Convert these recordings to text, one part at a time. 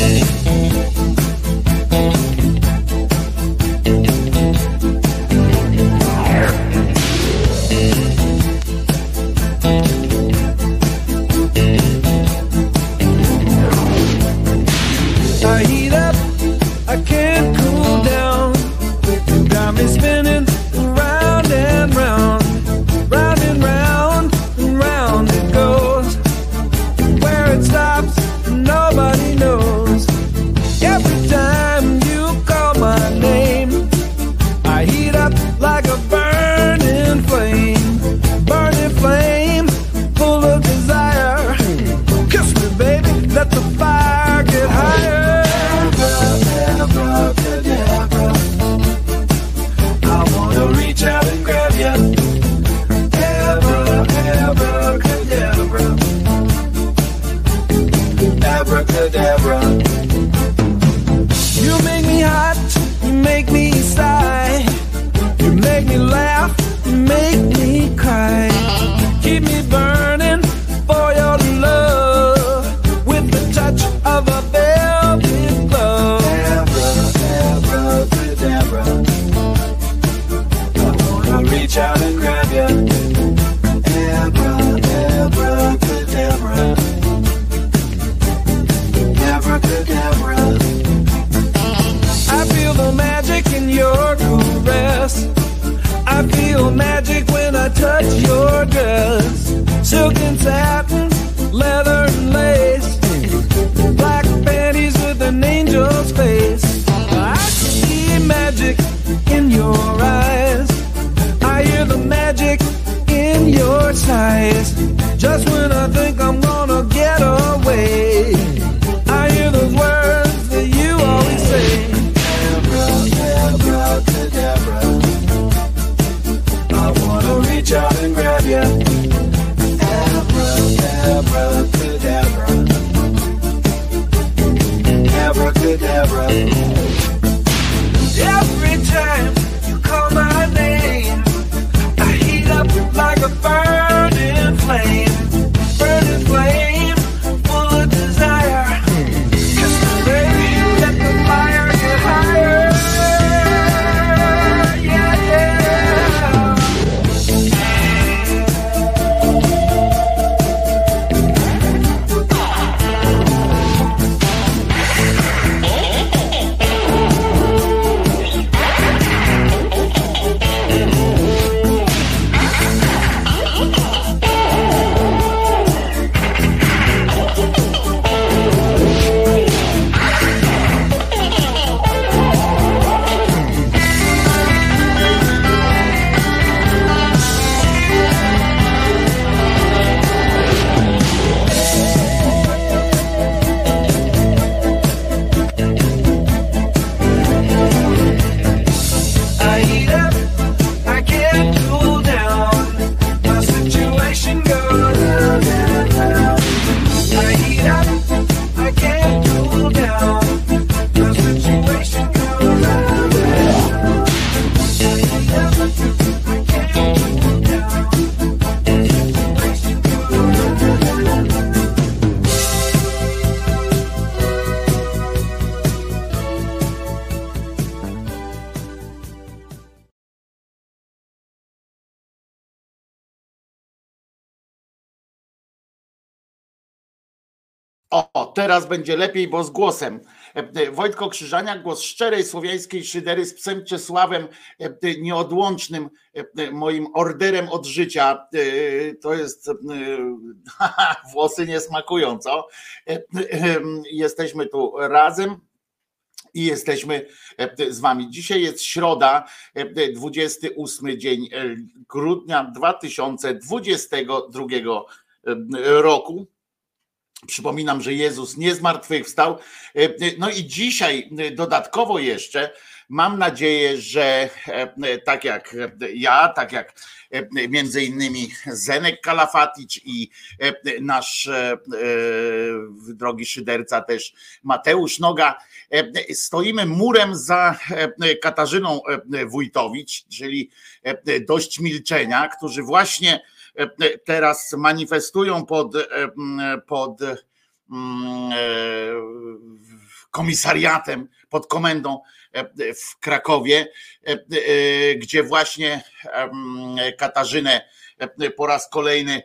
yeah. Teraz będzie lepiej, bo z głosem. E, Wojtko Krzyżania, głos szczerej słowiańskiej szydery z psem Czesławem, e, nieodłącznym e, moim orderem od życia. To jest, włosy nie smakują, co? Jesteśmy tu razem i jesteśmy z wami. Dzisiaj jest środa, 28 dzień grudnia 2022 roku. Przypominam, że Jezus nie zmartwychwstał. E, no i dzisiaj e, dodatkowo jeszcze mam nadzieję, że e, tak jak ja, tak jak między innymi Zenek Kalafaticz i nasz drogi szyderca też Mateusz Noga, stoimy murem za Katarzyną Wójtowicz, czyli dość milczenia, którzy właśnie E, teraz manifestują pod, e, pod komisariatem, pod komendą e, w Krakowie, gdzie właśnie Katarzynę po raz kolejny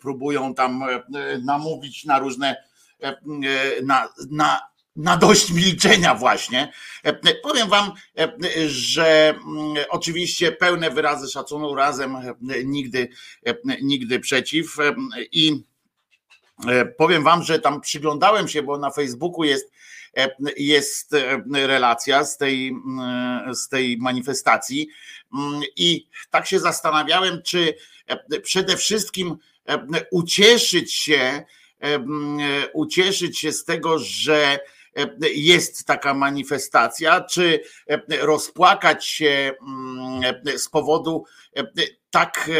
próbują tam namówić na różne na, na na dość milczenia właśnie. E, powiem wam, e, że mm, oczywiście pełne wyrazy szacunku razem e, nigdy, nigdy przeciw i powiem wam, że tam przyglądałem się, bo na Facebooku jest jest relacja z tej, mm, z tej manifestacji mm, i tak się zastanawiałem, czy przede wszystkim ucieszyć się, ucieszyć się z tego, że jest taka manifestacja, czy rozpłakać się mm, z powodu tak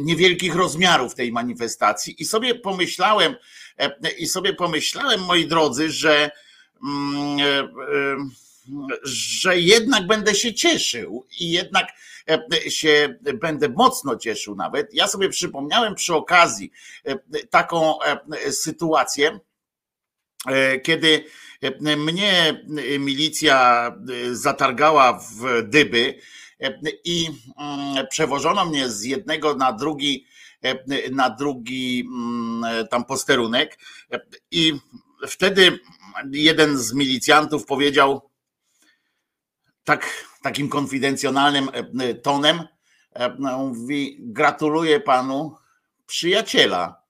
niewielkich rozmiarów tej manifestacji. I sobie pomyślałem, i sobie pomyślałem, moi drodzy, że mm, że jednak będę się cieszył i jednak się będę mocno cieszył nawet. Ja sobie przypomniałem przy okazji taką sytuację, kiedy mnie milicja zatargała w dyby i mm, przewożono mnie z jednego na drugi, na drugi mm, tam posterunek i wtedy jeden z milicjantów powiedział tak, takim konfidencjonalnym tonem, mówi gratuluję panu przyjaciela.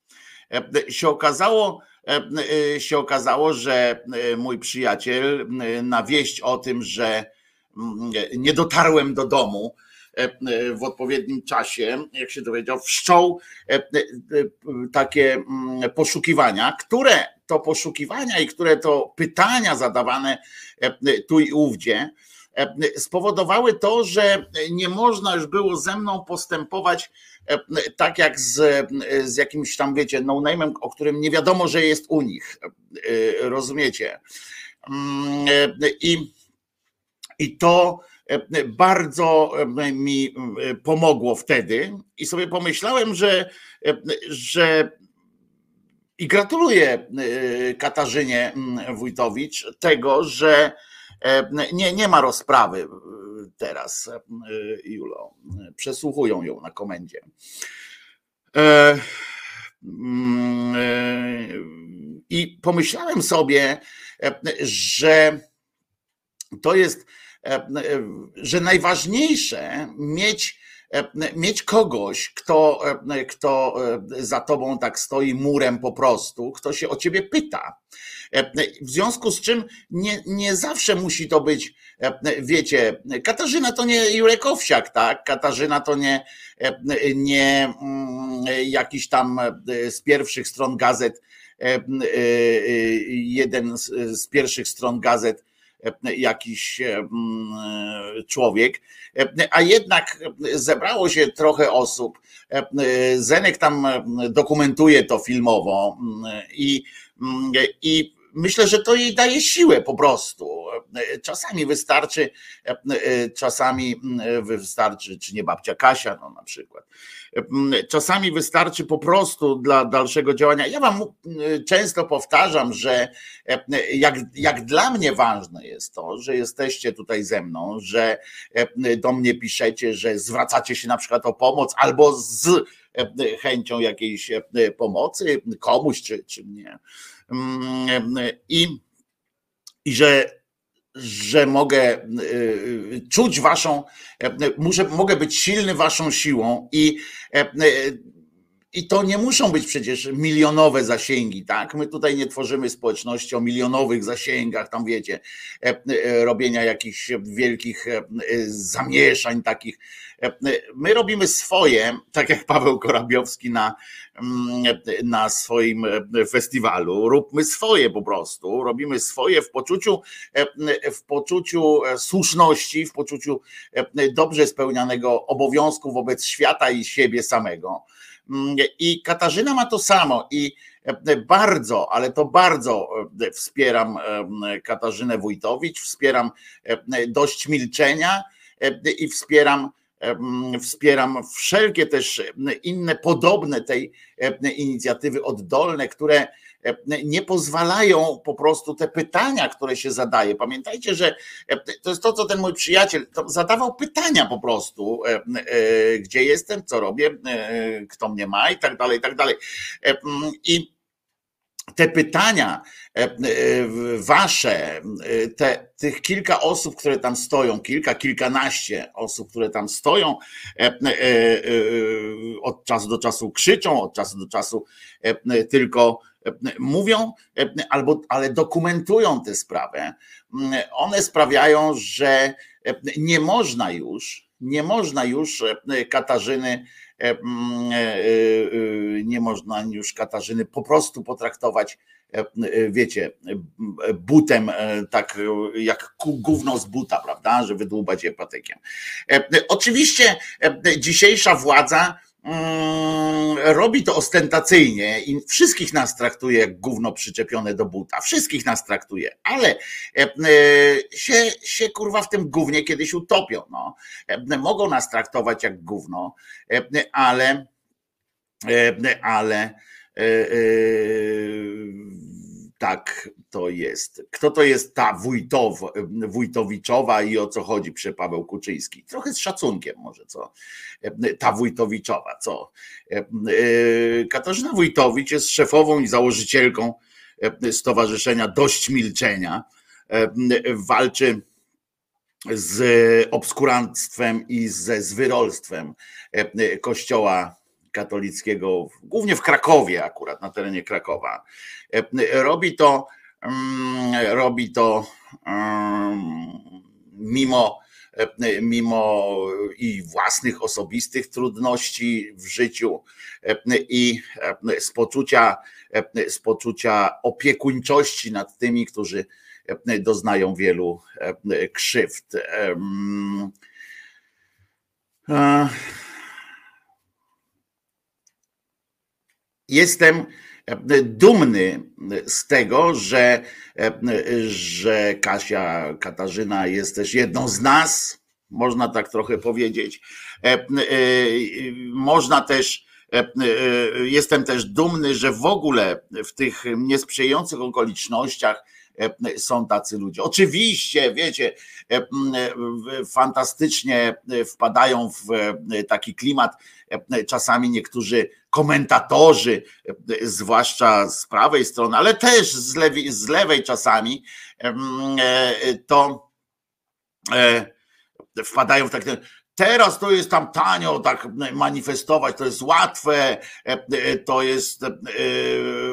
Się okazało, E, e, się okazało, że e, mój przyjaciel na wieść o tym, że mm, nie dotarłem do domu w odpowiednim czasie, jak się dowiedział, wszczął takie mm, poszukiwania, które to poszukiwania i które to pytania zadawane tu i ówdzie, spowodowały to, że nie można już było ze mną postępować E, tak jak z, z jakimś tam, wiecie, no-name'em, o którym nie wiadomo, że jest u nich. E, rozumiecie? Mm, e, I, i to bardzo mi pomogło wtedy i sobie pomyślałem, że, że i gratuluję Katarzynie Wójtowicz tego, że nie, nie ma rozprawy teraz, e, Julo. Przesłuchują ją na komendzie. E, mm, e, I pomyślałem sobie, że to jest, że najważniejsze mieć mieć kogoś, kto, kto za tobą tak stoi murem po prostu, kto się o ciebie pyta. W związku z czym nie, nie zawsze musi to być, wiecie, Katarzyna to nie Jurek Owsiak, tak? Katarzyna to nie, nie mm, jakiś tam z pierwszych stron gazet, jeden z pierwszych stron gazet jakiś człowiek, a jednak zebrało się trochę osób. Zenek tam dokumentuje to filmowo i, i myślę, że to jej daje siłę po prostu. Czasami wystarczy, czasami wystarczy, czy nie babcia Kasia, no na przykład. Czasami wystarczy po prostu dla dalszego działania. Ja Wam często powtarzam, że jak, jak dla mnie ważne jest to, że jesteście tutaj ze mną, że do mnie piszecie, że zwracacie się na przykład o pomoc albo z chęcią jakiejś pomocy komuś czy, czy mnie i, i że że mogę czuć waszą, muszę, mogę być silny waszą siłą i i to nie muszą być przecież milionowe zasięgi, tak? My tutaj nie tworzymy społeczności o milionowych zasięgach, tam wiecie, e, e, robienia jakichś wielkich e, zamieszań takich. My robimy swoje, tak jak Paweł Korabiowski na, mm, na swoim festiwalu. Róbmy swoje po prostu. Robimy swoje w poczuciu, w poczuciu słuszności, w poczuciu dobrze spełnianego obowiązku wobec świata i siebie samego. I Katarzyna ma to samo i e, bardzo, ale to bardzo e, wspieram e, Katarzynę Wójtowicz, wspieram dość milczenia i wspieram wspieram wszelkie też inne podobne tej inicjatywy oddolne, które nie pozwalają po prostu te pytania, które się zadaje. Pamiętajcie, że to jest to, co ten mój przyjaciel zadawał pytania po prostu, gdzie jestem, co robię, kto mnie ma i tak dalej, i tak dalej. I te pytania wasze, te, tych kilka osób, które tam stoją, kilka, kilkanaście osób, które tam stoją, od czasu do czasu krzyczą, od czasu do czasu tylko mówią, albo, ale dokumentują tę sprawę, one sprawiają, że nie można już, nie można już Katarzyny, nie można już Katarzyny po prostu potraktować, wiecie, butem, tak jak gówno z buta, prawda, że wydłubać je patykiem. Oczywiście dzisiejsza władza robi to ostentacyjnie i wszystkich nas traktuje jak gówno przyczepione do buta. Wszystkich nas traktuje, ale e, e, się, się kurwa w tym gównie kiedyś utopią. No. E, mogą nas traktować jak gówno, ale ale tak to jest. Kto to jest ta Wójtow, Wójtowiczowa i o co chodzi przy Paweł Kuczyński? Trochę z szacunkiem może, co? Ta Wójtowiczowa, co? Katarzyna Wójtowicz jest szefową i założycielką Stowarzyszenia Dość Milczenia. Walczy z obskuranstwem i ze zwyrolstwem Kościoła katolickiego, głównie w Krakowie akurat, na terenie Krakowa. Robi to, mm, robi to mm, mimo, mimo i własnych osobistych trudności w życiu i z poczucia, z poczucia opiekuńczości nad tymi, którzy doznają wielu krzywd. Jestem e, dumny z tego, że, e, że Kasia Katarzyna jest też jedną z nas, można tak trochę powiedzieć. E, można też, jestem też dumny, że w ogóle w tych niesprzyjających okolicznościach są tacy ludzie. Oczywiście, wiecie, fantastycznie wpadają w taki klimat czasami niektórzy komentatorzy, zwłaszcza z prawej strony, ale też z lewej, z lewej czasami, to wpadają w takie Teraz to jest tam tanio tak manifestować, to jest łatwe, e, e, to jest e,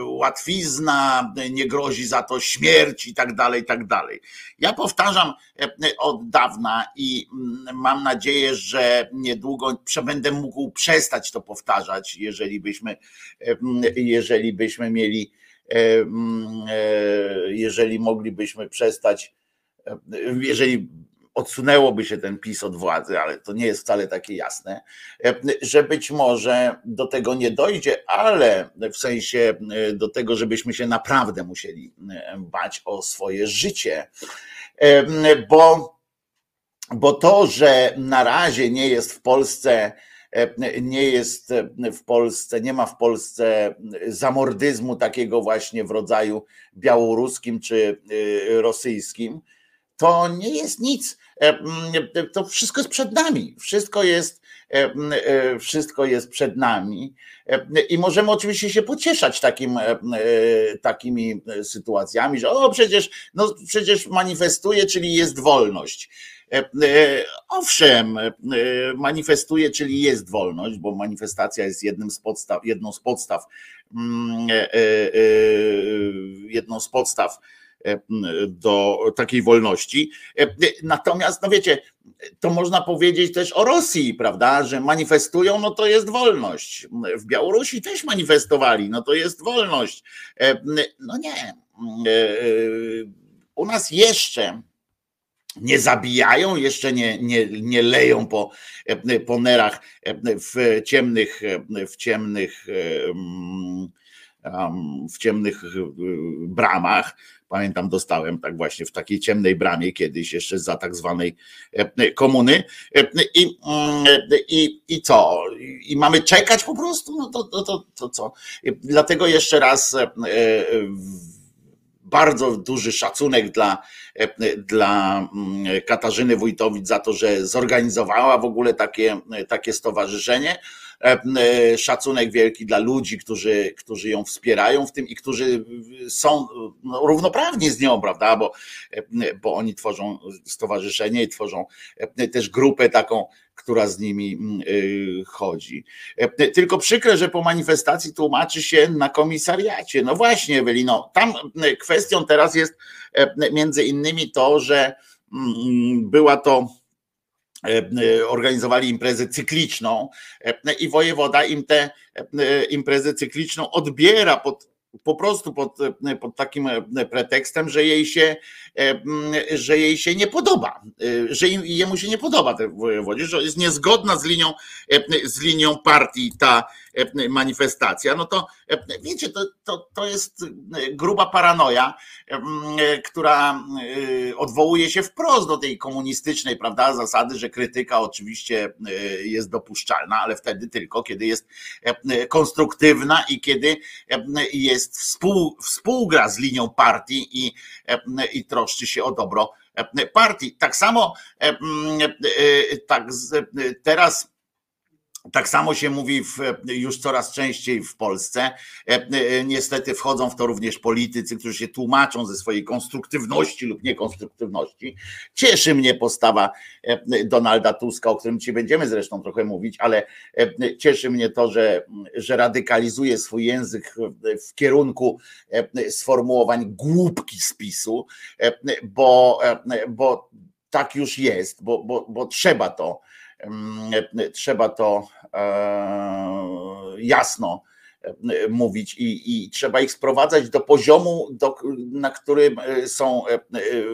łatwizna, nie grozi za to śmierć i tak dalej, i tak dalej. Ja powtarzam od dawna i mam nadzieję, że niedługo będę mógł przestać to powtarzać, jeżeli byśmy, jeżeli byśmy mieli, jeżeli moglibyśmy przestać, jeżeli odsunęłoby się ten PiS od władzy, ale to nie jest wcale takie jasne, e, że być może do tego nie dojdzie, ale w sensie e, do tego, żebyśmy się naprawdę musieli e, bać o swoje życie, bo, bo to, że na razie nie jest w Polsce nie jest w Polsce, nie ma w Polsce zamordyzmu takiego właśnie w rodzaju białoruskim czy rosyjskim, to nie jest nic. To wszystko jest przed nami. Wszystko jest, wszystko jest przed nami. I możemy oczywiście się pocieszać takim, takimi sytuacjami, że o przecież, no przecież manifestuje, czyli jest wolność. Owszem, manifestuje, czyli jest wolność, bo manifestacja jest jednym z podstaw, jedną z podstaw, jedną z podstaw do takiej wolności. Natomiast, no wiecie, to można powiedzieć też o Rosji, prawda, że manifestują, no to jest wolność. W Białorusi też manifestowali, no to jest wolność. No nie. U nas jeszcze nie zabijają, jeszcze nie, nie, nie leją po, po nerach w ciemnych, w ciemnych, w ciemnych bramach Pamiętam, dostałem tak właśnie w takiej ciemnej bramie kiedyś jeszcze za tak zwanej e, komuny. E, I, mm, i, i co? I mamy czekać po prostu? No to, to, to, to co? Dlatego jeszcze raz e, bardzo duży szacunek dla, dla mm, Katarzyny Wójtowicz za to, że zorganizowała w ogóle takie, takie stowarzyszenie E, e, szacunek wielki dla ludzi, którzy, którzy ją wspierają w tym i którzy są no, równoprawni z nią, prawda? Bo, e, bo oni tworzą stowarzyszenie i tworzą też grupę taką, która z nimi chodzi. Tylko przykre, że po manifestacji tłumaczy się na komisariacie. No właśnie, Ewelino, tam kwestią teraz jest między innymi to, że była to E, e, organizowali imprezę cykliczną e, i wojewoda im tę imprezę cykliczną odbiera pod po prostu pod, pod takim pretekstem, że jej się, że jej się nie podoba, że jemu się nie podoba te wojewodzie, że jest niezgodna z linią, z linią partii ta manifestacja, no to wiecie, to, to, to jest gruba paranoja, która odwołuje się wprost do tej komunistycznej, prawda, zasady, że krytyka oczywiście jest dopuszczalna, ale wtedy tylko, kiedy jest konstruktywna i kiedy jest współ, współgra z linią partii i, i troszczy się o dobro partii. Tak samo tak teraz tak samo się mówi w, już coraz częściej w Polsce. E, e, niestety wchodzą w to również politycy, którzy się tłumaczą ze swojej konstruktywności lub niekonstruktywności. Cieszy mnie postawa e, Donalda Tuska, o którym ci będziemy zresztą trochę mówić, ale cieszy mnie to, że, że radykalizuje swój język w kierunku sformułowań głupki spisu, bo, bo tak już jest, bo, bo, bo trzeba to trzeba to e, jasno e, mówić i, i trzeba ich sprowadzać do poziomu, do, na którym e, są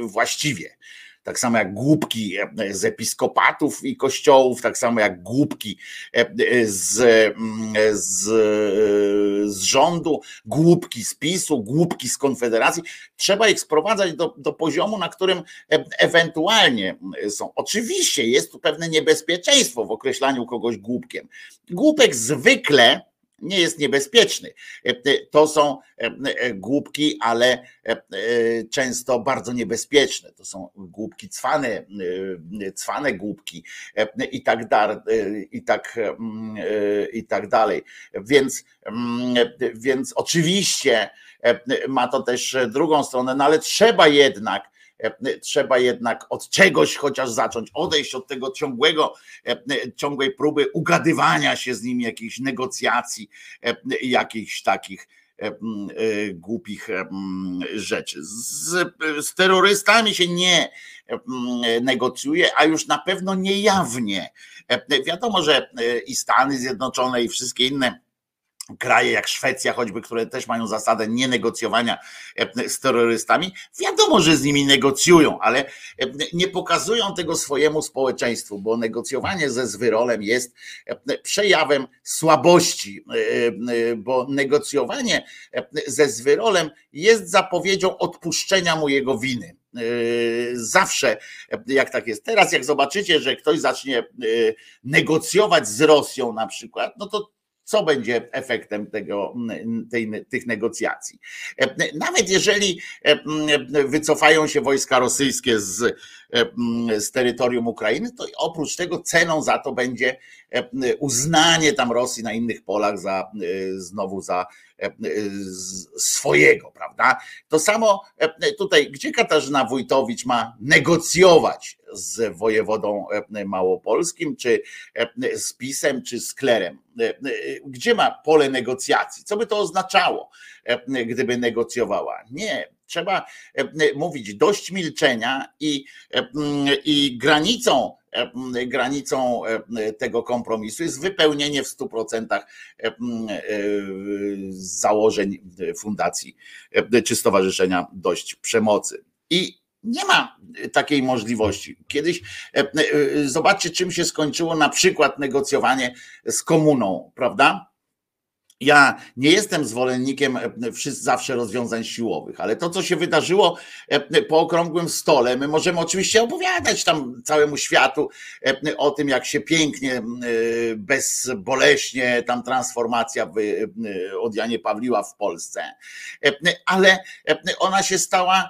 właściwie tak samo jak głupki e, z episkopatów i kościołów, tak samo jak głupki e, e, z, mm, z, z rządu, głupki z PiSu, głupki z Konfederacji. Trzeba ich sprowadzać do, do poziomu, na którym ewentualnie są. Oczywiście jest tu pewne niebezpieczeństwo w określaniu kogoś głupkiem. Głupek zwykle nie jest niebezpieczny. E, e, to są e, głupki, ale często bardzo niebezpieczne. To są głupki cwane, cwane głupki i tak, i tak, i tak dalej. Więc, więc oczywiście ma to też drugą stronę, no ale trzeba jednak trzeba jednak od czegoś chociaż zacząć, odejść od tego ciągłego, e, ciągłej próby ugadywania się z nimi, jakichś negocjacji, e, jakichś takich głupich rzeczy. Z, z terrorystami się nie negocjuje, a już na pewno niejawnie. Wiadomo, że i Stany Zjednoczone, i wszystkie inne kraje jak Szwecja choćby, które też mają zasadę nienegocjowania e, z terrorystami, wiadomo, że z nimi negocjują, ale e, nie pokazują tego swojemu społeczeństwu, bo negocjowanie ze zwyrolem jest e, przejawem słabości, bo negocjowanie ze zwyrolem jest zapowiedzią odpuszczenia mu jego winy. Zawsze, jak tak jest. Teraz, jak zobaczycie, że ktoś zacznie negocjować z Rosją na przykład, no to co będzie efektem tego, tej, tych negocjacji. Nawet jeżeli wycofają się wojska rosyjskie z, z terytorium Ukrainy, to oprócz tego ceną za to będzie uznanie tam Rosji na innych polach za znowu za swojego, prawda? To samo tutaj, gdzie Katarzyna Wójtowicz ma negocjować z wojewodą małopolskim, czy z PiSem, czy z Klerem? Gdzie ma pole negocjacji? Co by to oznaczało, gdyby negocjowała? Nie, trzeba mówić dość milczenia i, i granicą granicą tego kompromisu jest wypełnienie w 100% założeń fundacji czy stowarzyszenia dość przemocy. I nie ma takiej możliwości. Kiedyś zobaczcie, czym się skończyło na przykład negocjowanie z komuną, prawda? Ja nie jestem zwolennikiem e, zawsze rozwiązań siłowych, ale to, co się wydarzyło e, po okrągłym stole, my możemy oczywiście opowiadać tam całemu światu e, o tym, jak się pięknie, bezboleśnie tam transformacja od Janie Pawliła w Polsce, ale ona się stała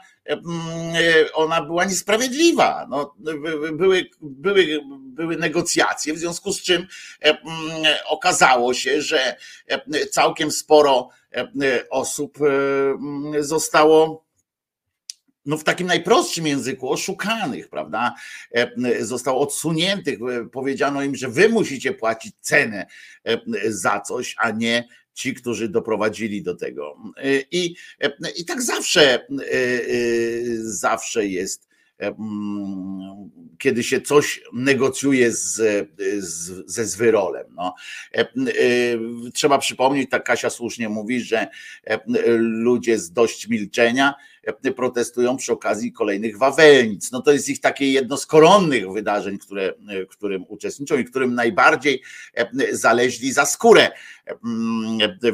ona była niesprawiedliwa. No, były, były, były negocjacje, w związku z czym okazało się, że całkiem sporo osób zostało no w takim najprostszym języku oszukanych, prawda? Zostało odsuniętych, powiedziano im, że wy musicie płacić cenę za coś, a nie ci, którzy doprowadzili do tego. I, i tak zawsze, zawsze jest, kiedy się coś negocjuje z, z, ze zwyrolem. No. Trzeba przypomnieć, tak Kasia słusznie mówi, że ludzie z dość milczenia protestują przy okazji kolejnych Wawelnic. No to jest ich takie jedno z koronnych wydarzeń, które, którym uczestniczą i którym najbardziej zaleźli za skórę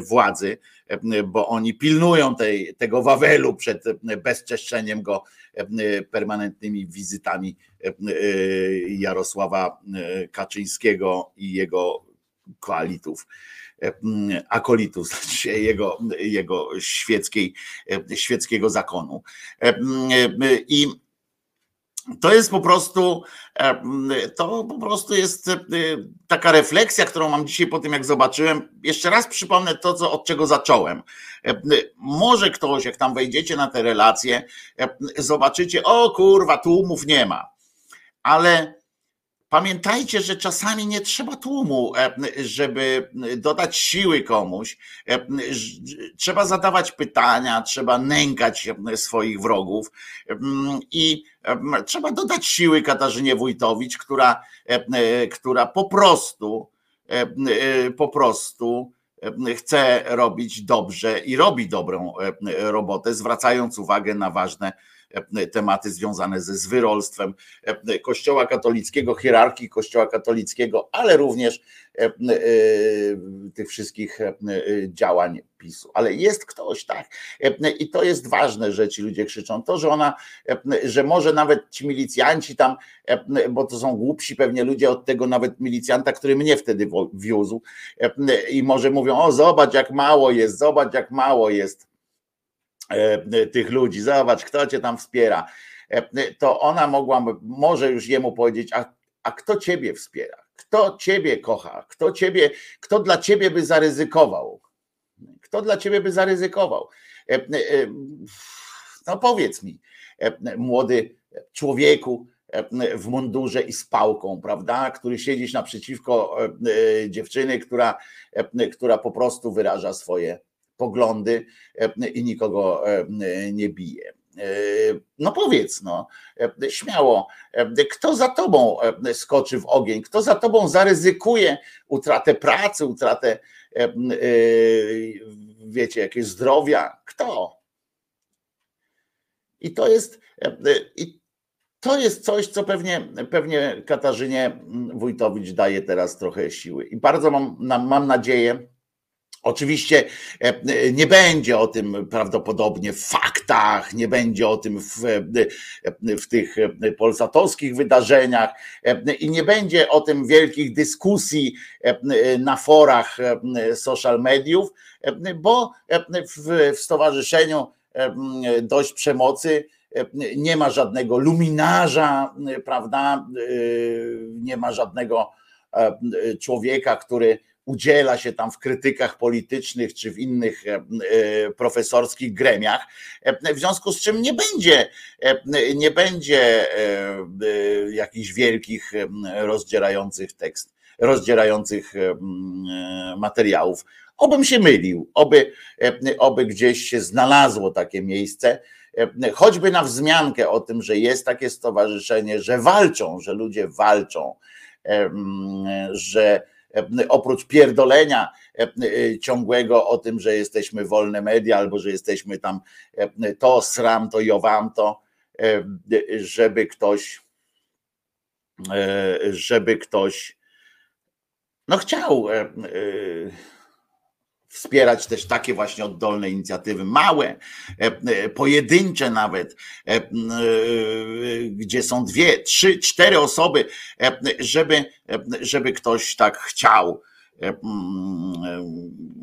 władzy, bo oni pilnują tej, tego Wawelu przed bezczeszczeniem go permanentnymi wizytami Jarosława Kaczyńskiego i jego koalitów akolitów, znaczy jego, jego świeckiej, świeckiego zakonu. I to jest po prostu, to po prostu jest taka refleksja, którą mam dzisiaj po tym, jak zobaczyłem. Jeszcze raz przypomnę to, co, od czego zacząłem. Może ktoś, jak tam wejdziecie na te relacje, zobaczycie, o kurwa, tłumów nie ma. Ale Pamiętajcie, że czasami nie trzeba tłumu, e, żeby dodać siły komuś. E, trzeba zadawać pytania, trzeba nękać swoich wrogów i trzeba dodać siły Katarzynie Wójtowicz, która, e, która po prostu, po prostu chce robić dobrze i robi dobrą robotę, zwracając uwagę na ważne E, tematy związane ze zwyrolstwem e, Kościoła katolickiego, hierarchii Kościoła katolickiego, ale również e, tych wszystkich działań PiSu. Ale jest ktoś, tak. I to jest ważne, że ci ludzie krzyczą. To, że ona, że może nawet ci milicjanci tam, bo to są głupsi pewnie ludzie od tego nawet milicjanta, który mnie wtedy wiózł i może mówią, o zobacz jak mało jest, zobacz jak mało jest E, tych ludzi, zobacz, kto cię tam wspiera, e, to ona mogła, może już jemu powiedzieć, a, a kto ciebie wspiera? Kto ciebie kocha? Kto ciebie, kto dla ciebie by zaryzykował? Kto dla ciebie by zaryzykował? E, no powiedz mi, młody człowieku w mundurze i z pałką, prawda, który siedzisz naprzeciwko dziewczyny, która, która po prostu wyraża swoje poglądy e, i nikogo e, nie bije. E, no powiedz, no, śmiało, kto za tobą skoczy w ogień, kto za tobą zaryzykuje utratę pracy, utratę, wiecie, jakieś zdrowia? Kto? I to jest, i to jest coś, co pewnie, pewnie Katarzynie Wójtowicz daje teraz trochę siły. I bardzo mam, mam nadzieję, Oczywiście e, nie będzie o tym prawdopodobnie w faktach, nie będzie o tym w, e, w tych polsatowskich wydarzeniach i nie będzie o tym wielkich dyskusji na forach social mediów, bo w, w stowarzyszeniu dość przemocy nie ma żadnego luminarza, prawda? Nie ma żadnego człowieka, który udziela się tam w krytykach politycznych czy w innych e, e, profesorskich gremiach, e, w związku z czym nie będzie, nie będzie jakichś wielkich rozdzierających tekst, rozdzierających materiałów. Obym się mylił, oby, oby gdzieś się znalazło takie miejsce, choćby na wzmiankę o tym, że jest takie stowarzyszenie, że walczą, że ludzie walczą, że oprócz pierdolenia ciągłego o tym, że jesteśmy wolne media albo że jesteśmy tam to sram, to jowam to, żeby ktoś żeby ktoś no chciał wspierać też takie właśnie oddolne inicjatywy, małe, e, e, pojedyncze nawet, e, gdzie są dwie, trzy, cztery osoby, żeby, żeby ktoś tak chciał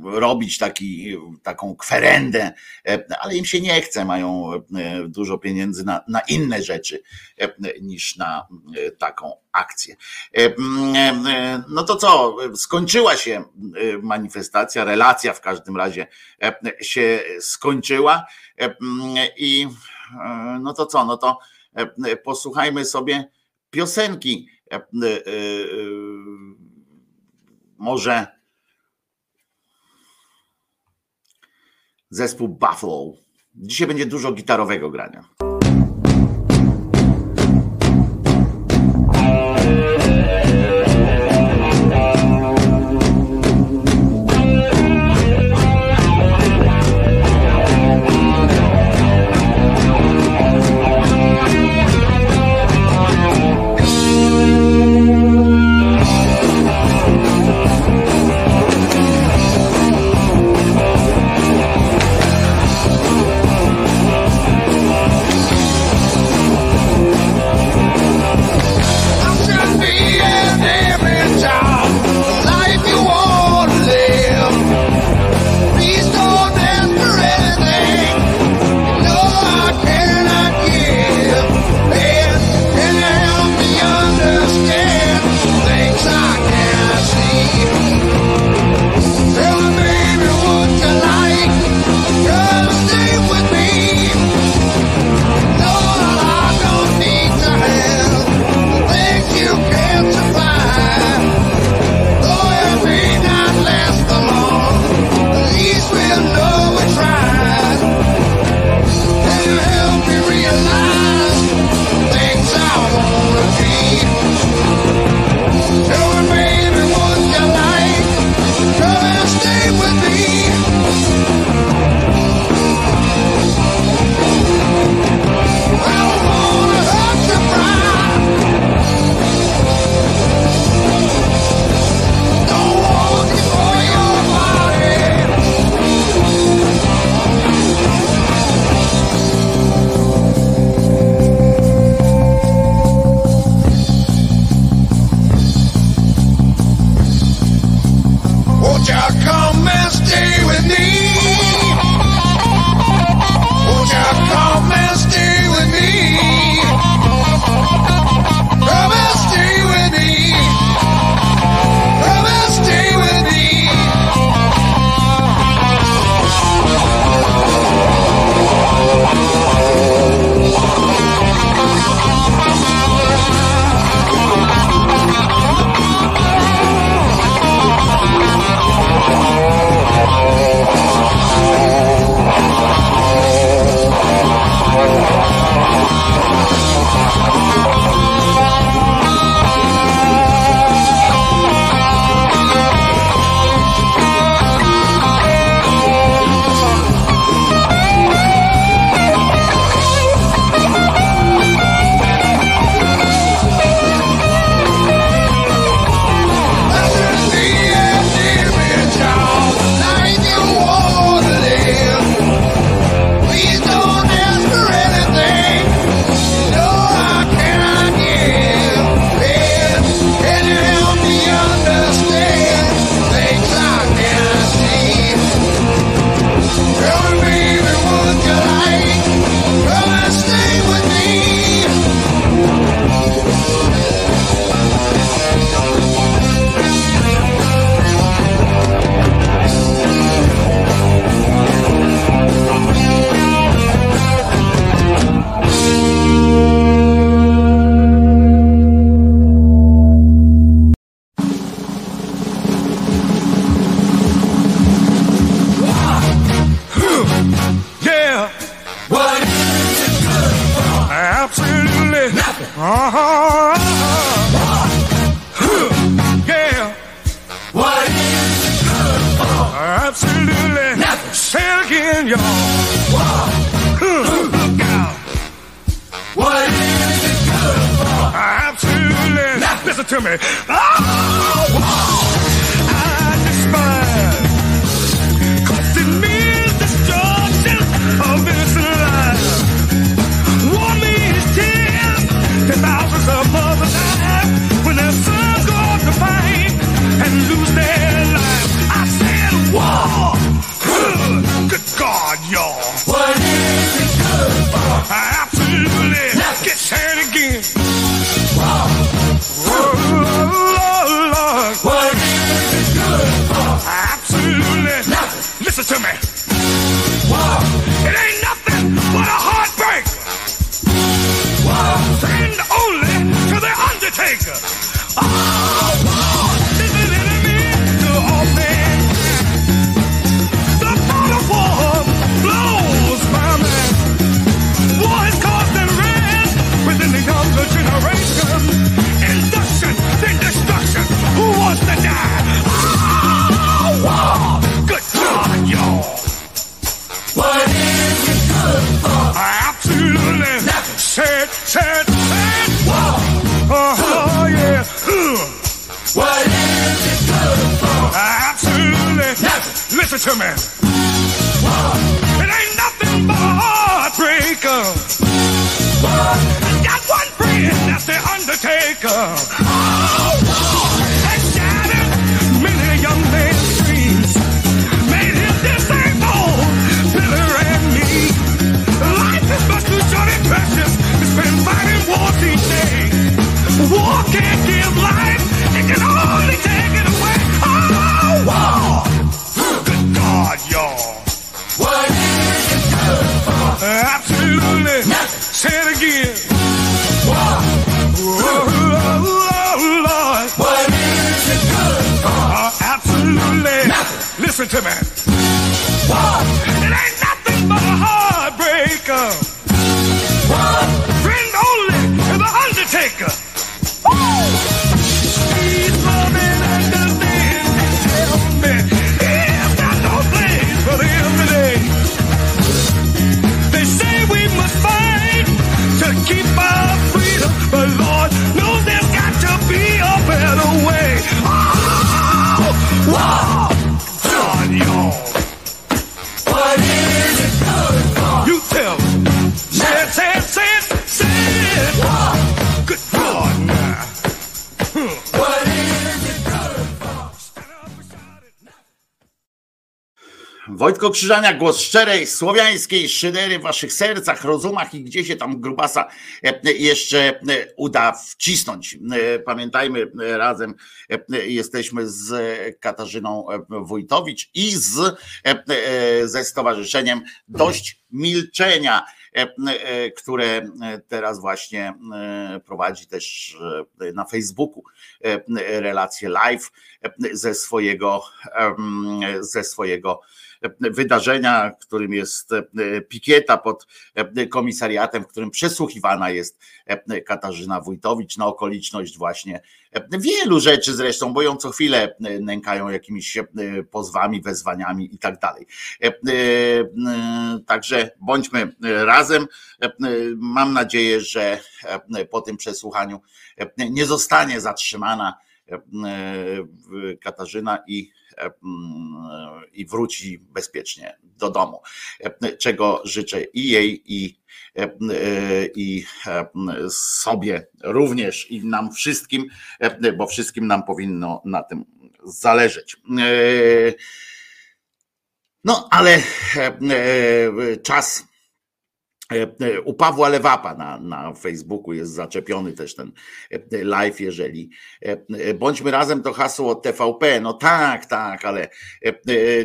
robić taki, taką kwerendę, ale im się nie chce, mają e, dużo pieniędzy na, na inne rzeczy e, niż na e, taką akcję. No to co, skończyła się manifestacja, relacja w każdym razie się skończyła i no to co, no to posłuchajmy sobie piosenki może zespół Buffalo. Dzisiaj będzie dużo gitarowego grania. Krzyżania, głos szczerej, słowiańskiej szydery w waszych sercach, rozumach i gdzie się tam grubasa e, jeszcze e, uda wcisnąć. E, Pamiętajmy, e, razem e, jesteśmy z Katarzyną e, Wójtowicz i z, e, e, ze Stowarzyszeniem Dość Milczenia, e, e, które teraz właśnie e, prowadzi też e, na Facebooku e, relacje live e, ze swojego, ze swojego wydarzenia, którym jest e, pikieta pod e, komisariatem, w którym przesłuchiwana jest e, Katarzyna Wójtowicz na okoliczność właśnie wielu rzeczy zresztą, bo ją co chwilę nękają jakimiś pozwami, wezwaniami i tak dalej. Także bądźmy razem. Mam nadzieję, że po tym przesłuchaniu nie zostanie zatrzymana Katarzyna i i wróci bezpiecznie do domu. Czego życzę i jej, i, i sobie również, i nam wszystkim, bo wszystkim nam powinno na tym zależeć. No, ale czas u Pawła Lewapa na, na Facebooku jest zaczepiony też ten live, jeżeli. Bądźmy razem to hasło TVP, no tak, tak, ale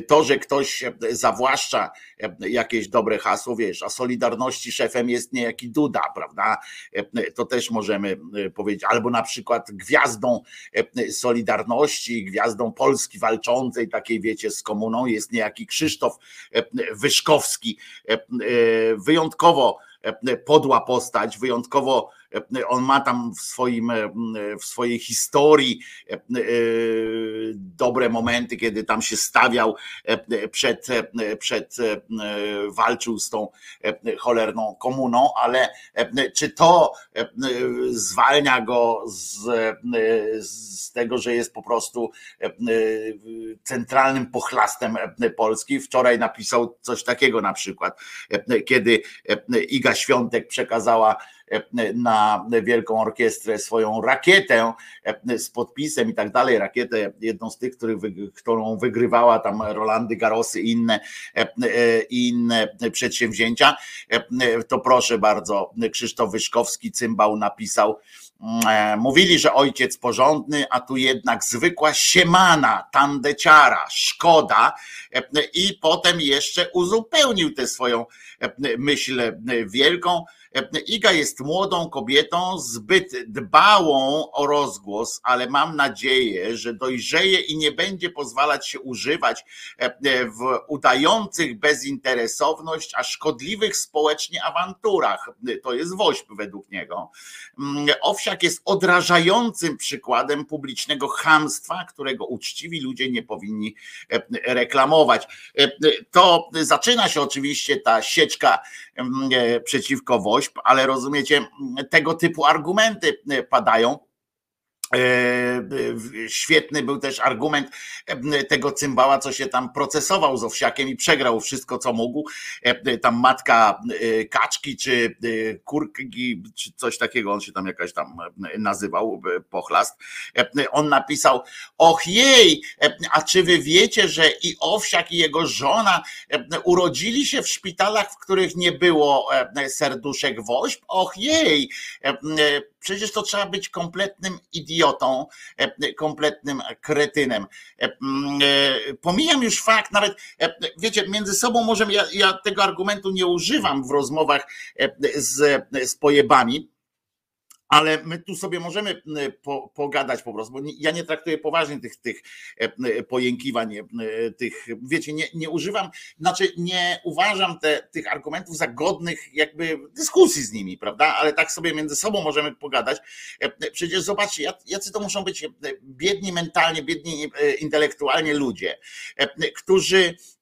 to, że ktoś zawłaszcza jakieś dobre hasło, wiesz, a Solidarności szefem jest niejaki Duda, prawda, to też możemy powiedzieć, albo na przykład gwiazdą Solidarności, gwiazdą Polski walczącej, takiej wiecie, z komuną jest niejaki Krzysztof Wyszkowski, wyjątkowo podła postać, wyjątkowo on ma tam w, swoim, w swojej historii dobre momenty, kiedy tam się stawiał przed, przed walczył z tą cholerną komuną, ale czy to zwalnia go z, z tego, że jest po prostu centralnym pochlastem Polski? Wczoraj napisał coś takiego na przykład, kiedy Iga Świątek przekazała na Wielką Orkiestrę swoją rakietę z podpisem i tak dalej, rakietę jedną z tych, których, którą wygrywała tam Rolandy Garosy i inne, inne przedsięwzięcia, to proszę bardzo, Krzysztof Wyszkowski, cymbał napisał, Mówili, że ojciec porządny, a tu jednak zwykła siemana, tandeciara, szkoda. I potem jeszcze uzupełnił tę swoją myśl wielką Iga jest młodą kobietą, zbyt dbałą o rozgłos, ale mam nadzieję, że dojrzeje i nie będzie pozwalać się używać w udających bezinteresowność, a szkodliwych społecznie awanturach. To jest woźb według niego. Owsiak jest odrażającym przykładem publicznego chamstwa, którego uczciwi ludzie nie powinni reklamować. To zaczyna się oczywiście ta sieczka przeciwko woźb ale rozumiecie, tego typu argumenty padają. E, świetny był też argument e, tego cymbała, co się tam procesował z Owsiakiem i przegrał wszystko, co mógł. E, tam matka kaczki, czy kurki, czy coś takiego, on się tam jakaś tam nazywał, pochlast. On napisał, och jej, a czy wy wiecie, że i Owsiak i jego żona urodzili się w szpitalach, w których nie było serduszek woźb? Och jej, Przecież to trzeba być kompletnym idiotą, e, kompletnym kretynem. E, e, pomijam już fakt, nawet wiecie, między sobą możemy, ja, ja tego argumentu nie używam w rozmowach z, z pojebami, ale my tu sobie możemy po, pogadać po prostu, bo ja nie traktuję poważnie tych, tych e, pojękiwań, e, tych, wiecie, nie, nie używam, znaczy nie uważam te, tych argumentów za godnych jakby dyskusji z nimi, prawda, ale tak sobie między sobą możemy pogadać. E, przecież zobaczcie, jacy to muszą być biedni mentalnie, biedni intelektualnie ludzie, którzy e,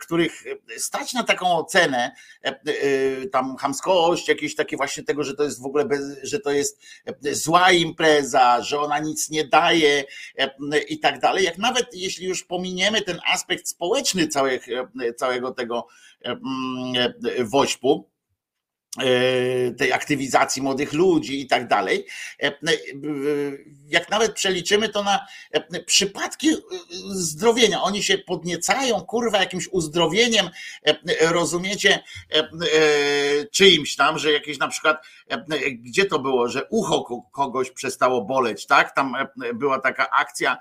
których stać na taką ocenę, e, e, tam hamskość, jakieś takie właśnie tego, że to jest w ogóle, bez, że to jest zła impreza, że ona nic nie daje i tak dalej. Jak nawet jeśli już pominiemy ten aspekt społeczny całych, całego tego wośpu, E, tej aktywizacji młodych ludzi i tak dalej. E, e, jak nawet przeliczymy to na przypadki zdrowienia, oni się podniecają, kurwa, jakimś uzdrowieniem, rozumiecie, czyimś tam, że jakieś na przykład, gdzie to było, że ucho kogoś przestało boleć, tak? Tam była taka akcja,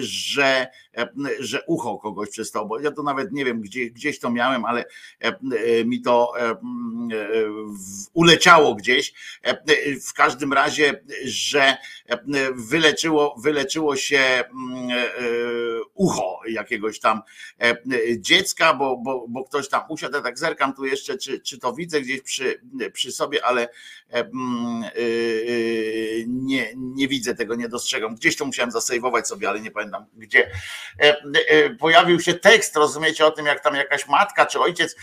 że, że ucho kogoś przestało boleć. Ja to nawet nie wiem, gdzie, gdzieś to miałem, ale mi to uleciało gdzieś. E, w każdym razie, że e, wyleczyło, wyleczyło się mm, e, ucho jakiegoś tam dziecka, bo, bo, bo ktoś tam usiadł. Ja tak zerkam tu jeszcze, czy, czy to widzę gdzieś przy, przy sobie, ale mm, nie, nie widzę tego, nie dostrzegam. Gdzieś to musiałem zasejwować sobie, ale nie pamiętam gdzie. Pojawił się tekst, rozumiecie, o tym, jak tam jakaś matka czy ojciec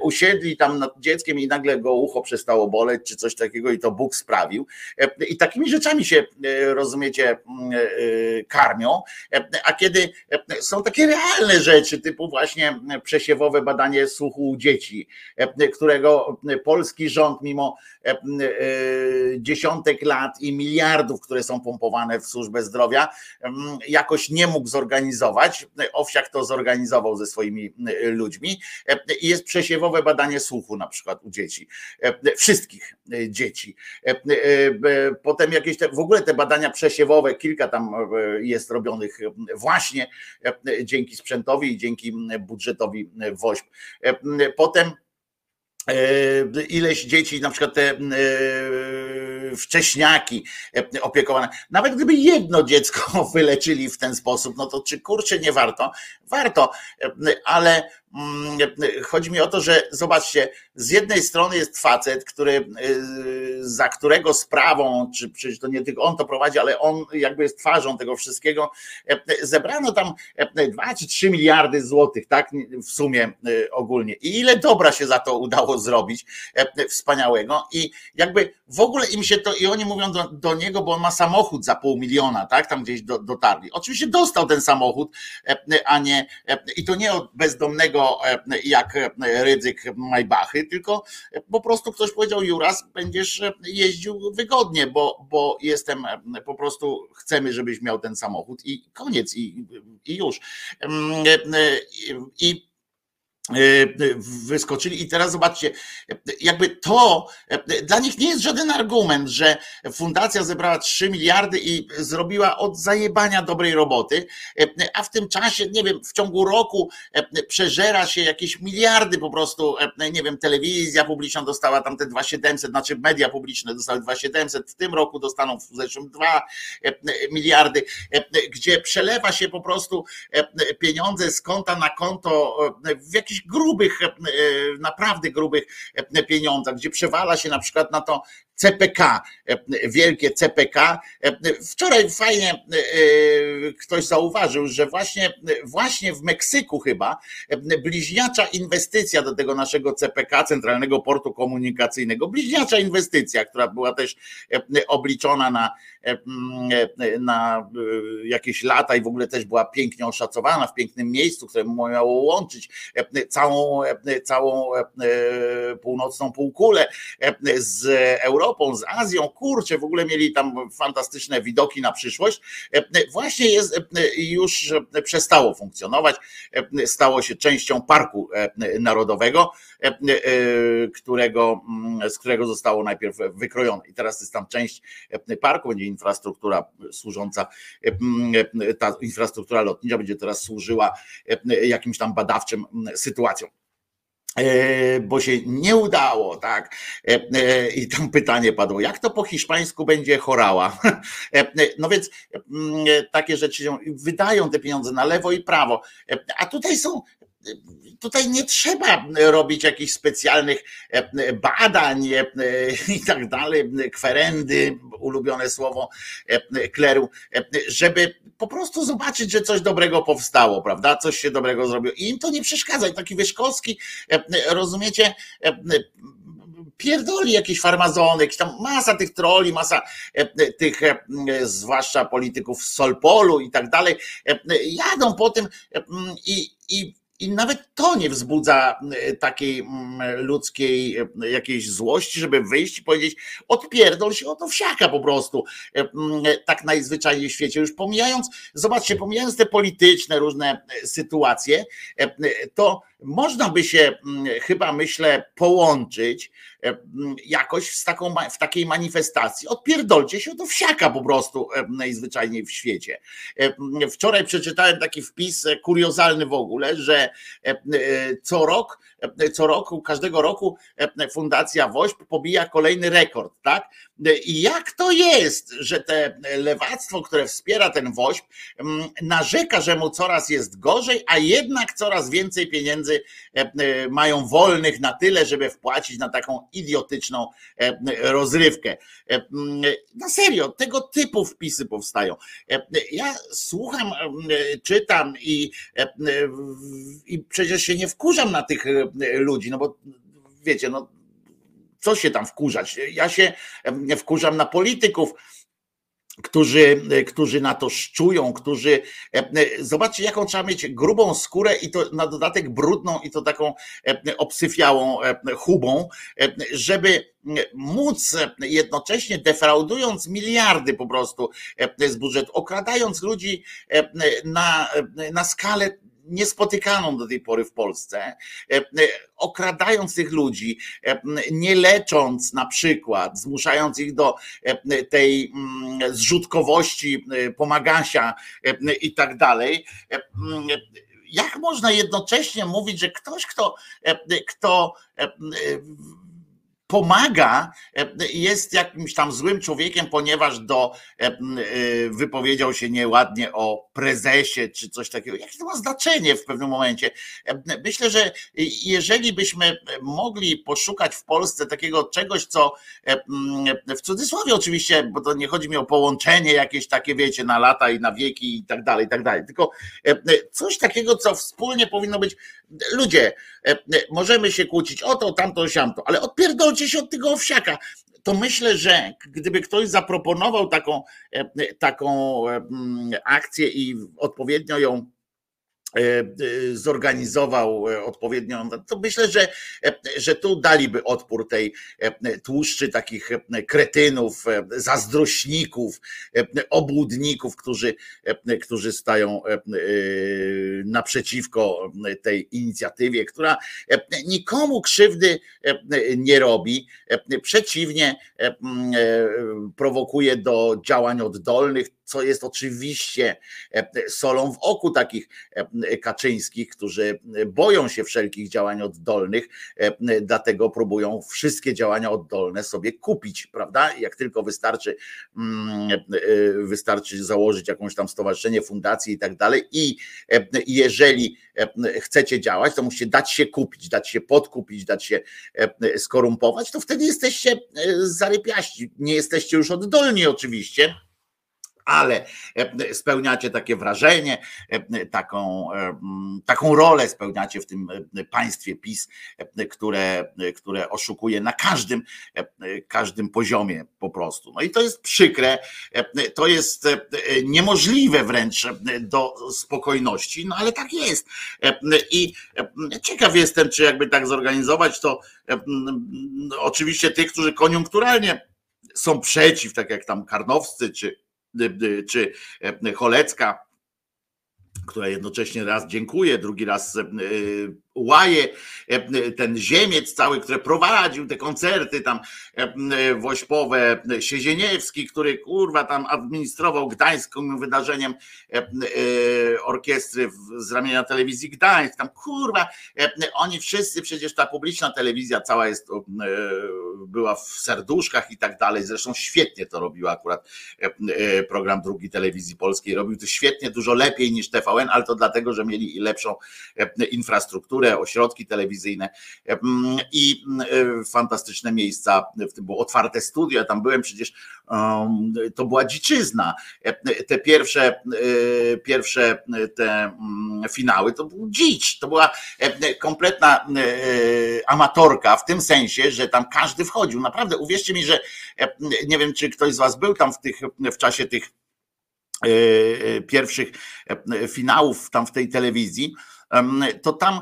usiedli tam nad dzieckiem i nagle go ucho przestało boleć, czy coś takiego i to Bóg sprawił. E, I takimi rzeczami się, e, rozumiecie, e, karmią. A kiedy są takie realne rzeczy, typu właśnie przesiewowe badanie słuchu u dzieci, którego polski rząd, mimo dziesiątek lat i miliardów, które są pompowane w służbę zdrowia, jakoś nie mógł zorganizować. Owsiak to zorganizował ze swoimi ludźmi. I jest przesiewowe badanie słuchu na przykład u dzieci. E, wszystkich e, dzieci. E, potem jakieś te, w ogóle te badania przesiewowe, kilka tam jest robionych właśnie dzięki sprzętowi i dzięki budżetowi WOŚP. Potem ileś dzieci, na przykład te wcześniaki opiekowane. Nawet gdyby jedno dziecko wyleczyli w ten sposób, no to czy kurczę nie warto? Warto, ale chodzi mi o to, że zobaczcie, z jednej strony jest facet, który, za którego sprawą, czy przecież to nie tylko on to prowadzi, ale on jakby jest twarzą tego wszystkiego, zebrano tam 2 czy 3 miliardy złotych, tak, w sumie ogólnie. I ile dobra się za to udało zrobić, wspaniałego. I jakby w ogóle im się to, i oni mówią do, do niego, bo on ma samochód za pół miliona, tak, tam gdzieś do, dotarli. Oczywiście dostał ten samochód, a nie, i to nie od bezdomnego jak ryzyk Majbachy, tylko po prostu ktoś powiedział, Juras, będziesz jeździł wygodnie, bo, bo jestem, po prostu chcemy, żebyś miał ten samochód i koniec, i, i już. I E, wyskoczyli. I teraz zobaczcie, jakby to dla nich nie jest żaden argument, że fundacja zebrała 3 miliardy i zrobiła od zajebania dobrej roboty, a w tym czasie, nie wiem, w ciągu roku przeżera się jakieś miliardy po prostu, nie wiem, telewizja publiczna dostała tam te 2700, znaczy media publiczne dostały 2700, w tym roku dostaną w zeszłym 2 miliardy, gdzie przelewa się po prostu pieniądze z konta na konto w jakiś grubych, e, naprawdę grubych e, pieniądzach, gdzie przewala się na przykład na to CPK, e, wielkie CPK. Wczoraj fajnie ktoś zauważył, że właśnie, właśnie w Meksyku chyba bliźniacza inwestycja do tego naszego CPK, Centralnego Portu Komunikacyjnego, bliźniacza inwestycja, która była też obliczona na, na jakieś lata i w ogóle też była pięknie oszacowana w pięknym miejscu, które miało łączyć całą, całą e, północną półkulę e, z Europą, z Azją, kurczę, w ogóle mieli tam fantastyczne widoki na przyszłość. E, właśnie jest, już przestało funkcjonować, stało się częścią Parku Narodowego, którego, z którego zostało najpierw wykrojone. I teraz jest tam część parku, będzie infrastruktura służąca, ta infrastruktura lotnicza będzie teraz służyła jakimś tam badawczym sytuacją e, bo się nie udało, tak? E, e, I tam pytanie padło, jak to po hiszpańsku będzie chorała? No więc takie rzeczy się wydają te pieniądze na lewo i prawo, a tutaj są tutaj nie trzeba robić jakichś specjalnych badań i tak dalej, kwerendy, ulubione słowo kleru, żeby po prostu zobaczyć, że coś dobrego powstało, prawda? Coś się dobrego zrobiło. I im to nie przeszkadza. I taki Wyszkowski, rozumiecie, pierdoli jakieś farmazony, tam masa tych troli, masa tych, zwłaszcza polityków z Solpolu i tak dalej, jadą po tym i, i i nawet to nie wzbudza e, takiej mm, ludzkiej e, jakiejś złości, żeby wyjść i powiedzieć, odpierdol się o to wsiaka po prostu. E, mm, tak najzwyczajniej w świecie. Już pomijając, zobaczcie, pomijając te polityczne różne sytuacje, to można by się mm, chyba myślę połączyć jakoś z taką, w takiej manifestacji. Odpierdolcie się to wsiaka po prostu najzwyczajniej w świecie. Wczoraj przeczytałem taki wpis kuriozalny w ogóle, że co rok, co roku, każdego roku Fundacja WOŚP pobija kolejny rekord, tak? I jak to jest, że te lewactwo, które wspiera ten WOŚP, narzeka, że mu coraz jest gorzej, a jednak coraz więcej pieniędzy mają wolnych na tyle, żeby wpłacić na taką idiotyczną rozrywkę. Na serio, tego typu wpisy powstają. Ja słucham, czytam i, i przecież się nie wkurzam na tych ludzi, no bo wiecie, no co się tam wkurzać? Ja się wkurzam na polityków, którzy, którzy na to szczują, którzy zobaczcie, jaką trzeba mieć grubą skórę i to na dodatek brudną i to taką obsyfiałą chubą, żeby móc jednocześnie defraudując miliardy po prostu z budżetu, okradając ludzi na, na skalę niespotykaną do tej pory w Polsce, e, e, okradając tych ludzi, e, nie lecząc na przykład, zmuszając ich do tej mm, zrzutkowości pomagasia i tak dalej. Jak można jednocześnie mówić, że ktoś, kto, kto pomaga, jest jakimś tam złym człowiekiem, ponieważ do wypowiedział się nieładnie o prezesie czy coś takiego. Jakie to ma znaczenie w pewnym momencie? Myślę, że jeżeli byśmy mogli poszukać w Polsce takiego czegoś, co w cudzysłowie oczywiście, bo to nie chodzi mi o połączenie jakieś takie, wiecie, na lata i na wieki i tak dalej, i tak dalej, tylko coś takiego, co wspólnie powinno być. Ludzie, możemy się kłócić o to, tamto, siamto, ale odpierdolcie się od tego owsiaka. To myślę, że gdyby ktoś zaproponował taką, taką akcję i odpowiednio ją E, e, zorganizował e, odpowiednią, to myślę, że, że tu daliby odpór tej tłuszczy takich kretynów, zazdrośników, obłudników, którzy, którzy stają naprzeciwko tej inicjatywie, która nikomu krzywdy nie robi, przeciwnie prowokuje do działań oddolnych, co jest oczywiście solą w oku takich kaczyńskich, którzy boją się wszelkich działań oddolnych, dlatego próbują wszystkie działania oddolne sobie kupić, prawda? Jak tylko wystarczy, mm, wystarczy założyć jakąś tam stowarzyszenie, fundację i tak dalej. I jeżeli chcecie działać, to musicie dać się kupić, dać się podkupić, dać się skorumpować, to wtedy jesteście zarypiaści. Nie jesteście już oddolni oczywiście ale e, spełniacie takie wrażenie, e, taką, e, taką rolę spełniacie w tym państwie PiS, które, które oszukuje na każdym, każdym poziomie po prostu. No i to jest przykre, to jest niemożliwe wręcz do spokojności, no ale tak jest. I ciekaw jestem, czy jakby tak zorganizować to oczywiście tych, którzy koniunkturalnie są przeciw, tak jak tam karnowscy czy czy e, Cholecka, która jednocześnie raz dziękuję, drugi raz e, łaje, e, ten ziemiec cały, który prowadził te koncerty tam e, wośpowe, Siezieniewski, który kurwa tam administrował gdańskim wydarzeniem e, orkiestry z ramienia telewizji Gdańsk, tam kurwa, oni wszyscy, przecież ta publiczna telewizja cała jest, była w serduszkach i tak dalej, zresztą świetnie to robił akurat program drugi telewizji polskiej, robił to świetnie, dużo lepiej niż TVN, ale to dlatego, że mieli lepszą infrastrukturę, ośrodki telewizyjne i fantastyczne miejsca, w tym było otwarte studio, ja tam byłem przecież, to była dziczyzna. Te pierwsze, e, pierwsze te finały to był dzicz, to była kompletna e, amatorka w tym sensie, że tam każdy wchodził. Naprawdę uwierzcie mi, że nie wiem, czy ktoś z was był tam w, tych, w czasie tych e, pierwszych finałów tam w tej telewizji, to tam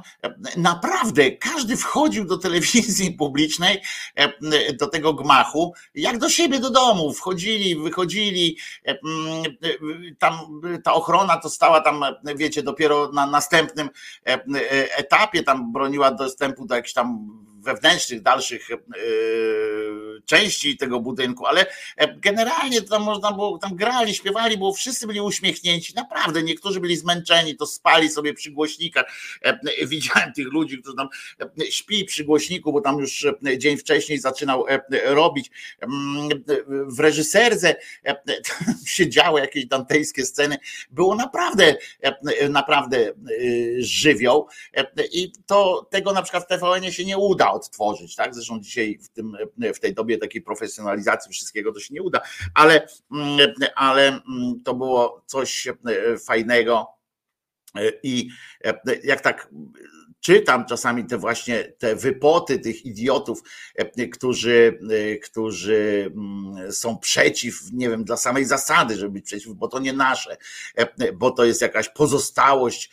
naprawdę każdy wchodził do telewizji publicznej, do tego gmachu, jak do siebie do domu. Wchodzili, wychodzili. Tam ta ochrona to stała tam, wiecie, dopiero na następnym etapie, tam broniła dostępu do jakichś tam wewnętrznych, dalszych części tego budynku, ale generalnie tam można było, tam grali, śpiewali, bo wszyscy byli uśmiechnięci, naprawdę, niektórzy byli zmęczeni, to spali sobie przy głośnikach, widziałem tych ludzi, którzy tam śpi przy głośniku, bo tam już dzień wcześniej zaczynał robić, w reżyserze się działy jakieś dantejskie sceny, było naprawdę, naprawdę żywioł i to tego na przykład w TVN się nie uda odtworzyć, tak? Zresztą dzisiaj w, tym, w tej dobie takiej profesjonalizacji wszystkiego to się nie uda, ale, ale to było coś fajnego. I jak tak czytam czasami te właśnie te wypoty tych idiotów, którzy, którzy mm, są przeciw, nie wiem, dla samej zasady, żeby być przeciw, bo to nie nasze, bo to jest jakaś pozostałość,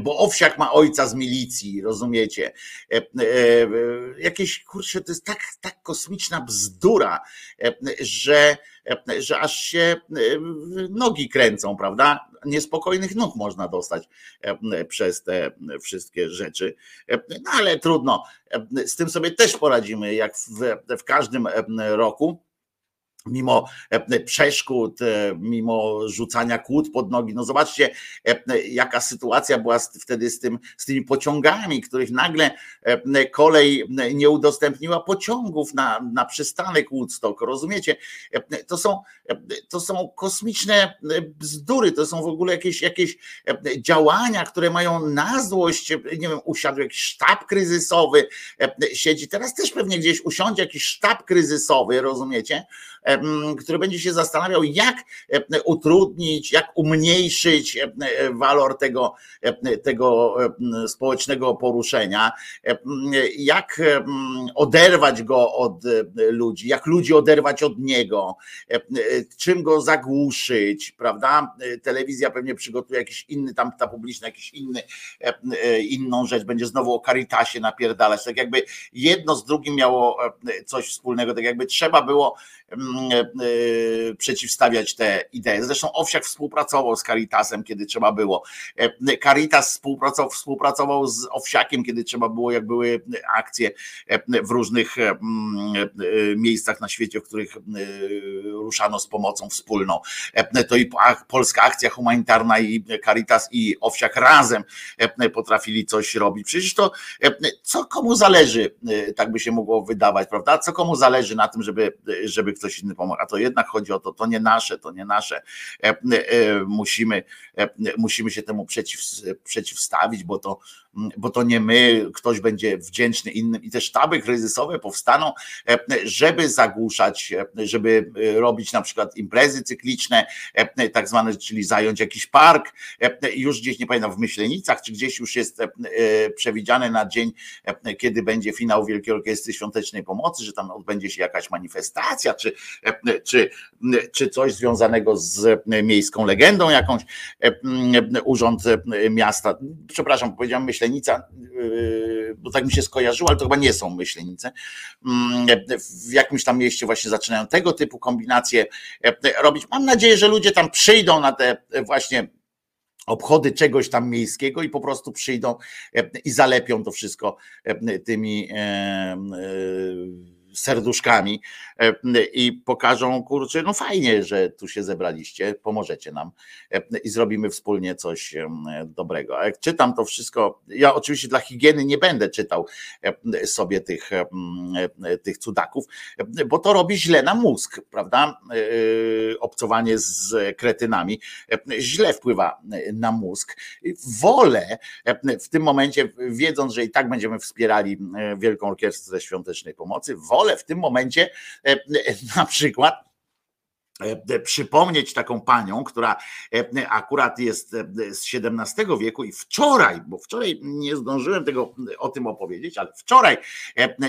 bo owsiak ma ojca z milicji, rozumiecie? Jakieś, kurczę, to jest tak, tak kosmiczna bzdura, że że aż się nogi kręcą, prawda? Niespokojnych nóg można dostać przez te wszystkie rzeczy. No ale trudno, z tym sobie też poradzimy, jak w, w każdym roku. Mimo e, przeszkód, e, mimo rzucania kłód pod nogi. No zobaczcie, e, jaka sytuacja była wtedy z, tym, z tymi pociągami, których nagle kolej nie udostępniła pociągów na, na przystanek Woodstock. Rozumiecie? To są, to są kosmiczne bzdury, to są w ogóle jakieś, jakieś działania, które mają na złość, nie wiem, usiadł jakiś sztab kryzysowy, siedzi, teraz też pewnie gdzieś usiądzie jakiś sztab kryzysowy, rozumiecie? Który będzie się zastanawiał, jak utrudnić, jak umniejszyć walor tego, tego społecznego poruszenia, jak oderwać go od ludzi, jak ludzi oderwać od niego, czym go zagłuszyć, prawda? Telewizja pewnie przygotuje jakiś inny, tam ta publiczna, jakiś inny, inną rzecz, będzie znowu o Caritasie napierdalać, tak jakby jedno z drugim miało coś wspólnego, tak jakby trzeba było e, e, przeciwstawiać te idee. Zresztą Owsiak współpracował z Caritasem, kiedy trzeba było. E, Caritas współpracował, współpracował z Owsiakiem, kiedy trzeba było, jak były akcje w różnych miejscach na świecie, w których ruszano z pomocą wspólną. To i polska akcja humanitarna i Caritas i Owsiak razem potrafili coś robić. Przecież to co komu zależy, tak by się mogło wydawać, prawda? Co komu zależy na tym, żeby, żeby ktoś inny pomógł, a to jednak chodzi o to, to nie nasze, to nie nasze. E, e, musimy, e, musimy się temu przeciw, przeciwstawić, bo to, bo to nie my, ktoś będzie wdzięczny innym. I te sztaby kryzysowe powstaną, żeby zagłuszać, żeby robić na przykład imprezy cykliczne, tak zwane, czyli zająć jakiś park, już gdzieś nie pamiętam w Myślenicach, czy gdzieś już jest przewidziane na dzień, kiedy będzie finał Wielkiej Orkiestry Świątecznej Pomocy, że tam odbędzie się jakaś manifestacja, czy, czy, czy coś związanego z miejską legendą jakąś, urząd miasta, przepraszam, powiedziałem Myślenica, bo tak mi się skojarzyło, ale to chyba nie są Myślenice, w jakimś tam mieście właśnie zaczynają tego typu kombinacje robić. Mam nadzieję, że ludzie tam przyjdą na te właśnie obchody czegoś tam miejskiego i po prostu przyjdą i zalepią to wszystko tymi serduszkami e, i pokażą, kurczę, no fajnie, że tu się zebraliście, pomożecie nam e, i zrobimy wspólnie coś dobrego. A jak czytam to wszystko, ja oczywiście dla higieny nie będę czytał e, sobie tych, tych cudaków, bo to robi źle na mózg, prawda? Obcowanie z kretynami źle wpływa na mózg. Wolę w tym momencie, wiedząc, że i tak będziemy wspierali Wielką Orkiestrę Świątecznej Pomocy, wolę w tym momencie e, e, na przykład E, przypomnieć taką panią, która e, akurat jest e, z XVII wieku i wczoraj, bo wczoraj nie zdążyłem tego o tym opowiedzieć, ale wczoraj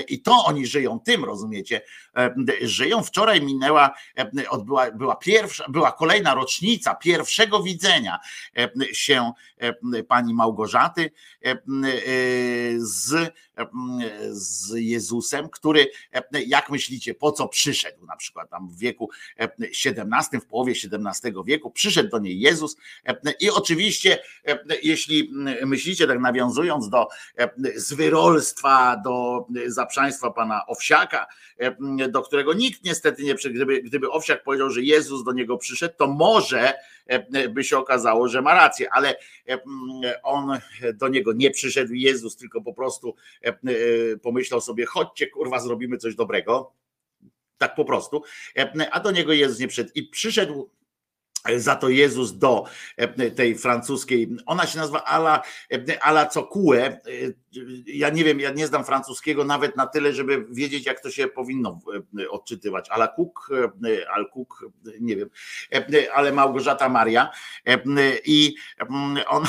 i to oni żyją tym, rozumiecie, żyją. Wczoraj minęła, odbyła, była pierwsza, była kolejna rocznica pierwszego widzenia się pani Małgorzaty z, z Jezusem, który, jak myślicie, po co przyszedł? Na przykład tam w wieku XVII, w połowie XVII wieku, przyszedł do niej Jezus i oczywiście, jeśli myślicie, tak nawiązując do zwyrolstwa, do zaprzaństwa pana Owsiaka, do którego nikt niestety nie przyszedł, gdyby, gdyby Owsiak powiedział, że Jezus do niego przyszedł, to może by się okazało, że ma rację, ale on do niego nie przyszedł Jezus, tylko po prostu pomyślał sobie, chodźcie kurwa, zrobimy coś dobrego tak po prostu, a do niego Jezus nie przyszedł i przyszedł za to Jezus do tej francuskiej, ona się nazywa Ala, Ala Cokue. Ja nie wiem, ja nie znam francuskiego nawet na tyle, żeby wiedzieć, jak to się powinno odczytywać. Ala Cook, Al Cook, nie wiem, ale Małgorzata Maria. I on,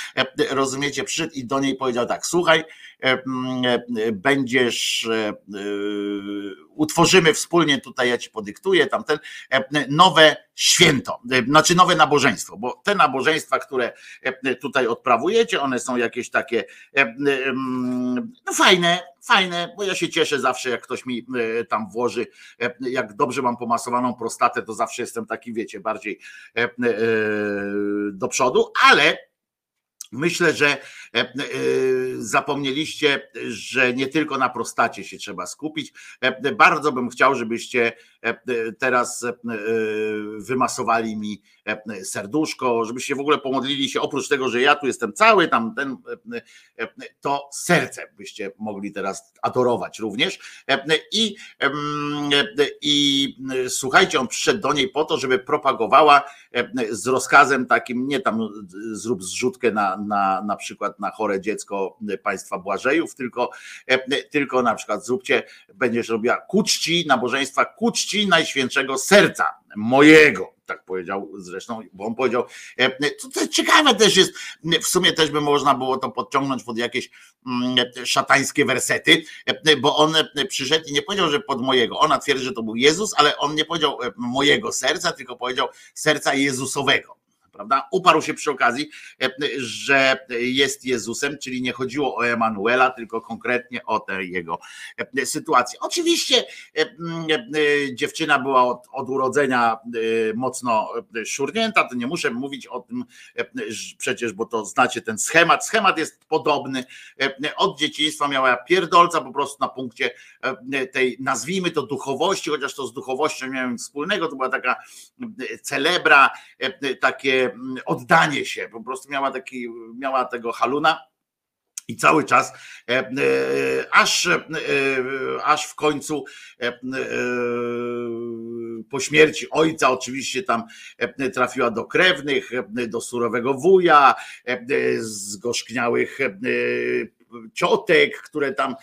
rozumiecie, przyszedł i do niej powiedział tak: Słuchaj, będziesz, utworzymy wspólnie, tutaj ja ci podyktuję, tamten, nowe święto, znaczy nowe nabożeństwo, bo te nabożeństwa, które tutaj odprawujecie, one są jakieś takie no fajne, fajne, bo ja się cieszę zawsze, jak ktoś mi tam włoży, jak dobrze mam pomasowaną prostatę, to zawsze jestem taki, wiecie, bardziej do przodu, ale Myślę, że Zapomnieliście, że nie tylko na prostacie się trzeba skupić. Bardzo bym chciał, żebyście teraz wymasowali mi serduszko, żebyście w ogóle pomodlili się, oprócz tego, że ja tu jestem cały, tam ten, to serce byście mogli teraz adorować również. I, i słuchajcie, on przyszedł do niej po to, żeby propagowała z rozkazem takim, nie tam zrób zrzutkę na, na, na przykład na chore dziecko państwa Błażejów, tylko, tylko na przykład zróbcie, będziesz robiła ku czci nabożeństwa, ku czci Najświętszego Serca mojego tak powiedział zresztą, bo on powiedział, e, to, ciekawe też jest, w sumie też by można było to podciągnąć pod jakieś mm, szatańskie wersety, e, bo on przyszedł i nie powiedział, że pod mojego, ona twierdzi, że to był Jezus, ale on nie powiedział e, mojego serca, tylko powiedział serca Jezusowego prawda? Uparł się przy okazji, e, że jest Jezusem, czyli nie chodziło o Emanuela, tylko konkretnie o tę jego e, sytuację. Oczywiście e, dziewczyna była od, od urodzenia mocno szurnięta, to nie muszę mówić o tym przecież, bo to znacie ten schemat. Schemat jest podobny. Od dzieciństwa miała pierdolca po prostu na punkcie tej, nazwijmy to duchowości, chociaż to z duchowością nie miałem wspólnego, to była taka celebra, takie oddanie się, po prostu miała taki, miała tego haluna i cały czas, e, e, aż, e, aż w końcu po śmierci ojca, oczywiście tam trafiła do krewnych, do surowego wuja, zgorzkniałych ciotek, które tam,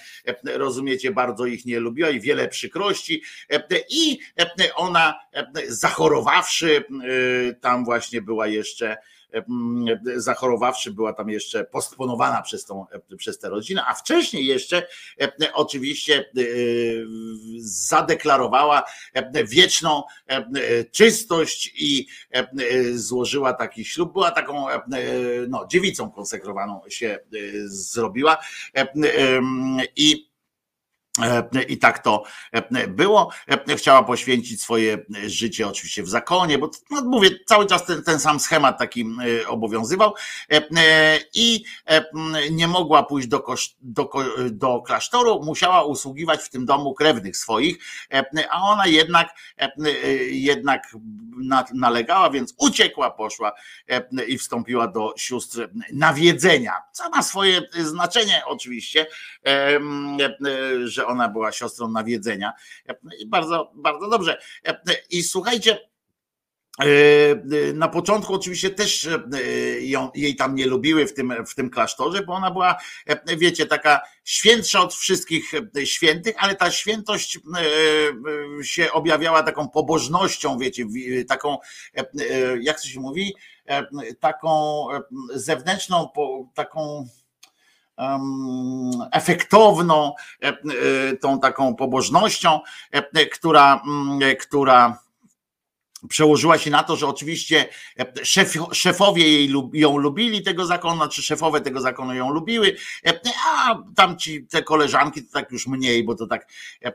rozumiecie, bardzo ich nie lubiła i wiele przykrości. I ona, zachorowawszy, tam właśnie była jeszcze zachorowawszy, była tam jeszcze postponowana przez, tą, przez tę rodzinę, a wcześniej jeszcze oczywiście zadeklarowała wieczną czystość i złożyła taki ślub. Była taką no, dziewicą konsekrowaną się zrobiła i I tak to e, było. E, chciała poświęcić swoje życie oczywiście w zakonie, bo no mówię, cały czas ten, ten sam schemat taki obowiązywał i nie mogła pójść do, do, do klasztoru, musiała usługiwać w tym domu krewnych swoich, a ona jednak, jednak nalegała, więc uciekła, poszła i wstąpiła do sióstr nawiedzenia, co ma swoje znaczenie oczywiście, że ona była siostrą nawiedzenia. I bardzo, bardzo dobrze. I słuchajcie, na początku oczywiście też ją, jej tam nie lubiły w tym, w tym klasztorze, bo ona była, wiecie, taka świętsza od wszystkich świętych, ale ta świętość się objawiała taką pobożnością, wiecie, taką, jak to się mówi, taką zewnętrzną, taką efektowną, e, e, tą taką pobożnością, e, która, która przełożyła się na to, że oczywiście e, szef, szefowie jej, ją lubili tego zakonu, czy szefowe tego zakonu ją lubiły, e, a tamci te koleżanki to tak już mniej, bo to tak e,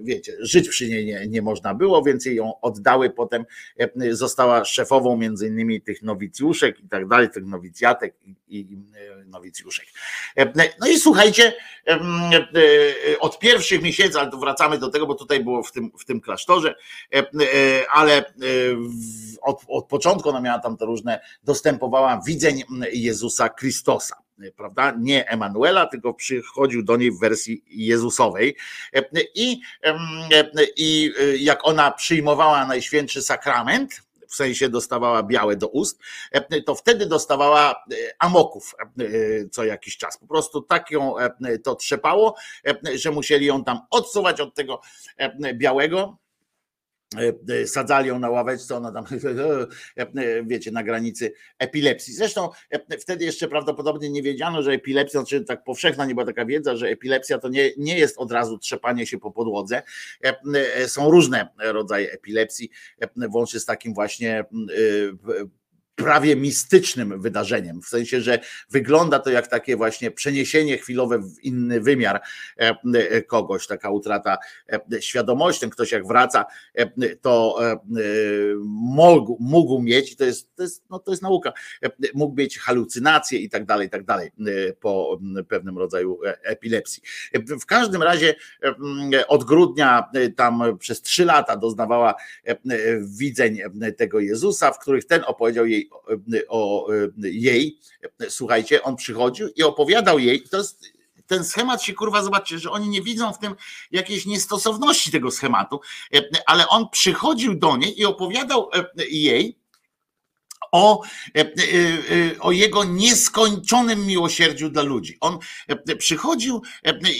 wiecie, żyć przy niej nie, nie można było, więc jej ją oddały potem, została szefową między innymi tych nowicjuszek i tak dalej, tych nowicjatek i, i nowicjuszek. No i słuchajcie, od pierwszych miesięcy, ale tu wracamy do tego, bo tutaj było w tym, w tym klasztorze, ale e, od, od początku ona miała tam te różne, dostępowała widzeń Jezusa Chrystosa prawda? Nie Emanuela, tylko przychodził do niej w wersji Jezusowej. I, I jak ona przyjmowała Najświętszy Sakrament, w sensie dostawała białe do ust, to wtedy dostawała e, amoków e, co jakiś czas. Po prostu tak ją to trzepało, że musieli ją tam odsuwać od tego białego E, e, sadzali ją na ławeczce, ona tam, e, wiecie, na granicy epilepsji. Zresztą wtedy jeszcze prawdopodobnie nie wiedziano, że epilepsja, znaczy tak powszechna nie była taka wiedza, że epilepsja to nie, nie jest od razu trzepanie się po podłodze. Są różne rodzaje epilepsji, włącznie z takim właśnie prawie mistycznym wydarzeniem, w sensie, że wygląda to jak takie właśnie przeniesienie chwilowe w inny wymiar kogoś, taka utrata świadomości, ten ktoś jak wraca, to mógł, mógł mieć, i to jest, to, jest, no to jest nauka, mógł mieć halucynacje i tak dalej, i tak dalej po pewnym rodzaju epilepsji. W każdym razie od grudnia tam przez trzy lata doznawała widzeń tego Jezusa, w których ten opowiedział jej o jej, słuchajcie, on przychodził i opowiadał jej, to jest ten schemat się kurwa, zobaczcie, że oni nie widzą w tym jakiejś niestosowności tego schematu, ale on przychodził do niej i opowiadał jej o, o jego nieskończonym miłosierdziu dla ludzi. On przychodził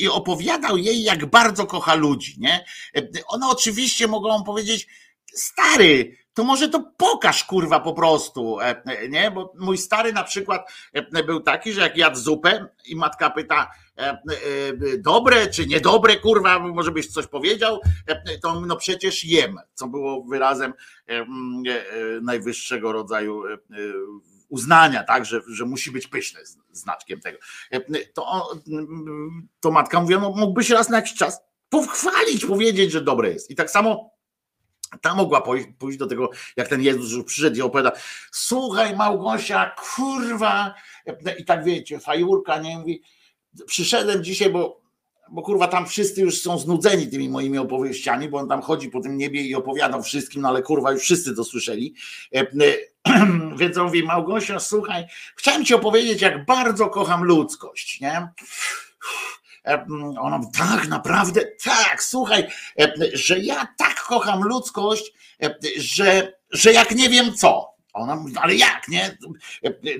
i opowiadał jej, jak bardzo kocha ludzi. Nie? One oczywiście mogą powiedzieć, stary, to może to pokaż kurwa po prostu, e, e, nie? Bo mój stary na przykład e, był taki, że jak jadł zupę i matka pyta, dobre czy niedobre, kurwa, może byś coś powiedział, to no przecież jem, co było wyrazem najwyższego rodzaju uznania, tak, że, że musi być pyszne znaczkiem tego. To, to matka mówiła, no mógłbyś raz na jakiś czas pochwalić, powiedzieć, że dobre jest. I tak samo ta mogła pójść do tego, jak ten Jezus już przyszedł i opowiada, słuchaj Małgosia, kurwa, i tak wiecie, fajurka, nie mówi, przyszedłem dzisiaj, bo, bo kurwa tam wszyscy już są znudzeni tymi moimi opowieściami, bo on tam chodzi po tym niebie i opowiadał wszystkim, no ale kurwa już wszyscy to słyszeli, więc on mówi, Małgosia, słuchaj, chciałem ci opowiedzieć, jak bardzo kocham ludzkość, nie? E, ona mówi, tak, naprawdę, tak, słuchaj, e, że ja tak kocham ludzkość, e, że, że jak nie wiem co. Ona mówi, ale jak, nie?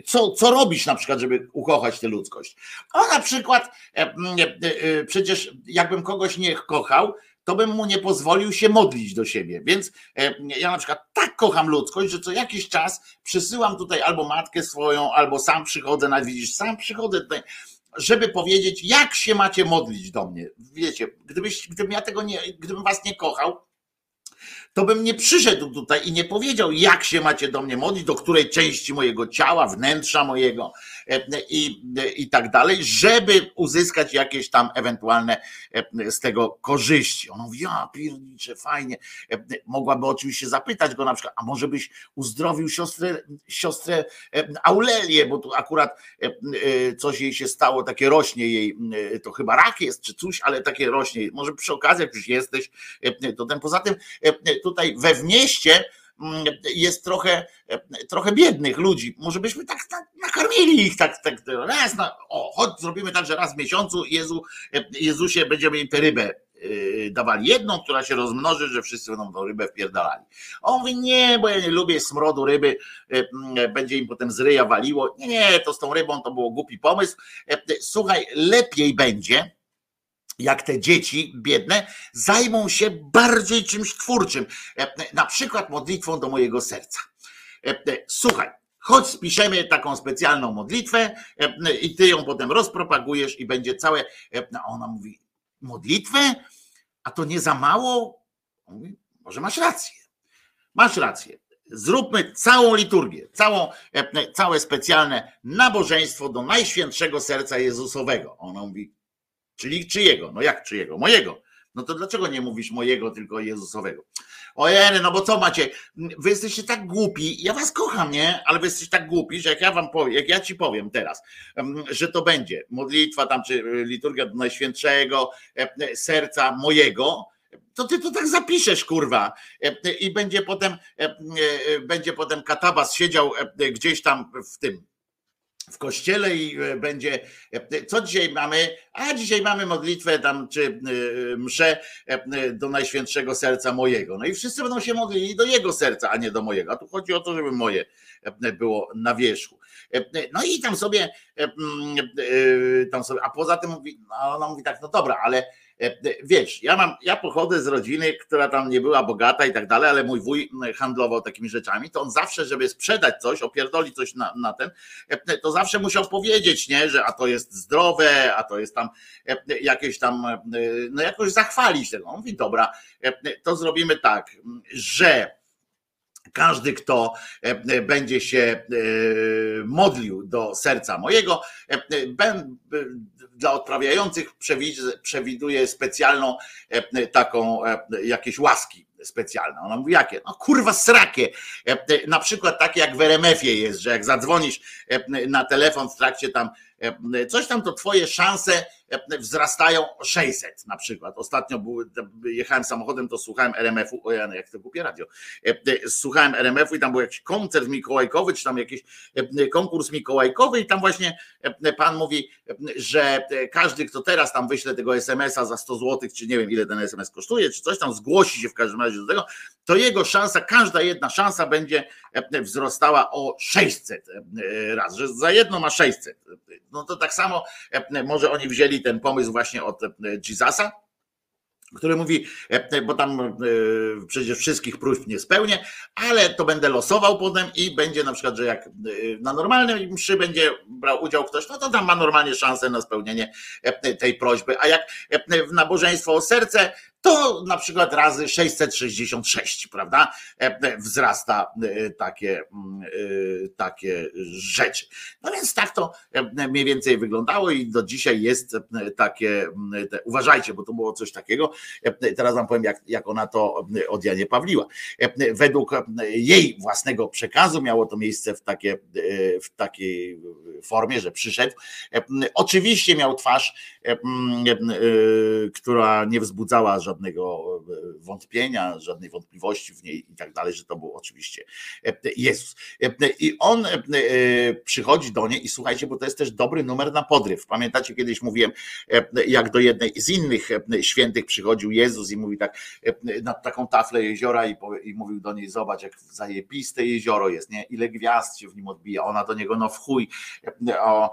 Co, co robisz na przykład, żeby ukochać tę ludzkość? O na przykład, przecież jakbym kogoś nie kochał, to bym mu nie pozwolił się modlić do siebie. Więc ja na przykład tak kocham ludzkość, że co jakiś czas przysyłam tutaj albo matkę swoją, albo sam przychodzę, nawet widzisz, sam przychodzę tutaj żeby powiedzieć, jak się macie modlić do mnie. Wiecie, gdybyś, gdybym ja tego nie, gdybym was nie kochał, to bym nie przyszedł tutaj i nie powiedział, jak się macie do mnie modlić, do której części mojego ciała, wnętrza mojego e, i, i tak dalej, żeby uzyskać jakieś tam ewentualne e, z tego korzyści. On mówi, ja piernicze, fajnie. E, mogłaby oczywiście zapytać go na przykład, a może byś uzdrowił siostrę, siostrę Aurelię, bo tu akurat coś jej się stało, takie rośnie jej, to chyba rak jest czy coś, ale takie rośnie. Może przy okazji, jak już jesteś, to ten poza tym tutaj we mieście mm, jest trochę, trochę biednych ludzi. Może byśmy tak, tak nakarmili ich tak, tak raz na, o, chodź, zrobimy tak, że raz w miesiącu Jezu, Jezusie będziemy im tę rybę yy, dawali jedną, która się rozmnoży, że wszyscy będą tą rybę wpierdalali. On mówi, nie, bo ja nie lubię smrodu ryby, yy, yy, będzie im potem z ryja waliło. Nie, nie, to z tą rybą to było głupi pomysł. Słuchaj, lepiej będzie, jak te dzieci biedne zajmą się bardziej czymś twórczym, e, na przykład modlitwą do mojego serca. E, e, słuchaj, chodź spiszemy taką specjalną modlitwę i ty ją potem rozpropagujesz i będzie całe. A ona mówi, modlitwę? A to nie za mało? Mówi, może masz rację. Masz rację. Zróbmy całą liturgię, całą, całe specjalne nabożeństwo do Najświętszego Serca Jezusowego. Ona mówi, Czyli czyjego? No jak czyjego? Mojego. No to dlaczego nie mówisz mojego, tylko Jezusowego? Ojej, no bo co macie? Wy jesteście tak głupi, ja was kocham, nie? Ale wy jesteście tak głupi, że jak ja wam powiem, jak ja ci powiem teraz, że to będzie modlitwa tam, czy liturgia do Najświętszego, serca mojego, to ty to tak zapiszesz, kurwa. I będzie potem, będzie potem katabas siedział gdzieś tam w tym, w kościele i e, będzie, e, co dzisiaj mamy? A dzisiaj mamy modlitwę tam, czy e, mszę do Najświętszego Serca mojego. No i wszyscy będą się modlili do jego serca, a nie do mojego. A tu chodzi o to, żeby moje było na wierzchu. No i tam sobie, tam sobie, a poza tym mówi, no ona mówi tak, no dobra, ale wiesz, ja mam, ja pochodzę z rodziny, która tam nie była bogata i tak dalej, ale mój wuj handlował takimi rzeczami, to on zawsze, żeby sprzedać coś, opierdolić coś na, na ten, e, to zawsze musiał powiedzieć, nie, że a to jest zdrowe, a to jest tam jakieś tam, no jakoś zachwalić tego. On mówi, dobra, to zrobimy tak, że każdy, kto będzie się modlił do serca mojego, dla odprawiających przewiduje specjalną taką jakieś łaski specjalne. Ona mówi, jakie? No kurwa srakie. Na przykład takie jak w RMF-ie jest, że jak zadzwonisz na telefon w trakcie tam coś tam, to twoje szanse wzrastają 600 na przykład. Ostatnio były, jechałem samochodem, to słuchałem RMF-u, o ja, jak to głupie radio, słuchałem RMF-u i tam był jakiś koncert mikołajkowy, czy tam jakiś konkurs mikołajkowy i tam właśnie pan mówi, że każdy, kto teraz tam wyśle tego SMS-a za 100 zł, czy nie wiem ile ten SMS kosztuje, czy coś tam zgłosi się w każdym razie do tego, to jego szansa, każda jedna szansa będzie wzrastała o 600 raz, że za jedno ma 600. No to tak samo może oni wzięli ten pomysł właśnie od e, Jezusa, który mówi, e, bo tam e, przecież wszystkich próśb nie spełnię, ale to będę losował potem i będzie na przykład, że jak na normalnej mszy będzie brał udział ktoś, no to tam ma normalnie szansę na spełnienie tej prośby, a jak w nabożeństwo o serce, to na przykład razy 666, prawda? E, wzrasta e, takie, mm, e, takie rzeczy. No więc tak to mniej więcej wyglądało i do dzisiaj jest takie, mm, te, uważajcie, bo to było coś takiego. Teraz wam powiem, jak, jak ona to od Janie Pawliła. Według jej własnego przekazu miało to miejsce w, takie, w takiej formie, że przyszedł. Oczywiście miał twarz, która nie wzbudzała żadnego e, wątpienia, żadnej wątpliwości w niej i tak dalej, że to był oczywiście e, Jezus. E, I on przychodzi do niej i słuchajcie, bo to jest też dobry numer na podryw. Pamiętacie, kiedyś mówiłem, jak do jednej z innych świętych przychodził Jezus i mówi tak na taką taflę jeziora i, i mówił do niej, zobacz, jak zajebiste jezioro jest, nie? Ile gwiazd się w nim odbija. Ona do niego, no w chuj. O,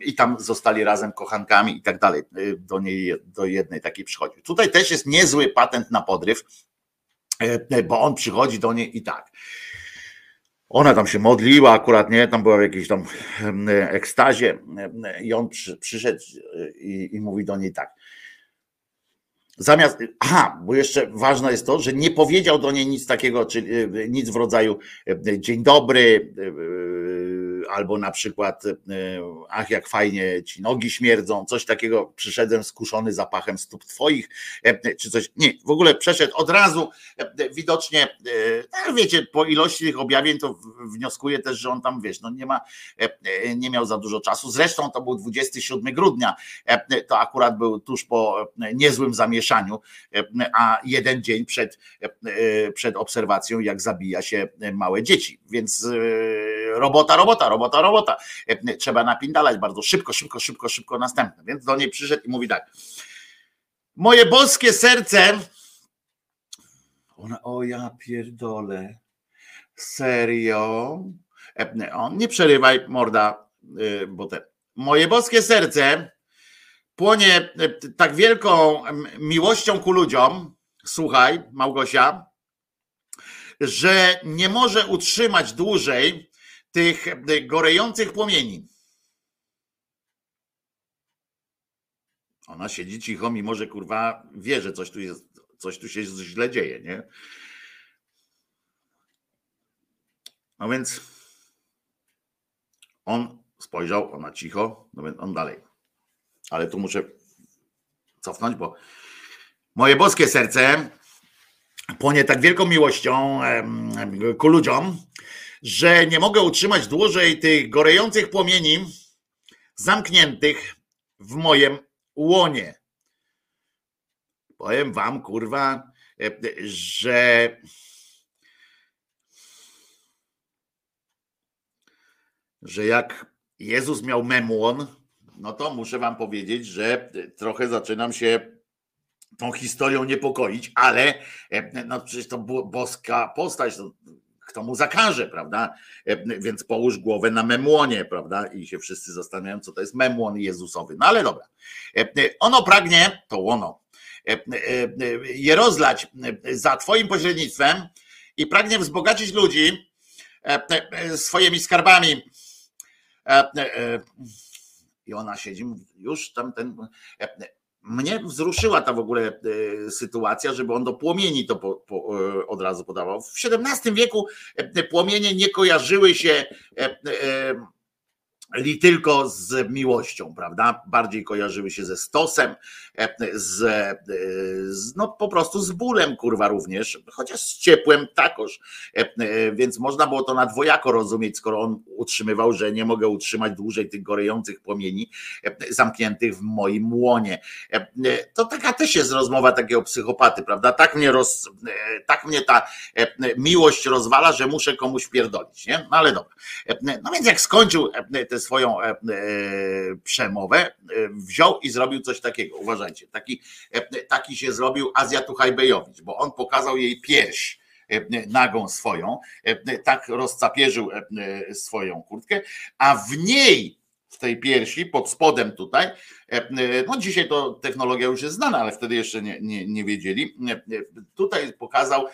I tam zostali razem kochankami i tak dalej. Do niej, do jednej takiej przychodził. Tutaj też jest niezły patent na podryw, e, bo on przychodzi do niej i tak. Ona tam się modliła, akurat nie, tam była w jakiejś tam ekstazie i on przy, przyszedł i, i mówi do niej tak. Zamiast, aha, bo jeszcze ważne jest to, że nie powiedział do niej nic takiego, czy e, nic w rodzaju e, dzień dobry, albo na przykład e, ach jak fajnie ci nogi śmierdzą, coś takiego, przyszedłem skuszony zapachem stóp twoich, e, czy coś, nie, w ogóle przeszedł od razu, e, widocznie, wiecie, po ilości tych objawień to wnioskuję też, że on tam, wiesz, no nie ma, nie miał za dużo czasu, zresztą to był 27 grudnia, to akurat był tuż po niezłym zamieszaniu, a jeden dzień przed, przed obserwacją, jak zabija się małe dzieci, więc robota, robota, robota, robota. E, trzeba napindalać bardzo szybko, szybko, szybko, szybko następne. Więc do niej przyszedł i mówi tak. Moje boskie serce. Ona, o ja pierdolę. Serio? E, on, nie przerywaj, morda, e, bo te. Moje boskie serce płonie tak wielką miłością ku ludziom. Słuchaj, Małgosia, że nie może utrzymać dłużej tych e, gorejących płomieni. Ona siedzi cicho, mimo że kurwa wie, że coś tu jest, coś tu się źle dzieje, nie? No więc on spojrzał, ona cicho, no więc on dalej. Ale tu muszę cofnąć, bo moje boskie serce płonie tak wielką miłością ku ludziom, że nie mogę utrzymać dłużej tych gorejących płomieni zamkniętych w moim łonie. Powiem wam, kurwa, że że jak Jezus miał memłon, no to muszę wam powiedzieć, że trochę zaczynam się tą historią niepokoić, ale no przecież to boska postać, to kto mu zakaże, prawda? E, więc połóż głowę na memłonie, prawda? I się wszyscy zastanawiają, co to jest memłon Jezusowy. No ale dobra. E, ono pragnie, to ono, e, je rozlać za Twoim pośrednictwem i pragnie wzbogacić ludzi swoimi skarbami. I ona siedzi, już tam ten. Mnie wzruszyła ta w ogóle e, sytuacja, żeby on do płomieni to po, po, e, od razu podawał. W XVII wieku e, płomienie nie kojarzyły się li tylko z miłością, prawda? Bardziej kojarzyły się ze stosem, e, z, e, z, no po prostu z bólem, kurwa, również, chociaż z ciepłem takoż. E, więc można było to na dwojako rozumieć, skoro on utrzymywał, że nie mogę utrzymać dłużej tych gorejących płomieni zamkniętych w moim łonie. To taka też jest rozmowa takiego psychopaty, prawda? Tak mnie, roz, tak mnie ta miłość rozwala, że muszę komuś pierdolić, nie? No ale dobra. No więc jak skończył te swoją e, e, przemowę, e, wziął i zrobił coś takiego. Uważajcie, taki, taki się zrobił Azjatu Hajbejowicz, bo on pokazał jej pierś nagą swoją, tak rozcapierzył swoją kurtkę, a w niej w tej piersi, pod spodem tutaj. No dzisiaj to technologia już jest znana, ale wtedy jeszcze nie, nie, nie wiedzieli. Tutaj pokazał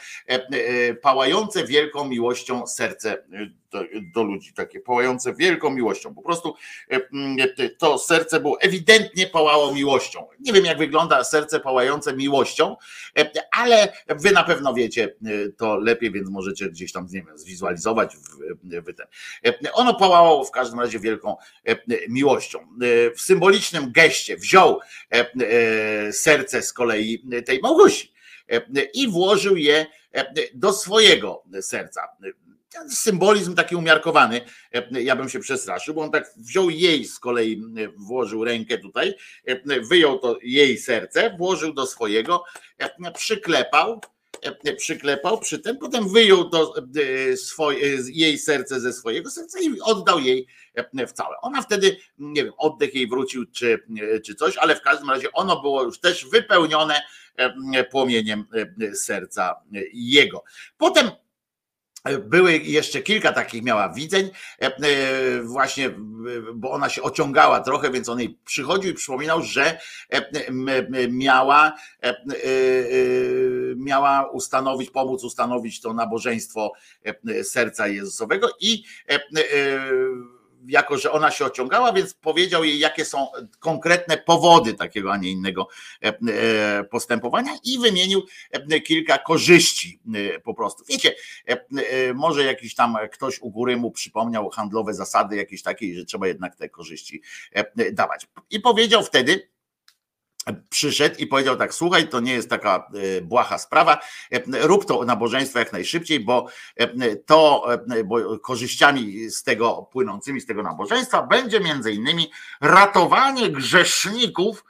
pałające wielką miłością serce do, do, ludzi, takie pałające wielką miłością. Po prostu e, to serce było ewidentnie pałało miłością. Nie wiem, jak wygląda serce pałające miłością, e, ale wy na pewno wiecie e, to lepiej, więc możecie gdzieś tam, nie wiem, zwizualizować. W, w ten. Ono pałało w każdym razie wielką miłością. W symbolicznym geście wziął serce z kolei tej Małgosi i włożył je do swojego serca. Symbolizm taki umiarkowany, e, ja bym się przestraszył, bo on tak wziął jej z kolei, e, włożył rękę tutaj, e, wyjął to jej serce, włożył do swojego, przyklepał, przyklepał przy tym, potem wyjął to swoje, jej serce ze swojego serca i oddał jej w całe. Ona wtedy, nie wiem, oddech jej wrócił czy, czy coś, ale w każdym razie ono było już też wypełnione płomieniem serca jego. Potem były jeszcze kilka takich miała widzeń, e, e, właśnie, bo ona się ociągała trochę, więc on jej przychodził i przypominał, że e, miała, miała ustanowić, pomóc ustanowić to nabożeństwo serca Jezusowego i jako że ona się ociągała, więc powiedział jej, jakie są konkretne powody takiego, a nie innego e, e, postępowania i wymienił e, kilka korzyści po prostu. Wiecie, może jakiś tam ktoś u góry mu przypomniał handlowe zasady jakieś takie, że trzeba jednak te korzyści dawać. I powiedział wtedy, przyszedł i powiedział tak: Słuchaj, to nie jest taka e, błaha sprawa, e, rób to nabożeństwo jak najszybciej, bo e, to bo korzyściami z tego płynącymi z tego nabożeństwa będzie między innymi ratowanie grzeszników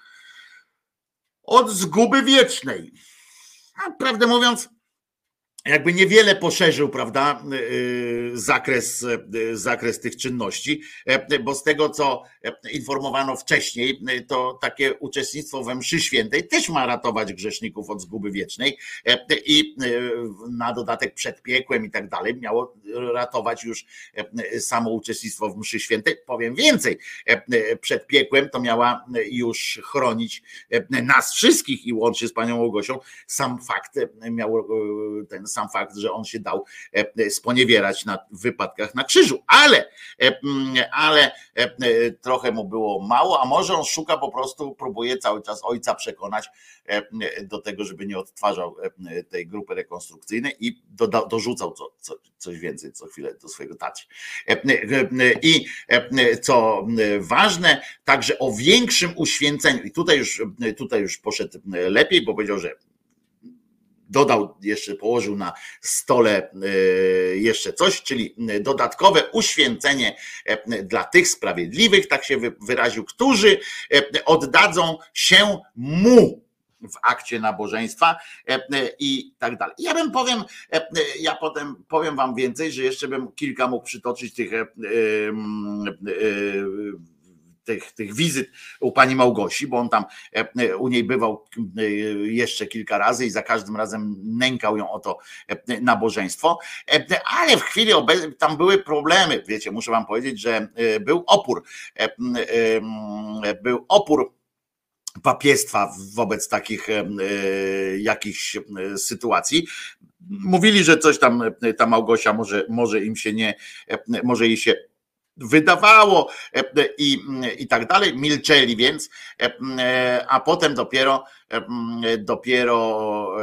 od zguby wiecznej. A prawdę mówiąc, jakby niewiele poszerzył, prawda, y, y, zakres, y, zakres tych czynności, e, bo z tego, co e, informowano wcześniej, to takie uczestnictwo we mszy świętej też ma ratować grzeszników od zguby wiecznej e, i na dodatek przed piekłem i tak dalej miało ratować już samo uczestnictwo w mszy świętej. Powiem więcej, przed piekłem to miała już chronić nas wszystkich i łącznie z panią Łogosią sam fakt miał ten sam fakt, że on się dał e, sponiewierać na wypadkach na krzyżu, ale, e, ale e, trochę mu było mało, a może on szuka po prostu, próbuje cały czas ojca przekonać do tego, żeby nie odtwarzał tej grupy rekonstrukcyjnej i dorzucał co, co, coś więcej co chwilę do swojego taci. I co ważne, także o większym uświęceniu, i tutaj już, tutaj już poszedł lepiej, bo powiedział, że dodał jeszcze, położył na stole e, jeszcze coś, czyli dodatkowe uświęcenie e, dla tych sprawiedliwych, tak się wyraził, którzy e, oddadzą się mu w akcie nabożeństwa i tak dalej. Ja bym powiem, ja potem powiem wam więcej, że jeszcze bym kilka mógł przytoczyć tych tych, tych wizyt u pani Małgosi, bo on tam e, e, u niej bywał e, jeszcze kilka razy i za każdym razem nękał ją o to nabożeństwo, ale w chwili obecnej tam były problemy, wiecie, muszę wam powiedzieć, że był opór, był opór papiestwa wobec takich jakichś sytuacji. Mówili, że coś tam ta Małgosia może, może im się nie, może jej się wydawało i, i tak dalej. Milczeli więc, a potem dopiero dopiero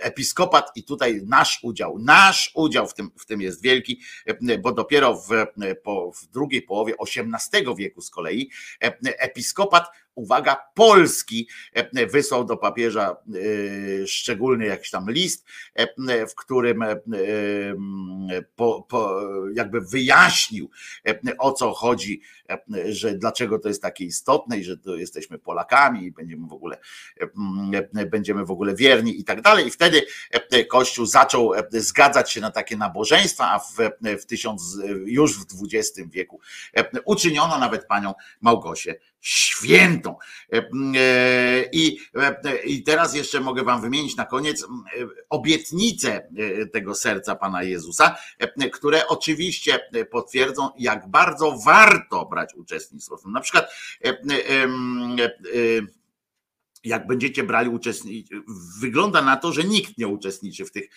episkopat i tutaj nasz udział, nasz udział w tym, w tym jest wielki, bo dopiero w, po, w drugiej połowie XVIII wieku z kolei episkopat uwaga, Polski e, wysłał do papieża e, szczególny jakiś tam list, e, w którym po, po, jakby wyjaśnił o co chodzi, że dlaczego to jest takie istotne i że jesteśmy Polakami i będziemy w ogóle będziemy w ogóle wierni i tak dalej. I wtedy Kościół zaczął zgadzać się na takie nabożeństwa, a w, w tysiąc, już w XX wieku uczyniono nawet panią Małgosię świętą. E, e, I, e, I teraz jeszcze mogę Wam wymienić na koniec obietnice tego serca Pana Jezusa, które oczywiście potwierdzą, jak bardzo warto brać uczestnictwo. Na przykład jak będziecie brali uczestniczyć, wygląda na to, że nikt nie uczestniczy w tych,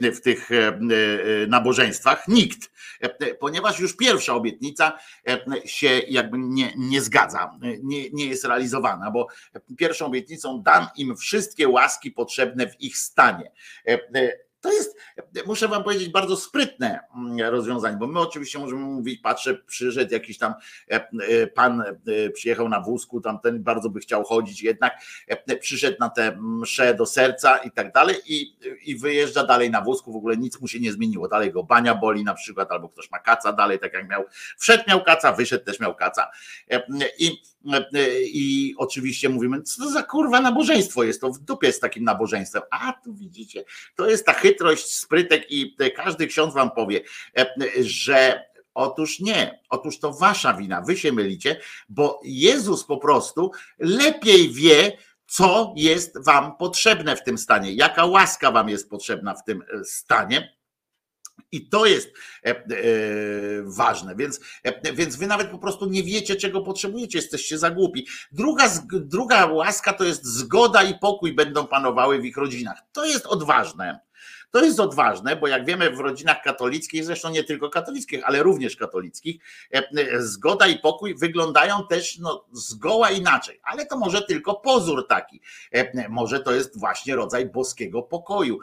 w tych e, e, nabożeństwach, nikt, ponieważ już pierwsza obietnica się jakby nie, nie zgadza, nie, nie jest realizowana, bo pierwszą obietnicą dam im wszystkie łaski potrzebne w ich stanie. To jest, muszę wam powiedzieć, bardzo sprytne mm, rozwiązanie, bo my oczywiście możemy mówić, patrzę, przyszedł jakiś tam e, e, pan, e, przyjechał na wózku, tamten bardzo by chciał chodzić, jednak przyszedł na te msze do serca i tak dalej i, i wyjeżdża dalej na wózku, w ogóle nic mu się nie zmieniło, dalej go bania boli na przykład, albo ktoś ma kaca dalej, tak jak miał, wszedł miał kaca, wyszedł też miał kaca. I i oczywiście mówimy, co za kurwa nabożeństwo jest, to w dupie z takim nabożeństwem. A tu widzicie, to jest ta chytrość, sprytek i każdy ksiądz wam powie, że Otóż nie, otóż to wasza wina, wy się mylicie, bo Jezus po prostu lepiej wie, co jest wam potrzebne w tym stanie, jaka łaska wam jest potrzebna w tym stanie i to jest e, e, ważne, więc, e, więc wy nawet po prostu nie wiecie, czego potrzebujecie, jesteście za głupi. Druga, druga łaska to jest zgoda i pokój będą panowały w ich rodzinach. To jest odważne. To jest odważne, bo jak wiemy w rodzinach katolickich, zresztą nie tylko katolickich, ale również katolickich, e, e, zgoda i pokój wyglądają też no, zgoła inaczej, ale to może tylko pozór taki. E, może to jest właśnie rodzaj boskiego pokoju.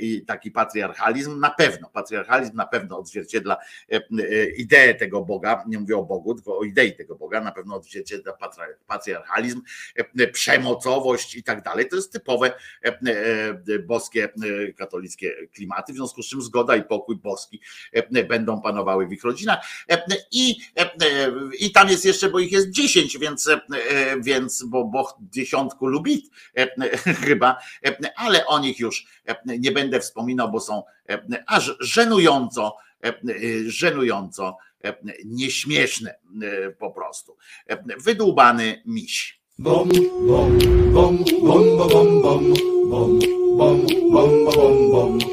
I taki patriarchalizm na pewno, patriarchalizm na pewno odzwierciedla ideę tego Boga, nie mówię o Bogu, tylko o idei tego Boga, na pewno odzwierciedla patriarchalizm, przemocowość i tak dalej. To jest typowe boskie katolickie klimaty, w związku z czym zgoda i pokój boski e, będą panowały w ich rodzinach. E, I, e, i tam jest jeszcze, bo ich jest dziesięć, więc, więc bo Bóg dziesiątku lubi chyba, ale o nich już nie będę wspominał, bo są aż żenująco, żenująco nieśmieszne po prostu. Wydłubany miś. Bom, bom, bom, bom, bom, bom, bom bom bum bum bum bum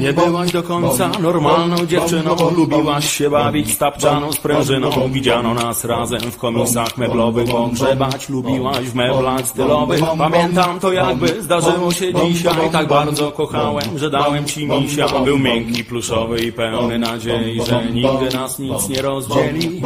Nie byłaś do końca normalną dziewczyną Lubiłaś się bawić tapczaną sprężyną. Widziano nas razem w komisach meblowych. Ogrzebać lubiłaś w meblach stylowych. Pamiętam to jakby zdarzyło się dzisiaj. Tak bardzo kochałem, że dałem ci misia. Był miękki, pluszowy i pełny nadziei Że nigdy nas nic nie rozdzieli.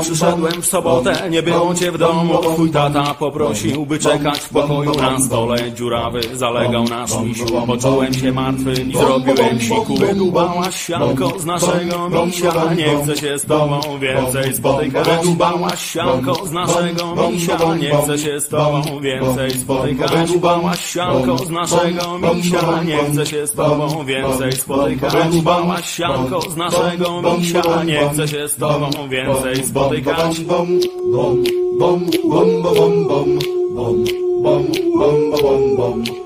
Przyszedłem w sobotę, nie było cię w domu. Twój tata poprosił, by czekać w pokoju Na stole. Dziurawy zalegał nasz misiu Poczułem się ma martwy i zrobiłem siku Wydubałaś sianko z naszego misia Nie chcę się z tobą więcej spotykać Wydubałaś sianko z naszego misia Nie chcę się z tobą więcej spotykać Wydubałaś sianko z naszego misia Nie chcę się z tobą więcej spotykać Wydubałaś sianko z naszego misia Nie chcę się z tobą więcej spotykać Bom, bom, bom, bom, bom, bom, bom, bom, bom, bom, bom,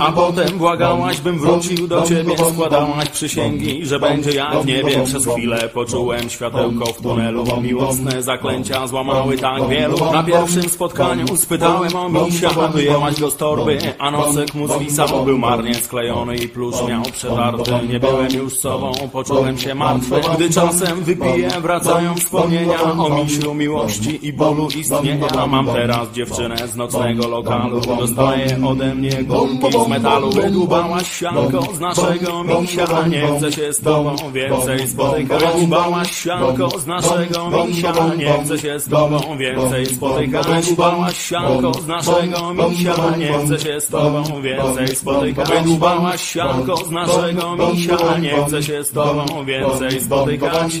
A potem błagałaś, bym wrócił do ciebie Składałaś przysięgi, że będzie jak w niebie Przez chwilę poczułem światełko w tunelu. Miłosne zaklęcia złamały tak wielu. Na pierwszym spotkaniu spytałem o misia Wyjęłaś go z torby, a nosek mu zwisał Był marnie sklejony i plusz miał przetarty. Nie byłem już sobą, poczułem się martwy. Gdy czasem wypiję, wracają wspomnienia O misiu miłości i bólu istnienia. Mam teraz dziewczynę z nocnego lokalu Dostaje ode mnie gumki z metalu Wydłubałaś sianko z naszego misia Nie chcę się z tobą więcej spotykać Wydłubałaś sianko z naszego misia Nie chcę się z tobą więcej spotykać Wydłubałaś sianko z naszego misia Nie chcę się z tobą więcej spotykać Wydłubałaś sianko z naszego misia Nie chcę się z tobą więcej spotykać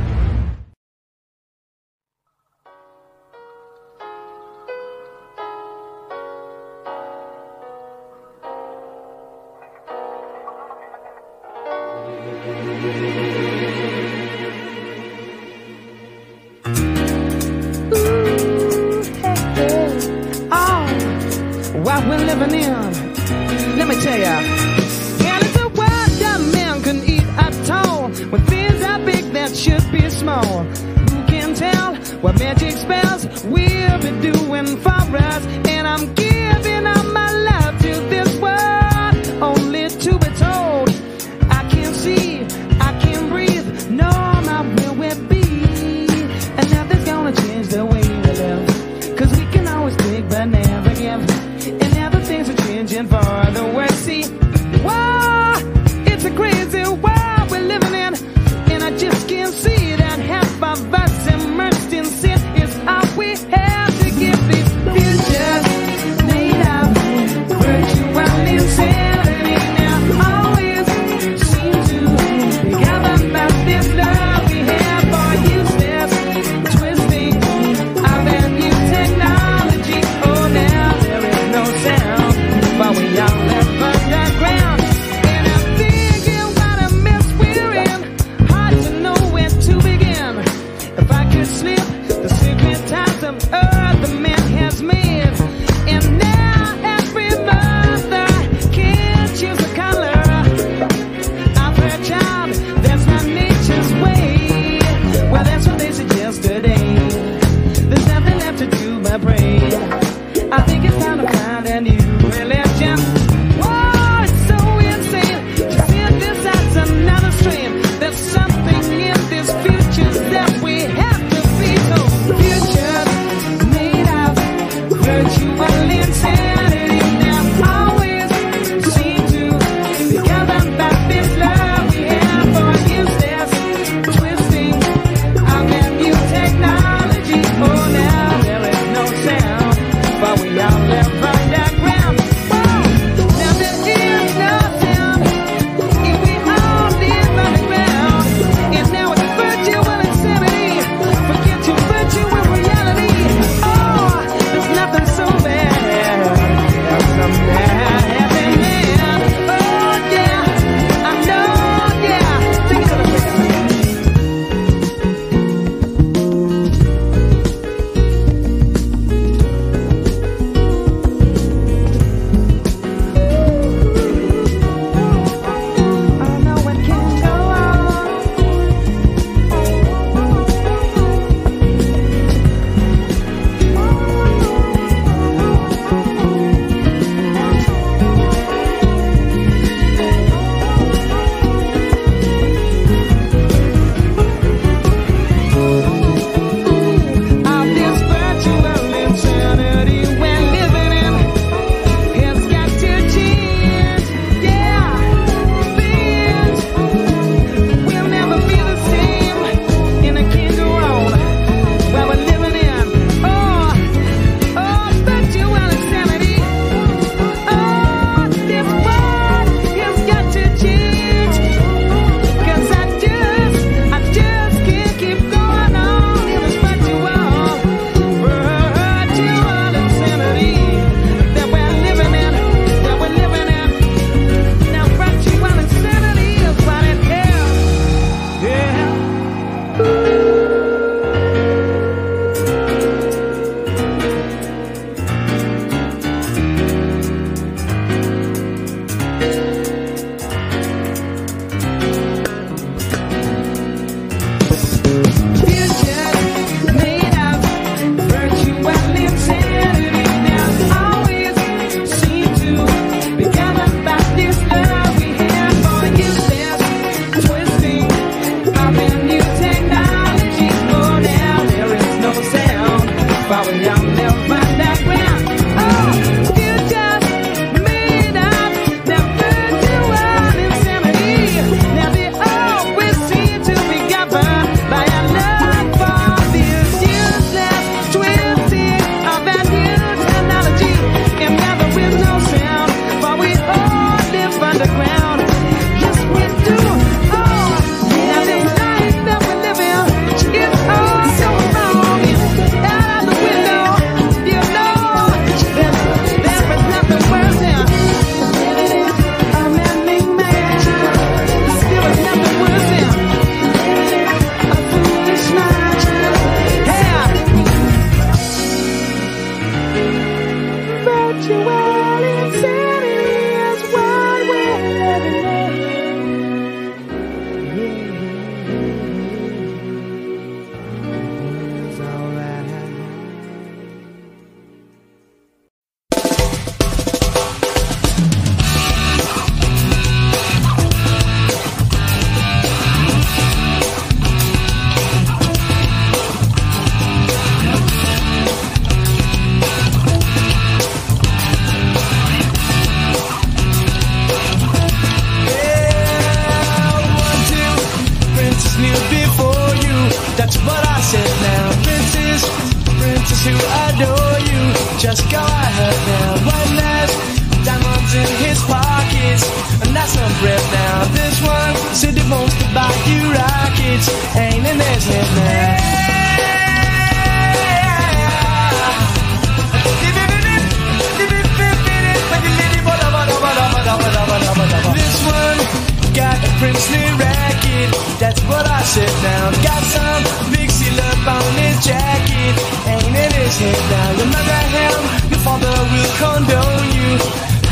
said now. Got some seal up on his jacket, ain't in his head now. You marry him, your father will condone you.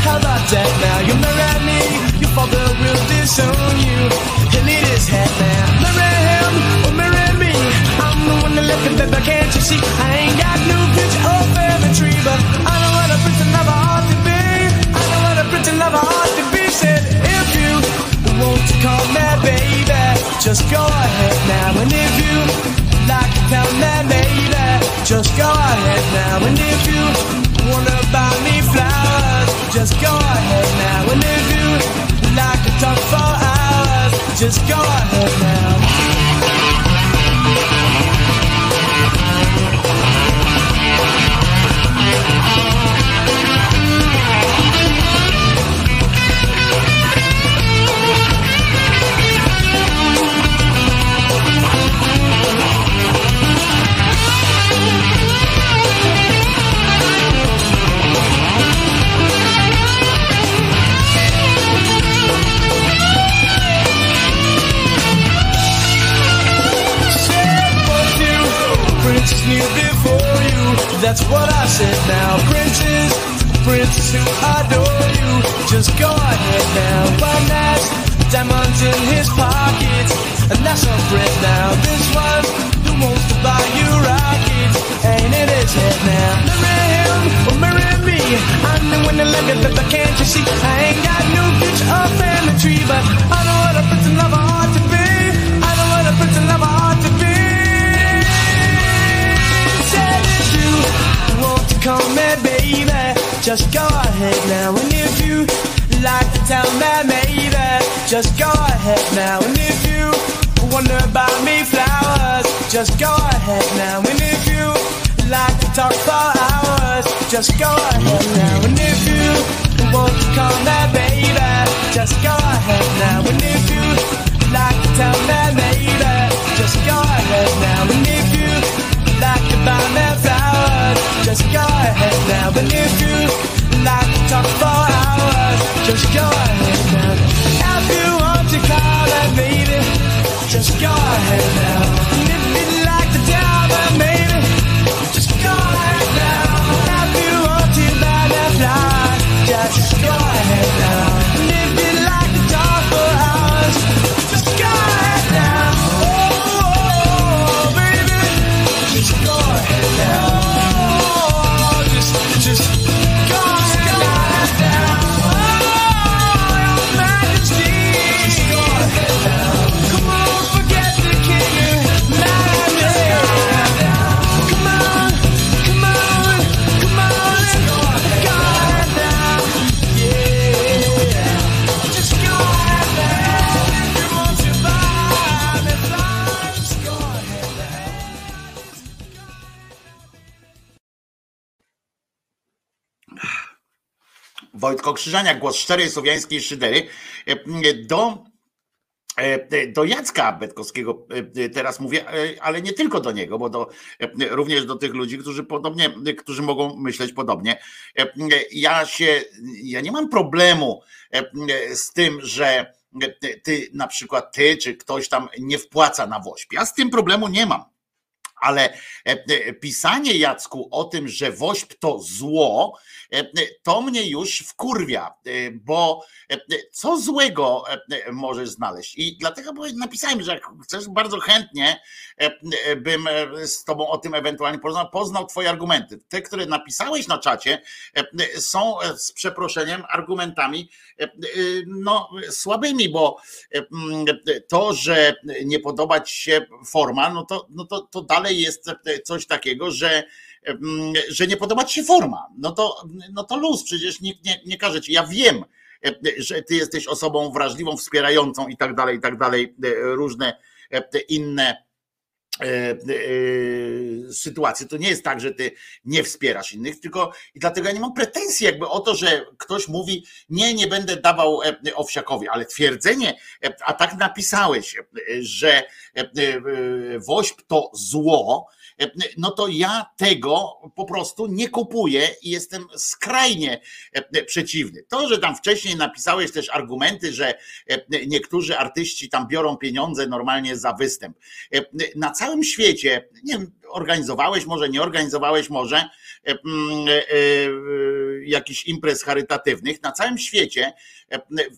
How about that now? You marry me, your father will disown you. He'll need his head now. Marry him oh, or marry me. I'm the one that left the baby, can't you see? I ain't got no bitch or family tree, but I know what a prince and never ought to be. I know what a prince and never ought to be. Said if you want to call me just go ahead now. And if you like to tell me maybe, just go ahead now. And if you wanna buy me flowers, just go ahead now. And if you like to talk for hours, just go ahead now. That's what I said now. Princes, princes who adore you. Just go ahead now. One has diamonds in his pockets, and that's a friend now. This one who wants to buy you rockets, ain't in his head now. Marry him or marry me. I'm the one that let it, but can't you see? I ain't got no bitch or family tree, but I know what a prince and lover ought call me baby, just go ahead now. And if you like to tell me maybe, just go ahead now. And if you wonder about me flowers, just go ahead now. And if you like to talk for hours, just go ahead now. And if you want to call me baby, just go ahead now. And if you like to tell me maybe, just go ahead now. And if you like to buy me flowers, just go ahead now. And if you like to talk for hours, just go ahead now. If you want to call me baby, just go ahead now. Wojtko Krzyżaniak, głos szczerej słowiańskiej szydery. E, Do, e, do Jacka Betkowskiego e, teraz mówię, e, ale nie tylko do niego, bo do, e, również do tych ludzi, którzy podobnie, którzy mogą myśleć podobnie. E, Ja się, ja nie mam problemu e, z tym, że ty, na przykład ty, czy ktoś tam nie wpłaca na WOŚP. Ja z tym problemu nie mam. Ale e, e, pisanie Jacku o tym, że wośp to zło, e, to mnie już wkurwia, e, bo e, co złego e, e, możesz znaleźć? I dlatego napisałem, że jak chcesz, bardzo chętnie e, e, bym e, z tobą o tym ewentualnie porozmawiał, poznał twoje argumenty. Te, które napisałeś na czacie, e, e, są e, z przeproszeniem argumentami e, e, no, słabymi, bo e, mm, to, że nie podoba ci się forma, no to, no to, to dalej jest coś takiego, że, że nie podoba ci się forma. No to, no to luz, przecież nikt nie, nie każe ci. Ja wiem, e, że ty jesteś osobą wrażliwą, wspierającą i tak dalej, i tak dalej, e, różne e, inne E, e, sytuację. To nie jest tak, że ty nie wspierasz innych, tylko i dlatego ja nie mam pretensji jakby o to, że ktoś mówi, nie, nie będę dawał Owsiakowi, ale twierdzenie, a tak napisałeś, że woźb to zło, no to ja tego po prostu nie kupuję i jestem skrajnie przeciwny. To, że tam wcześniej napisałeś też argumenty, że niektórzy artyści tam biorą pieniądze normalnie za występ. Na całym świecie, nie wiem, organizowałeś może, nie organizowałeś może e, e, e, jakichś imprez charytatywnych. Na całym świecie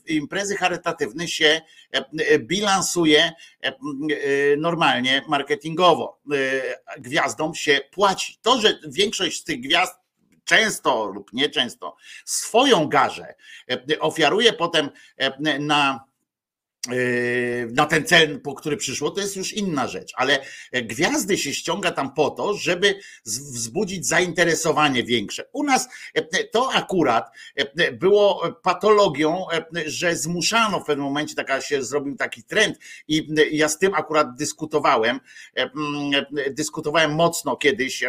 imprezy charytatywne się bilansuje normalnie, marketingowo. Gwiazdom się płaci. To, że większość z tych gwiazd często lub nieczęsto swoją garzę ofiaruje potem na na ten cel, po który przyszło, to jest już inna rzecz, ale gwiazdy się ściąga tam po to, żeby wzbudzić zainteresowanie większe. U nas e, to akurat e, było patologią, e, że zmuszano w pewnym momencie, taka się zrobił taki trend i ja z tym akurat dyskutowałem, dyskutowałem mocno kiedyś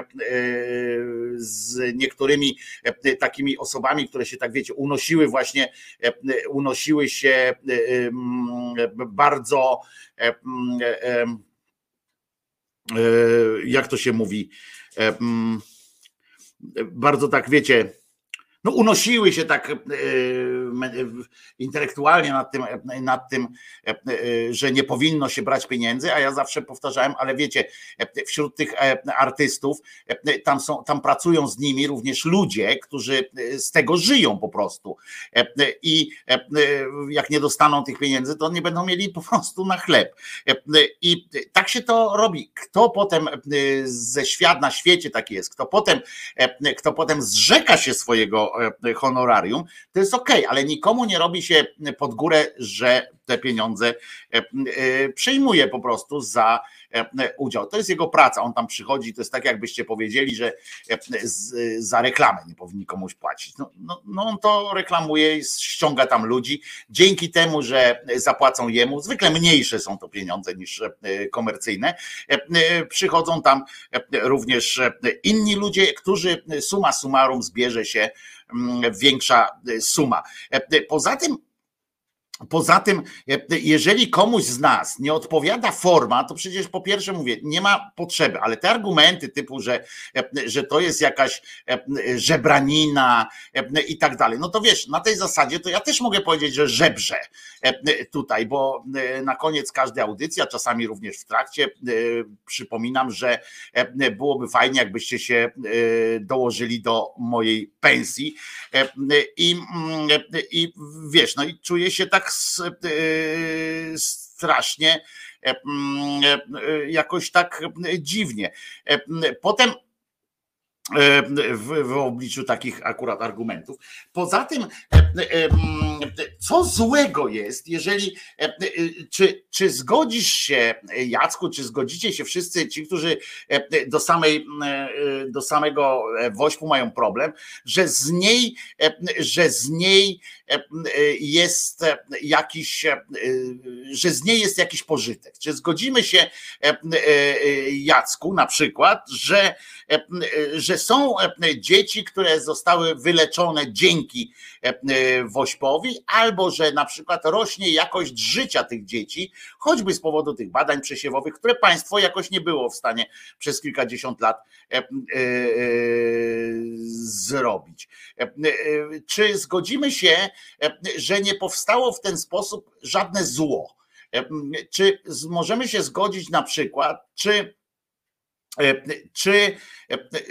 z niektórymi takimi osobami, które się tak wiecie, unosiły właśnie, unosiły się bardzo e, e, e, jak to się mówi, bardzo tak wiecie, no unosiły się tak intelektualnie nad tym, nad tym, że nie powinno się brać pieniędzy, a ja zawsze powtarzałem, ale wiecie, wśród tych artystów tam są, tam pracują z nimi również ludzie, którzy z tego żyją po prostu. I jak nie dostaną tych pieniędzy, to nie będą mieli po prostu na chleb. I tak się to robi. Kto potem ze świat na świecie tak jest, kto potem, kto potem zrzeka się swojego honorarium, to jest ok, ale nikomu nie robi się pod górę, że te pieniądze e, e, przyjmuje po prostu za e, udział. To jest jego praca. On tam przychodzi, to jest tak, jakbyście powiedzieli, że za reklamę nie powinni komuś płacić. No, no, no on to reklamuje, ściąga tam ludzi. Dzięki temu, że zapłacą jemu, zwykle mniejsze są to pieniądze niż komercyjne, przychodzą tam również inni ludzie, którzy suma summarum zbierze się mm, większa suma. Poza tym, Poza tym, jeżeli komuś z nas nie odpowiada forma, to przecież po pierwsze mówię, nie ma potrzeby, ale te argumenty typu, że, że to jest jakaś żebranina i tak dalej, no to wiesz, na tej zasadzie to ja też mogę powiedzieć, że żebrze tutaj, bo na koniec każdej audycji, a czasami również w trakcie, przypominam, że byłoby fajnie, jakbyście się dołożyli do mojej pensji i, i wiesz, no i czuję się tak E, strasznie e, e, jakoś tak dziwnie. Potem w, w obliczu takich akurat argumentów. Poza tym, co złego jest, jeżeli, czy, czy zgodzisz się, Jacku, czy zgodzicie się wszyscy ci, którzy do, samej, do samego wośpu mają problem, że z niej, że z niej jest jakiś, że z niej jest jakiś pożytek. Czy zgodzimy się, Jacku, na przykład, że, że są dzieci, które zostały wyleczone dzięki Wośpowi, albo że na przykład rośnie jakość życia tych dzieci, choćby z powodu tych badań przesiewowych, które państwo jakoś nie było w stanie przez kilkadziesiąt lat zrobić. Czy zgodzimy się, że nie powstało w ten sposób żadne zło? Czy możemy się zgodzić na przykład, czy czy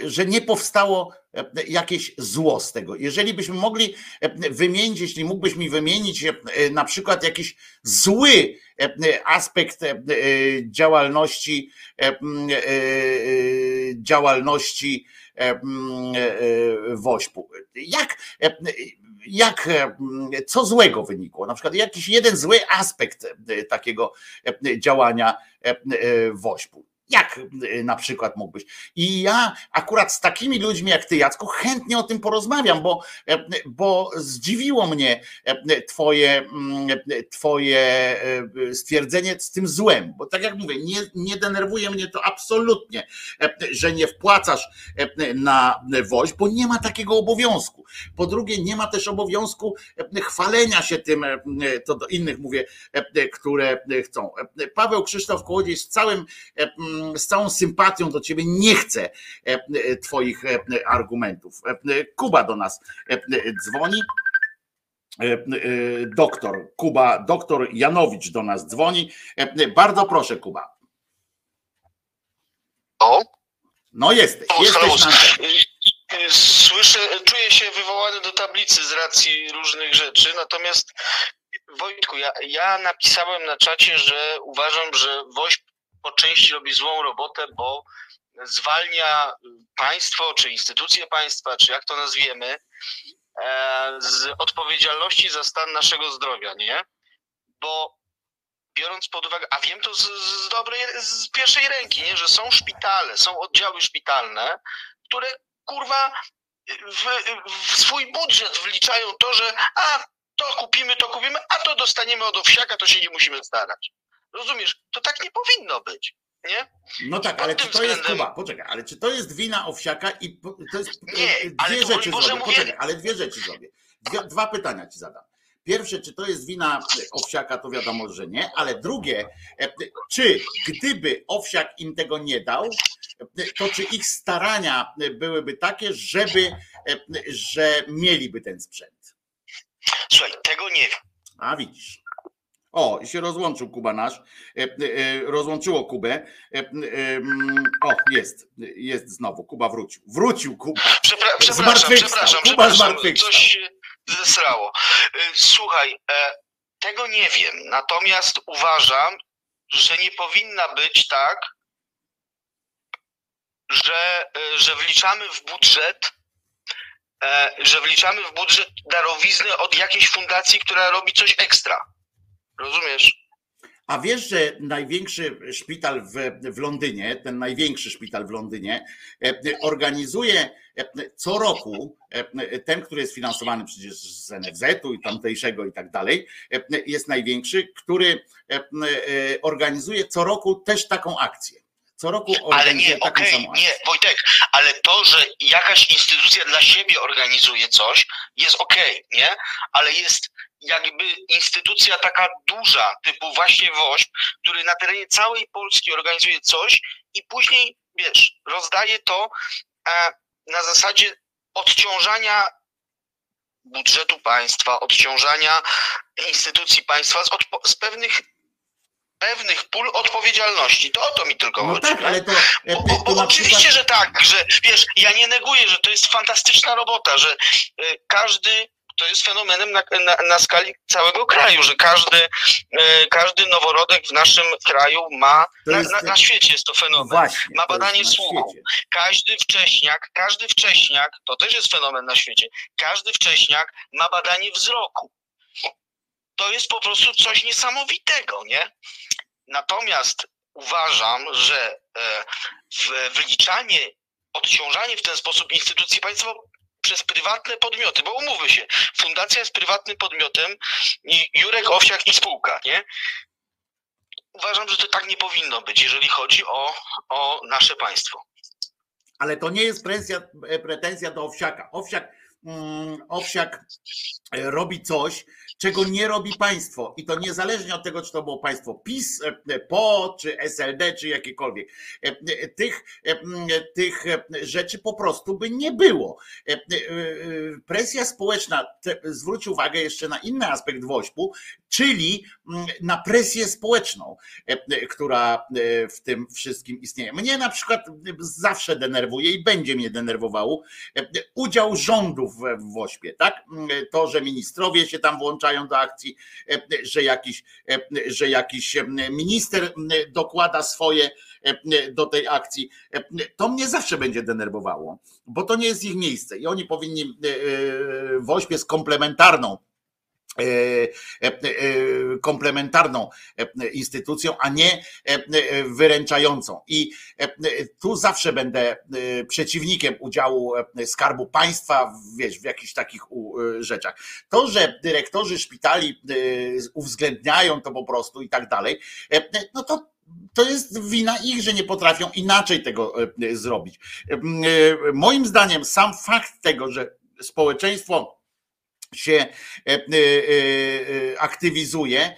że nie powstało jakieś zło z tego. Jeżeli byśmy mogli wymienić, jeśli mógłbyś mi wymienić na przykład jakiś zły aspekt działalności działalności Wośpu. Jak, jak, co złego wynikło? Na przykład jakiś jeden zły aspekt takiego działania Wośpu. Jak y, na przykład mógłbyś? I ja akurat z takimi ludźmi jak ty, Jacku, chętnie o tym porozmawiam, bo, e, bo zdziwiło mnie e, twoje, mm, twoje e, stwierdzenie z tym złem, bo tak jak mówię, nie, nie denerwuje mnie to absolutnie, że nie wpłacasz na woź, bo nie ma takiego obowiązku. Po drugie, nie ma też obowiązku chwalenia się tym, to do innych mówię, które chcą. Paweł Krzysztof Kołodziej z całym z całą sympatią do ciebie nie chcę e, e, twoich e, argumentów. Kuba do nas dzwoni. Doktor Kuba, doktor Janowicz do nas dzwoni. Bardzo proszę, Kuba. O? No jesteś, jesteś na Słyszę, czuję się wywołany do tablicy z racji różnych rzeczy, natomiast Wojtku, ja, ja napisałem na czacie, że uważam, że WOŚP po części robi złą robotę, bo zwalnia państwo, czy instytucje państwa, czy jak to nazwiemy, e, z odpowiedzialności za stan naszego zdrowia, nie? Bo biorąc pod uwagę, a wiem to z, z dobrej, z pierwszej ręki, nie? że są szpitale, są oddziały szpitalne, które kurwa w, w swój budżet wliczają to, że a to kupimy, to kupimy, a to dostaniemy od owsiaka, to się nie musimy starać. Rozumiesz? To tak nie powinno być. Nie? No tak, ale czy to względem... jest Kuba, poczekaj, ale czy to jest wina owsiaka i to jest nie, dwie rzeczy zrobię, mówię... poczekaj, ale dwie rzeczy zrobię. Dwie, dwa pytania ci zadam. Pierwsze, czy to jest wina owsiaka, to wiadomo, że nie, ale drugie, e, czy gdyby owsiak im tego nie dał, to czy ich starania byłyby takie, żeby, e, że mieliby ten sprzęt? Słuchaj, tego nie wiem. A widzisz. O, i się rozłączył Kuba nasz. E, e, rozłączyło Kubę. E, o, jest, jest znowu. Kuba wrócił. Wrócił Kuba. Przepra przepraszam, przepraszam, Kuba przepraszam. Coś się zesrało. Słuchaj, tego nie wiem. Natomiast uważam, że nie powinna być tak, że, że wliczamy w budżet że wliczamy w budżet darowizny od jakiejś fundacji, która robi coś ekstra. Rozumiesz? A wiesz, że największy szpital w, w Londynie, ten największy szpital w Londynie, e, organizuje e, co roku, e, ten, który jest finansowany przecież z NFZ-u i tamtejszego i tak dalej, jest największy, który organizuje co roku też taką akcję. Co roku Ale nie, okej, okay, nie, Wojtek, ale to, że jakaś instytucja dla siebie organizuje coś, jest okej, okay, nie? Ale jest jakby instytucja taka duża, typu właśnie WOŚP, który na terenie całej Polski organizuje coś i później, wiesz, rozdaje to e, na zasadzie odciążania budżetu państwa, odciążania instytucji państwa z, z pewnych pewnych pól odpowiedzialności. To o to mi tylko no chodzi. Tak, ale to, bo, bo, bo oczywiście, przykład... że tak, że wiesz, ja nie neguję, że to jest fantastyczna robota, że y, każdy to jest fenomenem na, na, na, skali całego kraju, że każdy, e, każdy noworodek w naszym kraju ma, na, na, na, świecie jest to fenomen, właśnie, ma badanie słuchu. Każdy wcześniak, każdy wcześniak, to też jest fenomen na świecie, każdy wcześniak ma badanie wzroku. To jest po prostu coś niesamowitego, nie? Natomiast uważam, że e, wliczanie, odciążanie w ten sposób instytucji państwowych przez prywatne podmioty, bo umówmy się, fundacja jest prywatnym podmiotem i Jurek Owsiak i spółka, nie? Uważam, że to tak nie powinno być, jeżeli chodzi o, o nasze państwo. Ale to nie jest pretensja, pretensja do Owsiaka. Owsiak, mm, Owsiak e, robi coś, czego nie robi państwo. I to niezależnie od tego, czy to było państwo PiS, e, PO, czy SLD, czy jakiekolwiek. E, e, tych, tych rzeczy po prostu by nie było. Presja społeczna, zwróć uwagę jeszcze na inny aspekt wośpu, czyli na presję społeczną, która w tym wszystkim istnieje. Mnie na przykład zawsze denerwuje i będzie mnie denerwowało udział rządów w WOŚPie, tak? To, że ministrowie się tam włączają, do akcji, e, że jakiś, e, że jakiś e, minister dokłada swoje do tej akcji. To mnie zawsze będzie denerwowało, bo to nie jest ich miejsce i oni powinni, WOŚP jest komplementarną e, e, e, komplementarną e, instytucją, a nie e, e, wyręczającą. I e, e, tu zawsze będę e, przeciwnikiem udziału e, Skarbu Państwa wiesz, w jakichś takich e, rzeczach. To, że dyrektorzy szpitali e, uwzględniają to po prostu i tak dalej, e, e, no to to jest wina ich, że nie potrafią inaczej tego e, e, zrobić. E, e, Moim zdaniem sam fakt tego, że społeczeństwo się e, e, e, aktywizuje.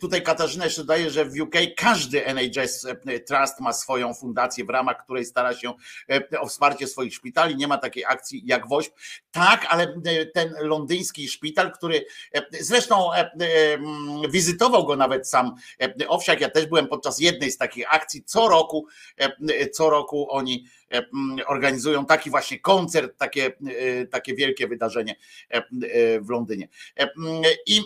Tutaj Katarzyna jeszcze daje, że w UK każdy NHS Trust ma swoją fundację, w ramach której stara się o wsparcie swoich szpitali. Nie ma takiej akcji jak WOŚP. Tak, ale ten londyński szpital, który zresztą mm, wizytował go nawet sam Owsiak. Ja też byłem podczas jednej z takich akcji. Co roku, co roku oni organizują taki właśnie koncert, takie, e, takie wielkie wydarzenie e, e, w Londynie. E, I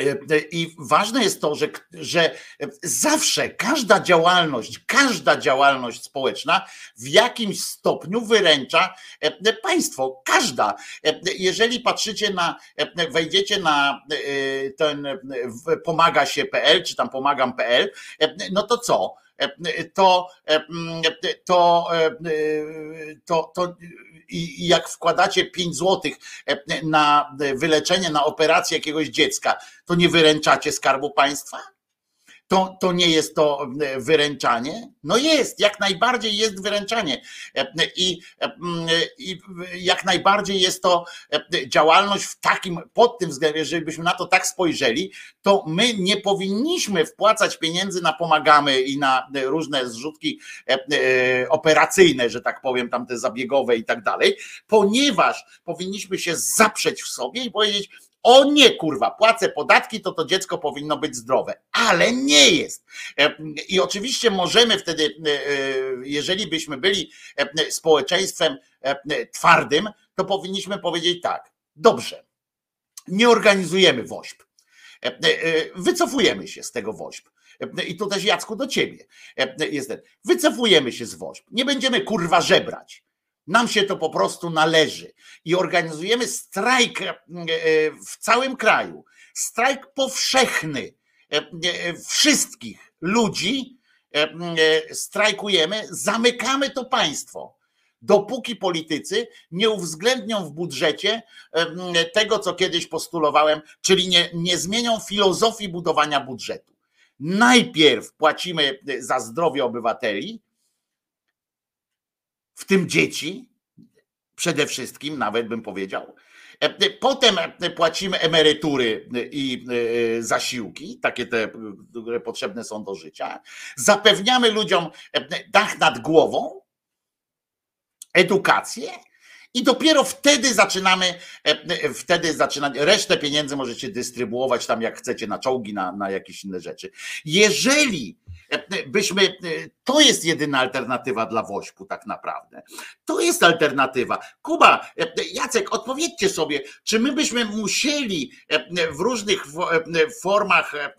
E, I ważne jest to, że, że zawsze każda działalność, każda działalność społeczna w jakimś stopniu wyręcza e, państwo. Każda. E, Jeżeli patrzycie na, wejdziecie na ten pomaga się.pl, czy tam pomagam.pl, no to co? To, to, to, to i i jak wkładacie 5 złotych na wyleczenie, na operację jakiegoś dziecka, to nie wyręczacie skarbu państwa? To, to nie jest to e, wyręczanie? No jest, jak najbardziej jest wyręczanie. E, I, e, I jak najbardziej jest to działalność w takim, pod tym względem, jeżeli byśmy na to tak spojrzeli, to my nie powinniśmy wpłacać pieniędzy na pomagamy i na różne zrzutki operacyjne, że tak powiem, tamte zabiegowe i tak dalej, ponieważ powinniśmy się zaprzeć w sobie i powiedzieć, o nie, kurwa, płacę podatki, to to dziecko powinno być zdrowe, ale nie jest. E, I oczywiście możemy wtedy, e, e, jeżeli byśmy byli społeczeństwem twardym, to powinniśmy powiedzieć tak, dobrze, nie organizujemy WOŚP. Wycofujemy się z tego WOŚP. I tu też Jacku do ciebie jest ten. Wycofujemy się z WOŚP. Nie będziemy kurwa żebrać. Nam się to po prostu należy. I organizujemy strajk e, e, w całym kraju. Strajk powszechny e, wszystkich ludzi. Strajkujemy, zamykamy to państwo. Dopóki politycy nie uwzględnią w budżecie tego, co kiedyś postulowałem, czyli nie, nie zmienią filozofii budowania budżetu. Najpierw płacimy za zdrowie obywateli, w tym dzieci, przede wszystkim, nawet bym powiedział. E, Potem płacimy emerytury i e, zasiłki, takie te, które potrzebne są do życia. Zapewniamy ludziom dach nad głową, edukację. I dopiero wtedy zaczynamy, e, wtedy zaczynać, resztę pieniędzy możecie dystrybuować tam jak chcecie na czołgi, na, na jakieś inne rzeczy. Jeżeli e, byśmy, e, to jest jedyna alternatywa dla Wośpu tak naprawdę. To jest alternatywa. Kuba, e, Jacek, odpowiedzcie sobie, czy my byśmy musieli e, w różnych e, formach, e, e, e,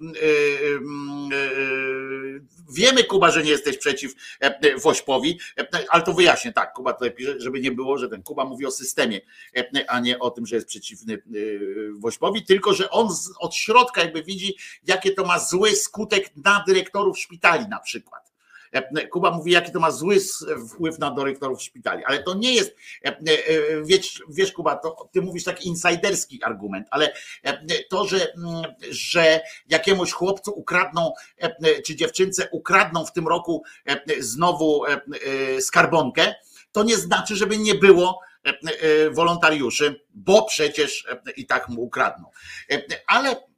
wiemy Kuba, że nie jesteś przeciw e, Wośpowi, e, ale to wyjaśnię, tak, Kuba tutaj pisze, żeby nie było, że ten Kuba mówi o systemie, e, a nie o tym, że jest przeciwny e, Wośpowi, tylko że on od środka jakby widzi, jakie to ma zły skutek na dyrektorów szpitali na przykład. E, Kuba mówi, jaki to ma zły wpływ na dyrektorów szpitali, ale to nie jest, e, e, wiesz, wiesz Kuba, to ty mówisz taki insajderski argument, ale e, to, że, mm, że jakiemuś chłopcu ukradną, e, czy dziewczynce ukradną w tym roku e, znowu e, e, skarbonkę, to nie znaczy, żeby nie było e, e, wolontariuszy, bo przecież e, i tak mu ukradną. E, Ale E,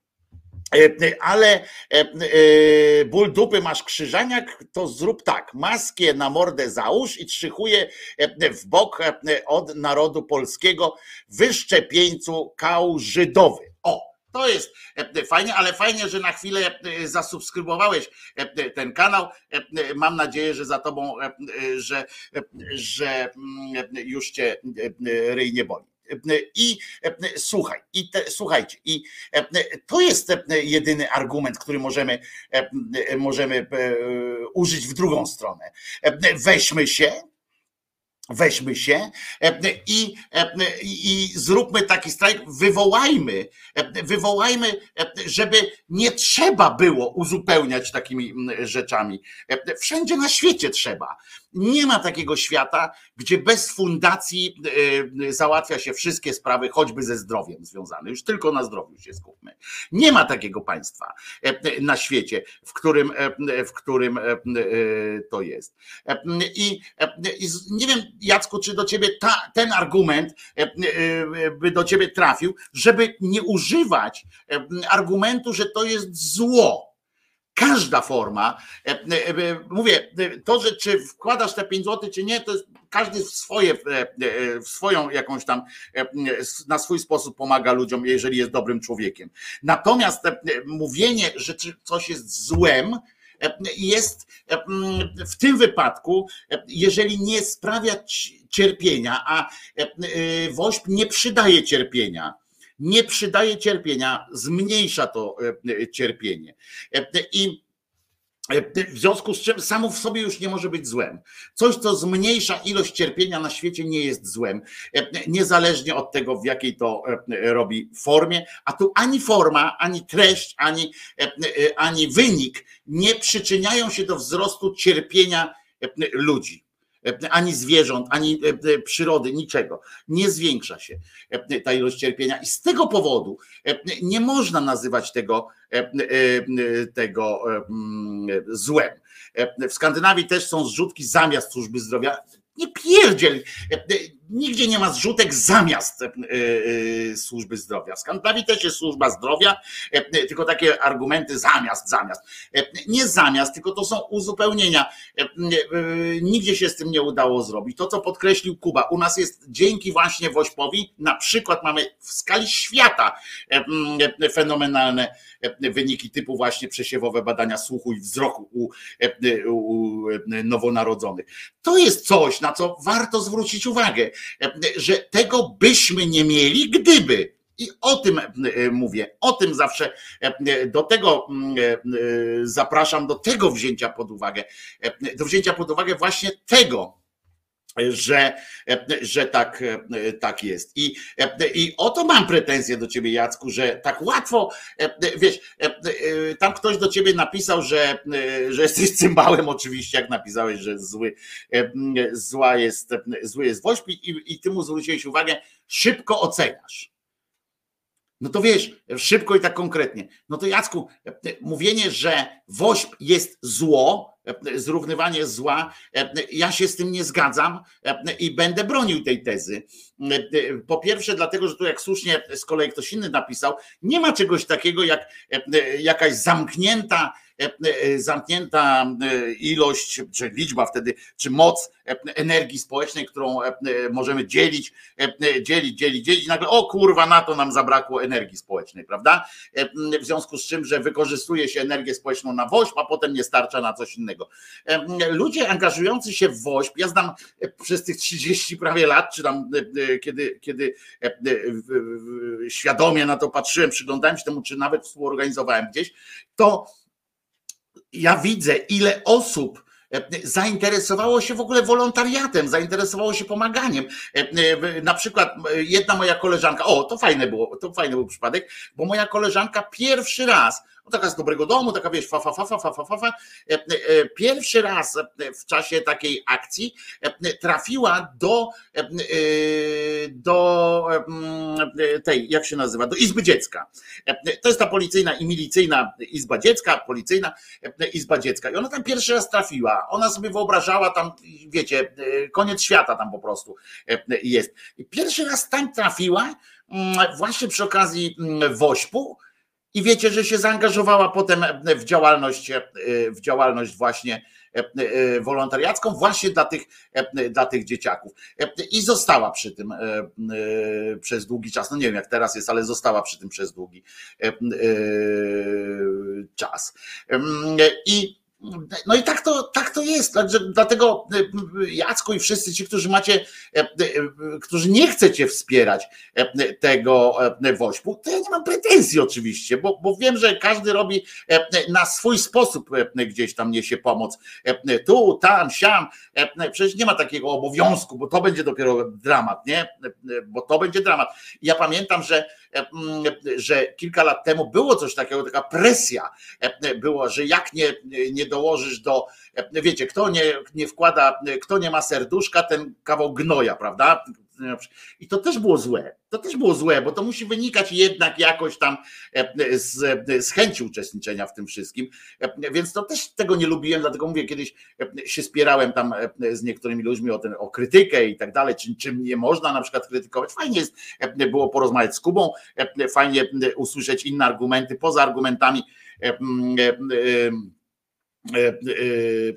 Ale e, e, ból dupy masz krzyżaniak, to zrób tak. Maskę na mordę załóż i trzychuje e, w bok e, od narodu polskiego wyszczepieńcu kał żydowy. O, to jest e, fajnie, ale fajnie, że na chwilę e, zasubskrybowałeś e, ten kanał. E, Mam nadzieję, że za tobą, e, że, e, że mm, już cię e, ryj nie boli. I e, słuchaj, i te, słuchajcie, i e, to jest e, jedyny argument, który możemy, e, możemy e, użyć w drugą stronę. E, Weźmy się, weźmy się e, i, e, i, i zróbmy taki strajk, wywołajmy, e, wywołajmy, żeby nie trzeba było uzupełniać takimi mm, rzeczami. Wszędzie na świecie trzeba. Nie ma takiego świata, gdzie bez fundacji załatwia się wszystkie sprawy, choćby ze zdrowiem związane. Już tylko na zdrowiu się skupmy. Nie ma takiego państwa na świecie, w którym, w którym to jest. I, nie wiem, Jacku, czy do ciebie ta, ten argument e, e, by do ciebie trafił, żeby nie używać e, argumentu, że to jest zło. Każda forma, mówię, to, że czy wkładasz te 5 zł, czy nie, to jest każdy w swoje, w swoją jakąś tam, na swój sposób pomaga ludziom, jeżeli jest dobrym człowiekiem. Natomiast mówienie, że coś jest złem, jest w tym wypadku, jeżeli nie sprawia cierpienia, a woźb nie przydaje cierpienia, nie przydaje cierpienia, zmniejsza to cierpienie. I w związku z czym samo w sobie już nie może być złem. Coś, co zmniejsza ilość cierpienia na świecie, nie jest złem, niezależnie od tego, w jakiej to robi formie. A tu ani forma, ani treść, ani, ani wynik nie przyczyniają się do wzrostu cierpienia ludzi ani zwierząt, ani przyrody, niczego. Nie zwiększa się ta ilość cierpienia i z tego powodu nie można nazywać tego, tego złem. W Skandynawii też są zrzutki zamiast służby zdrowia. Nie pierdziel. Nigdzie nie ma zrzutek zamiast e, e, służby zdrowia. W Skandynawii też jest służba zdrowia, e, tylko takie argumenty zamiast, zamiast. Nie zamiast, tylko to są uzupełnienia. Nigdzie się z tym nie udało zrobić. To, co podkreślił Kuba, u nas jest dzięki właśnie Wośpowi, na przykład mamy w skali świata fenomenalne wyniki typu właśnie przesiewowe badania słuchu i wzroku u, u nowonarodzonych. To jest coś, na co warto zwrócić uwagę, że tego byśmy nie mieli, gdyby. I o tym mówię, o tym zawsze do tego zapraszam, do tego wzięcia pod uwagę, do wzięcia pod uwagę właśnie tego, że, że tak, tak jest. I, I o to mam pretensje do ciebie, Jacku, że tak łatwo, wiesz, tam ktoś do ciebie napisał, że, że jesteś cymbałem, oczywiście, jak napisałeś, że zły, zła jest, zły jest woźb i, i ty mu zwróciłeś uwagę, szybko oceniasz. No to wiesz, szybko i tak konkretnie. No to Jacku, mówienie, że woźb jest zło, zrównywanie zła, ja się z tym nie zgadzam i będę bronił tej tezy. Po pierwsze, dlatego, że tu jak słusznie z kolei ktoś inny napisał, nie ma czegoś takiego jak jakaś zamknięta E, e, zamknięta e, ilość, czy liczba wtedy, czy moc energii społecznej, którą możemy dzielić, dzielić, dzielić, dzielić. Nagle, o kurwa, na to nam zabrakło energii społecznej, prawda? W związku z czym, że wykorzystuje się energię społeczną na woźb, a potem nie starcza na coś innego. Ludzie angażujący się w woźb, ja znam przez tych 30 prawie lat, czy tam kiedy, kiedy świadomie na to patrzyłem, przyglądałem się temu, czy nawet współorganizowałem gdzieś, to ja widzę, ile osób e, zainteresowało się w ogóle wolontariatem, zainteresowało się pomaganiem. E, e, na przykład jedna moja koleżanka, o to fajne było, to fajny był przypadek, bo moja koleżanka pierwszy raz no taka z dobrego domu, taka wiesz, fa, fa, fa, fa, fa, fa, fa. E, e, e, pierwszy raz w czasie takiej akcji trafiła do, do tej, jak się nazywa, do Izby Dziecka. To jest ta policyjna i milicyjna Izba Dziecka, policyjna Izba Dziecka. I ona tam pierwszy raz trafiła. Ona sobie wyobrażała tam, wiecie, koniec świata tam po prostu jest. I pierwszy raz tam trafiła mm, właśnie przy okazji mm, wośpu i wiecie, że się zaangażowała potem w działalność, w działalność właśnie wolontariacką właśnie dla tych, dla tych dzieciaków. I została przy tym przez długi czas. No nie wiem jak teraz jest, ale została przy tym przez długi czas. I no i tak to, tak to jest. Dlatego Jacku i wszyscy ci, którzy macie, którzy nie chcecie wspierać tego wośpu, to ja nie mam pretensji oczywiście, bo, bo wiem, że każdy robi na swój sposób gdzieś tam niesie pomoc. Tu, tam, siam. Przecież nie ma takiego obowiązku, bo to będzie dopiero dramat, nie? Bo to będzie dramat. Ja pamiętam, że że kilka lat temu było coś takiego, taka presja była, że jak nie, nie dołożysz do, wiecie, kto nie, nie wkłada, kto nie ma serduszka, ten kawał gnoja, prawda? I to też było złe. To też było złe, bo to musi wynikać jednak jakoś tam z, z chęci uczestniczenia w tym wszystkim. Więc to też tego nie lubiłem, dlatego mówię, kiedyś się spierałem tam z niektórymi ludźmi o, ten, o krytykę i tak dalej, czym, czym nie można na przykład krytykować. Fajnie jest było porozmawiać z Kubą, fajnie usłyszeć inne argumenty poza argumentami E, e,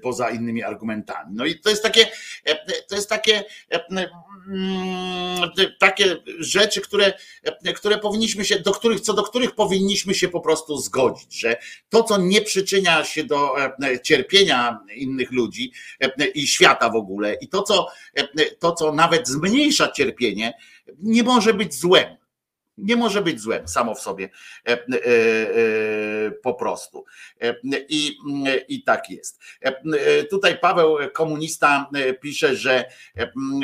poza innymi argumentami. No i to jest takie, e, to jest takie, takie rzeczy, które, które powinniśmy się, do których, co do których powinniśmy się po prostu zgodzić, że to, co nie przyczynia się do cierpienia innych ludzi i świata w ogóle, i to, co, to, co nawet zmniejsza cierpienie, nie może być złem nie może być złem samo w sobie e, e, e, po prostu. I, i tak jest. Tutaj Paweł komunista pisze, że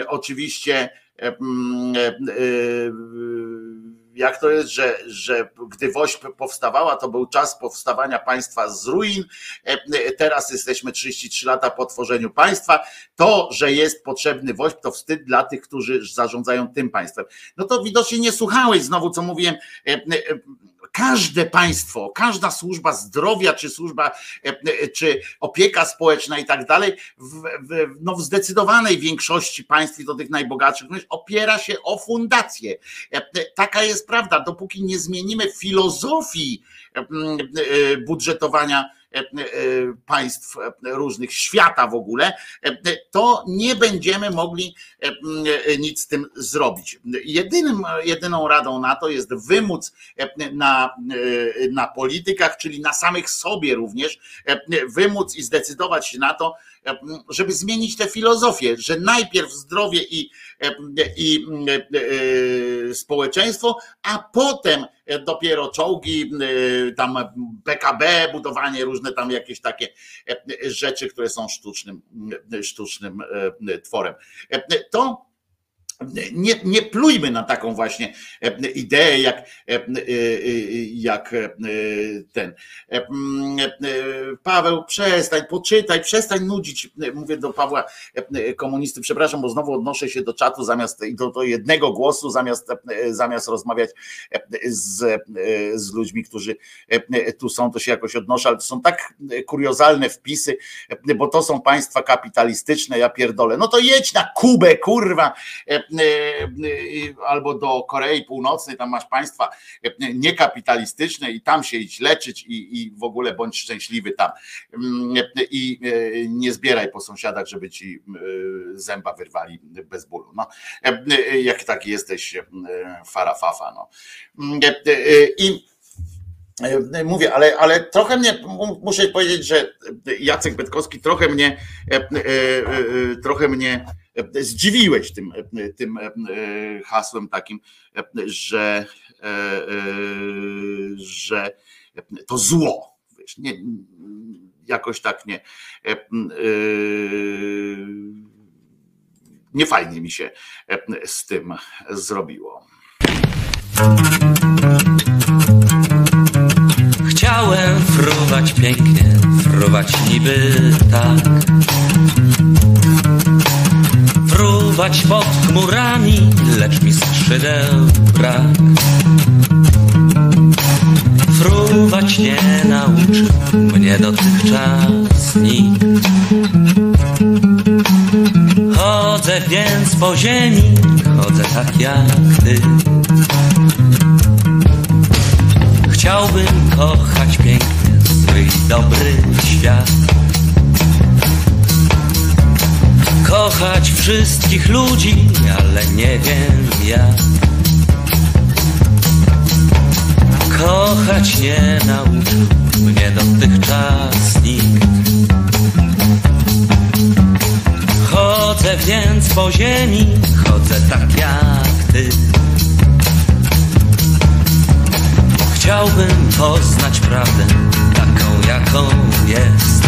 oczywiście jak to jest, że, że gdy WOŚP powstawała, to był czas powstawania państwa z ruin, teraz jesteśmy 33 lata po tworzeniu państwa, to, że jest potrzebny WOŚP, to wstyd dla tych, którzy zarządzają tym państwem. No to widocznie nie słuchałeś znowu, co mówiłem, każde państwo, każda służba zdrowia, czy służba, czy opieka społeczna i tak dalej, w, w, no w zdecydowanej większości państw i do tych najbogatszych, opiera się o fundację. Taka jest prawda. Dopóki nie zmienimy filozofii budżetowania E, e, państw różnych, świata w ogóle, e, to nie będziemy mogli nic z tym zrobić. Jedynym, jedyną radą na to jest wymóc na, na politykach, czyli na samych sobie również, wymóc i zdecydować się na to, żeby zmienić tę filozofię, że najpierw zdrowie i, i społeczeństwo, a potem dopiero czołgi, tam PKB, budowanie różne tam jakieś takie rzeczy, które są sztucznym, sztucznym tworem. To nie, nie plujmy na taką właśnie e, ideę, jak, e, e, jak ten. Paweł, przestań, poczytaj, przestań nudzić. Mówię do Pawła komunisty, przepraszam, bo znowu odnoszę się do czatu zamiast do, do jednego głosu, zamiast, zamiast rozmawiać z, z ludźmi, którzy tu są, to się jakoś odnoszę, ale to są tak kuriozalne wpisy, bo to są państwa kapitalistyczne, ja pierdolę. No to jedź na Kubę, kurwa albo do Korei Północnej, tam masz państwa e, niekapitalistyczne i tam się idź leczyć i, i w ogóle bądź szczęśliwy tam. Mm, I nie zbieraj po sąsiadach, żeby ci zęba wyrwali bez bólu. No, jak taki jesteś farafafa. No. Mm, I Mówię, ale, ale trochę mnie, muszę powiedzieć, że Jacek Betkowski trochę mnie, trochę mnie zdziwiłeś tym, tym hasłem takim, że, że to zło. Wiesz, nie, jakoś tak nie. Nie fajnie mi się z tym zrobiło. Chciałem fruwać pięknie, fruwać niby tak Fruwać pod chmurami, lecz mi skrzydeł brak. Fruwać nie nauczył mnie dotychczas nikt. Chodzę więc po ziemi, chodzę tak jak ty. Chciałbym kochać pięknie swój dobry świat. kochać wszystkich ludzi, ale nie wiem jak. Kochać nie nauczył mnie dotychczas nikt. Chodzę więc po ziemi, chodzę tak jak ty. Chciałbym poznać prawdę, taką jaką jest.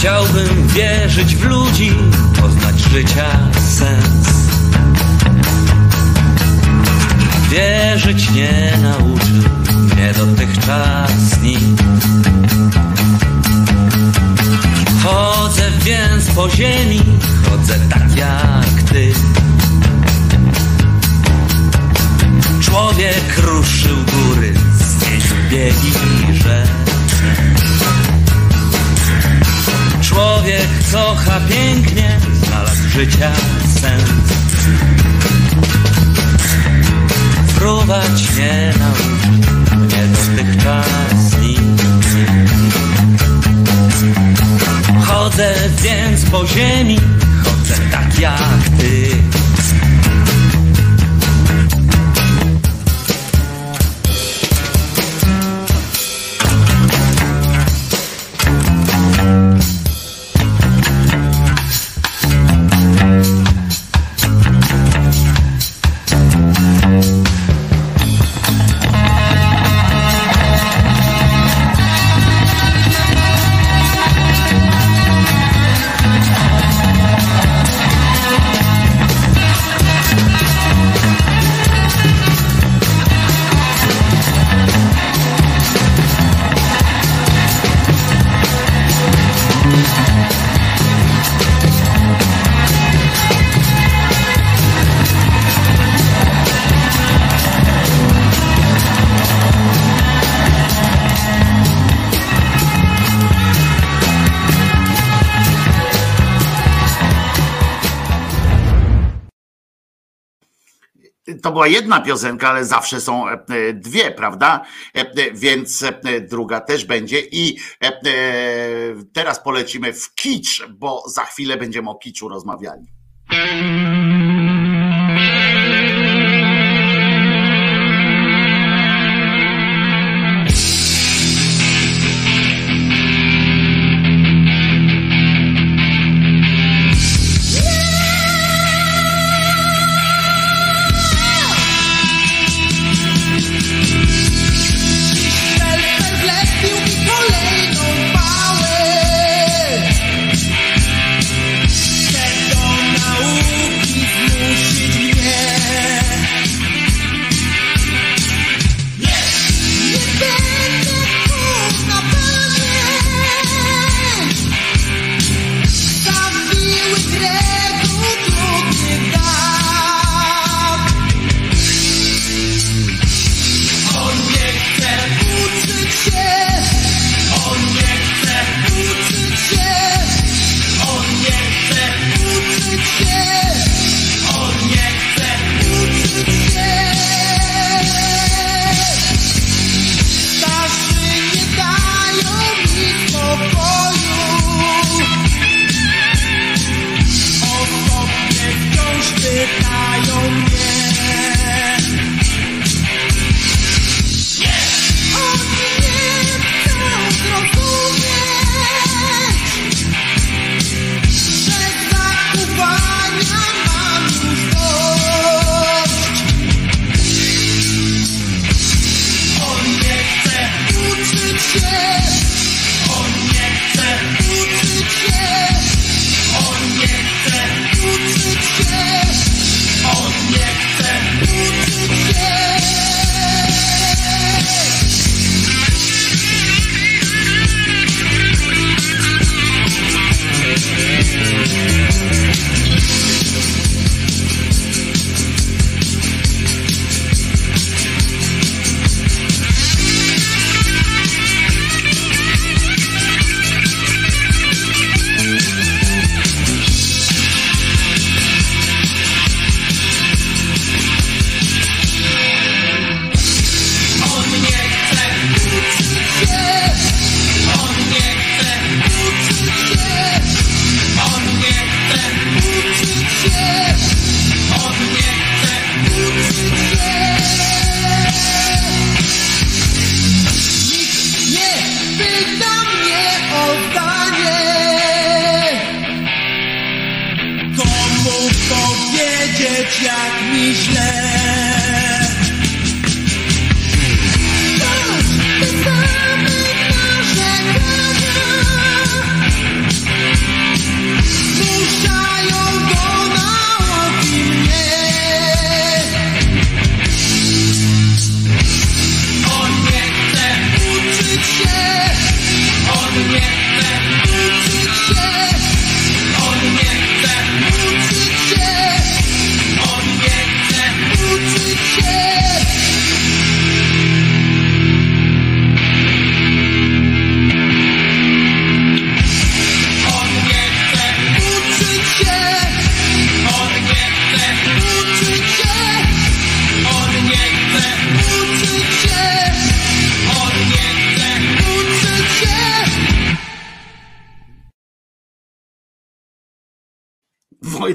Chciałbym wierzyć w ludzi, poznać życia sens. Wierzyć nie nauczył mnie dotychczas nikt. Chodzę więc po ziemi, chodzę tak jak ty. Człowiek ruszył góry, znieść biegi rzece. Człowiek kocha pięknie, znalazł życia sens. Fruwać nie nauczył mnie dotychczas nikt. Chodzę więc po ziemi, chodzę tak jak ty. Była jedna piosenka, ale zawsze są e, e, dwie, prawda? E, Więc druga też będzie. I teraz polecimy w kicz, bo za chwilę będziemy o kiczu rozmawiali.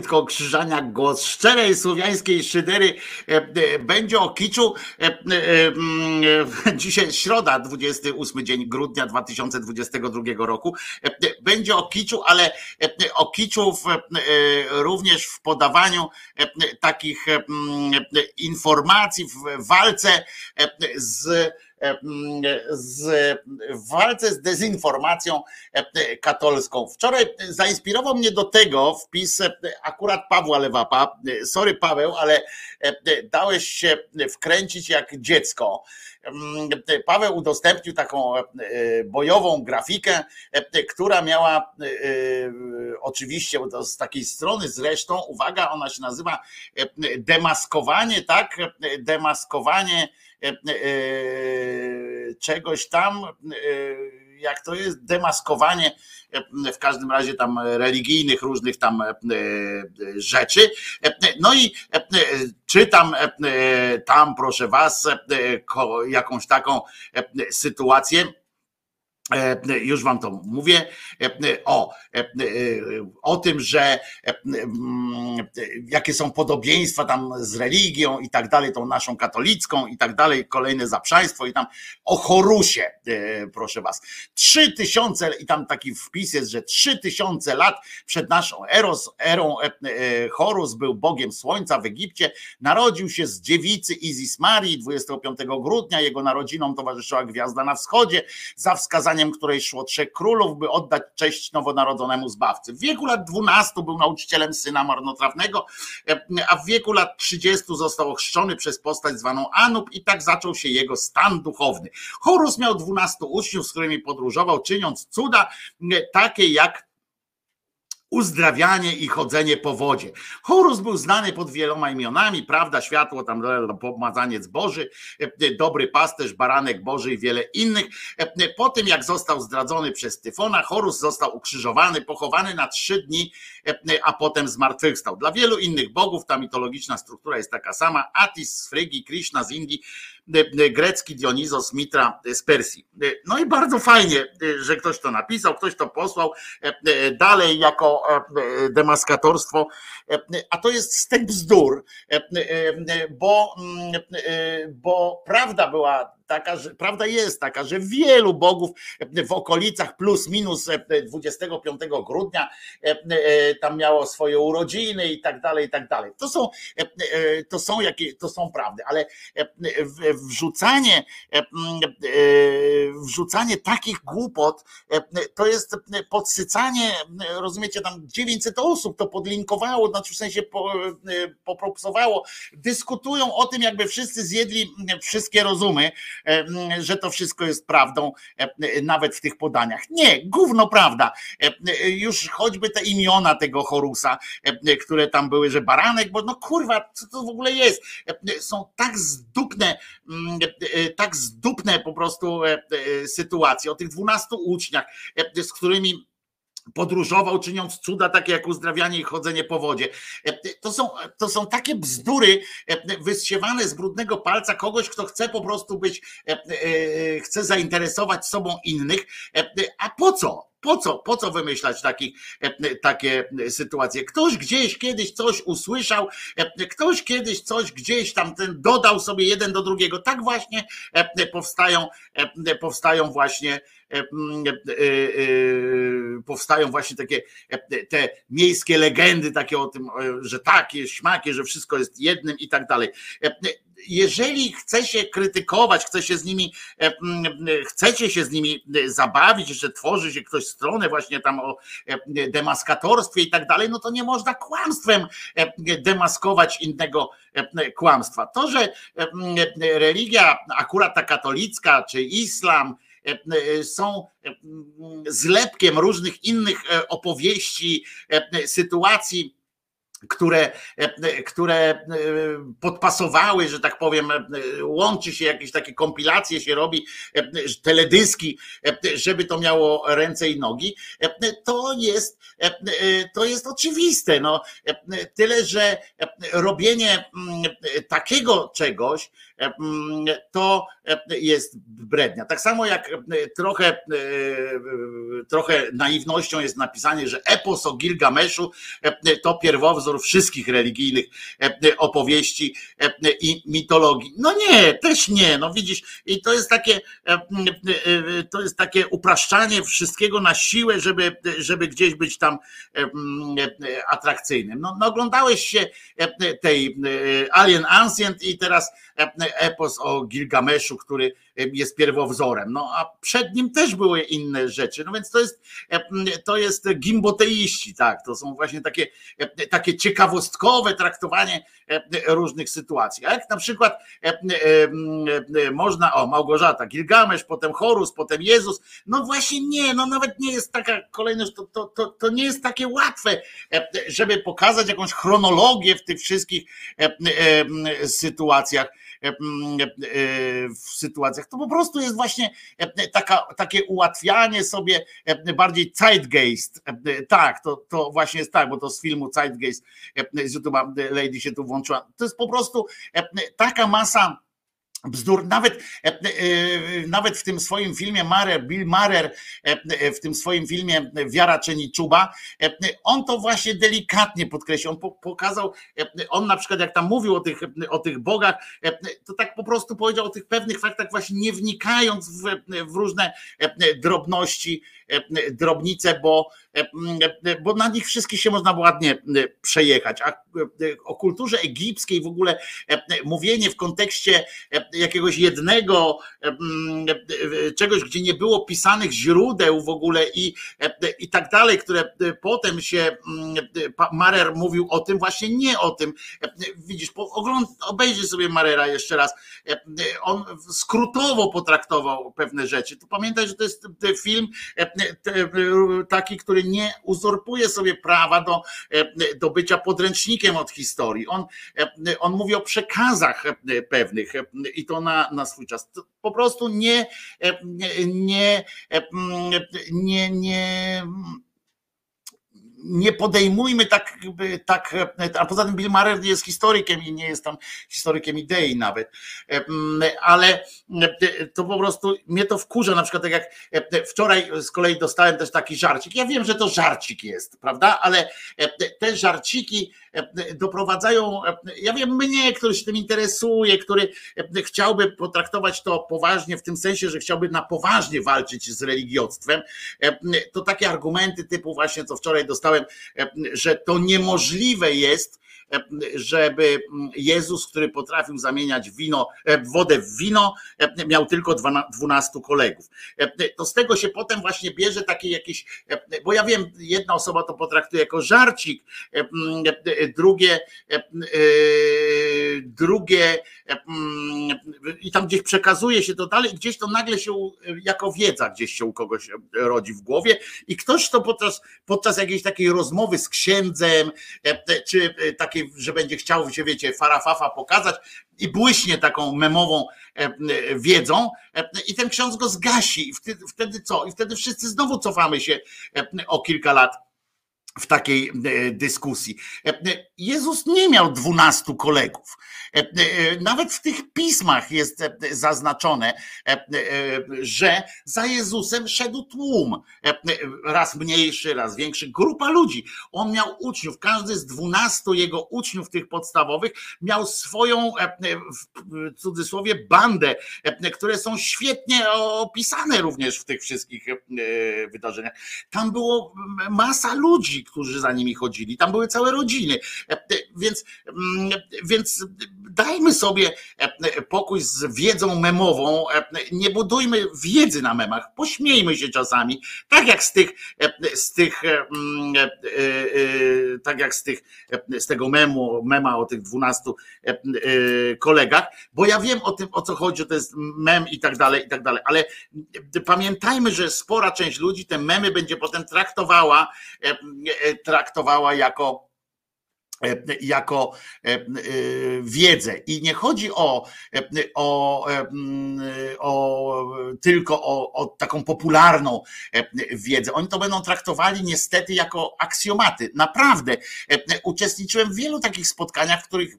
Wojtko Krzyżaniak, głos szczerej słowiańskiej szydery e, e, będzie o kiczu. E, mm, Dzisiaj środa, 28 dzień grudnia 2022 roku. Będzie o kiczu, ale o kiczu w, również w podawaniu takich mm, informacji w walce z, w walce z dezinformacją e, katolską. Wczoraj zainspirował mnie do tego wpis e, akurat Pawła Lewapa. Sorry Paweł, ale e, dałeś się wkręcić jak dziecko. Paweł udostępnił taką e, bojową grafikę, e, która miała e, oczywiście z takiej strony zresztą, uwaga, ona się nazywa demaskowanie, tak? Demaskowanie czegoś tam, jak to jest, demaskowanie w każdym razie tam religijnych różnych tam e, e, rzeczy. E, No i e, e, czytam e, e, tam, proszę was, e, jakąś taką e, sytuację. E, Już wam to mówię. E, O, e, o tym, że jakie są podobieństwa tam z religią i tak dalej, tą naszą katolicką i tak dalej, kolejne zaprzaństwo i tam o Horusie, e, proszę was. Trzy tysiące, i tam taki wpis jest, że trzy tysiące lat przed naszą eros, erą Horus był bogiem słońca w Egipcie, narodził się z dziewicy Izis Marii 25 grudnia, jego narodzinom towarzyszyła gwiazda na wschodzie, za wskazaniem której szło trzech królów, by oddać cześć nowonarodzonemu zbawcy. W wieku lat 12 był nauczycielem syna marnotrawnego, a w wieku lat 30 został ochrzczony przez postać zwaną Anup i tak zaczął się jego stan duchowny. Horus miał 12 uczniów, z którymi podróżował, czyniąc cuda takie jak uzdrawianie i chodzenie po wodzie. Horus był znany pod wieloma imionami, prawda, światło, tam pomazaniec Boży, e, dobry pasterz, baranek Boży i wiele innych. E, Po tym jak został zdradzony przez Tyfona, Horus został ukrzyżowany, pochowany na trzy dni, e, a potem zmartwychwstał. Dla wielu innych bogów ta mitologiczna struktura jest taka sama. Atis z Frygii, Krishna z Indii, e, grecki Dionizos Mitra z Persji. E, No i bardzo fajnie, że ktoś to napisał, ktoś to posłał dalej jako demaskatorstwo, a to jest stek bzdur, bo, mm, bo prawda była taka, że prawda jest taka, że wielu bogów w okolicach plus minus e, 25 grudnia e, e, tam miało swoje urodziny i tak dalej, i tak dalej. To są, e, e, to są jakie, to są prawdy, ale e, wrzucanie, e, e, wrzucanie takich głupot, e, to jest podsycanie, rozumiecie, tam 900 osób to podlinkowało, znaczy w sensie po- e, popropsowało, dyskutują o tym, jakby wszyscy zjedli wszystkie rozumy, e, że to wszystko jest prawdą, e, nawet w tych podaniach. Nie, gówno prawda. E, e, Już choćby te imiona tego Horusa, e, które tam były, że baranek, bo no kurwa, co to w ogóle jest? E, Są tak zdupne, e, tak zdupne po prostu e, e, sytuacje o tych dwunastu uczniach, e, z którymi podróżował, czyniąc cuda takie jak uzdrawianie i chodzenie po wodzie. E, To są, to są takie bzdury e, wysiewane z brudnego palca kogoś, kto chce po prostu być, e, chce zainteresować sobą innych. A po co? Po co, po co wymyślać takich, e, takie sytuacje? Ktoś gdzieś kiedyś coś usłyszał, ktoś kiedyś coś gdzieś tam ten dodał sobie jeden do drugiego. Tak właśnie powstają, powstają właśnie powstają właśnie takie te miejskie legendy takie o tym, że takie, śmakie, że wszystko jest jednym i tak dalej jeżeli chce się krytykować, chce się z nimi, e, chcecie się z nimi e, zabawić, że tworzy się ktoś stronę właśnie tam o e, demaskatorstwie i tak dalej, no to nie można kłamstwem demaskować innego kłamstwa. To, że religia, akurat ta katolicka czy islam, są zlepkiem różnych innych opowieści, sytuacji, które, e, które e, podpasowały, że tak powiem, e, łączy się jakieś takie kompilacje się robi, teledyski, żeby to miało ręce i nogi, to jest, to jest oczywiste. No, tyle, że robienie mm, takiego czegoś, to jest brednia. Tak samo jak trochę, trochę naiwnością jest napisanie, że epos o Gilgameszu to pierwowzór wszystkich religijnych opowieści i mitologii. No nie, też nie. No widzisz, i to jest takie, to jest takie upraszczanie wszystkiego na siłę, żeby, żeby gdzieś być tam atrakcyjnym. No, no oglądałeś się tej Alien Ancient i teraz epos o Gilgameszu, który jest pierwowzorem. No a przed nim też były inne rzeczy. No więc to jest, to jest gimboteiści, tak. To są właśnie takie, takie ciekawostkowe traktowanie różnych sytuacji. A jak na przykład można, o Małgorzata, Gilgamesz, potem Horus, potem Jezus. No właśnie nie, no nawet nie jest taka kolejność, to, to, to, to nie jest takie łatwe, żeby pokazać jakąś chronologię w tych wszystkich sytuacjach E, e, w sytuacjach. To po prostu jest właśnie e, taka, takie ułatwianie sobie bardziej zeitgeist. Tak, to, to właśnie jest tak, bo to z filmu Zeitgeist z YouTube'a Lady się tu włączyła. To jest po prostu taka masa bzdur. Nawet, e, e, nawet w tym swoim filmie Marer, Bill Marer, e, w tym swoim filmie Wiara czyni czuba, on to właśnie delikatnie podkreślił. On pokazał, on na przykład jak tam mówił o tych, o tych bogach, to tak po prostu powiedział o tych pewnych faktach, właśnie nie wnikając w, w różne drobności, drobnice, bo, bo na nich wszystkich się można ładnie przejechać. A o kulturze egipskiej w ogóle mówienie w kontekście jakiegoś jednego czegoś, gdzie nie było pisanych źródeł w ogóle i, i tak dalej, które potem się Marer mówił o tym, właśnie nie o tym. Widzisz, ogląd, obejrzyj sobie Marera jeszcze raz. On skrótowo potraktował pewne rzeczy. Pamiętaj, że to jest film taki, który nie uzurpuje sobie prawa do, do bycia podręcznikiem od historii. On, on mówi o przekazach pewnych i to na, na swój czas. Po prostu nie, nie, nie, nie, nie nie podejmujmy tak, tak, a poza tym Bill Maher jest historykiem i nie jest tam historykiem idei nawet, ale to po prostu mnie to wkurza, na przykład tak jak wczoraj z kolei dostałem też taki żarcik, ja wiem, że to żarcik jest, prawda, ale te żarciki doprowadzają, ja wiem, mnie, który się tym interesuje, który chciałby potraktować to poważnie, w tym sensie, że chciałby na poważnie walczyć z religiostwem, to takie argumenty typu właśnie, co wczoraj dostałem, że to niemożliwe jest, żeby Jezus, który potrafił zamieniać wino, wodę w wino, miał tylko 12 kolegów. To z tego się potem właśnie bierze takie jakieś, bo ja wiem, jedna osoba to potraktuje jako żarcik, drugie, drugie i tam gdzieś przekazuje się to dalej, gdzieś to nagle się jako wiedza gdzieś się u kogoś rodzi w głowie i ktoś to podczas, podczas jakiejś takiej rozmowy z księdzem, czy takiej że będzie chciał się, wiecie, farafafa pokazać i błyśnie taką memową e, wiedzą e, i ten ksiądz go zgasi i wtedy, wtedy co? I wtedy wszyscy znowu cofamy się e, o kilka lat w takiej e, dyskusji. E, e, Jezus nie miał dwunastu kolegów. Nawet w tych pismach jest zaznaczone, że za Jezusem szedł tłum, raz mniejszy, raz większy, grupa ludzi. On miał uczniów, każdy z dwunastu jego uczniów tych podstawowych miał swoją, w cudzysłowie, bandę, które są świetnie opisane również w tych wszystkich wydarzeniach. Tam było masa ludzi, którzy za nimi chodzili. Tam były całe rodziny. E, e, więc, mm, więc dajmy sobie e, pokój z wiedzą memową. Nie budujmy wiedzy na memach. Pośmiejmy się czasami. Tak jak z tych, z tych mm, tak jak z tych, z tego memu, mema o tych dwunastu kolegach, bo ja wiem o tym, o co chodzi, to jest mem i tak dalej, i tak dalej, ale pamiętajmy, że spora część ludzi te memy będzie potem traktowała traktowała jako e, jako e, wiedzę. I nie chodzi o, o, o tylko o, o, taką popularną wiedzę. Oni to będą traktowali niestety jako aksjomaty. Naprawdę. Uczestniczyłem w wielu takich spotkaniach, w których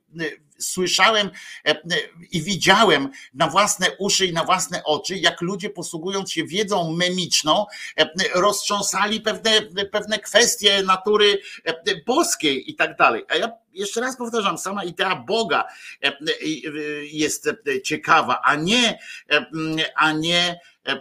słyszałem e, e, i widziałem na własne uszy i na własne oczy, jak ludzie posługując się wiedzą memiczną, e, roztrząsali pewne, pewne kwestie natury boskiej i tak dalej. A ja jeszcze raz powtarzam, sama idea Boga jest ciekawa, a nie, a nie e,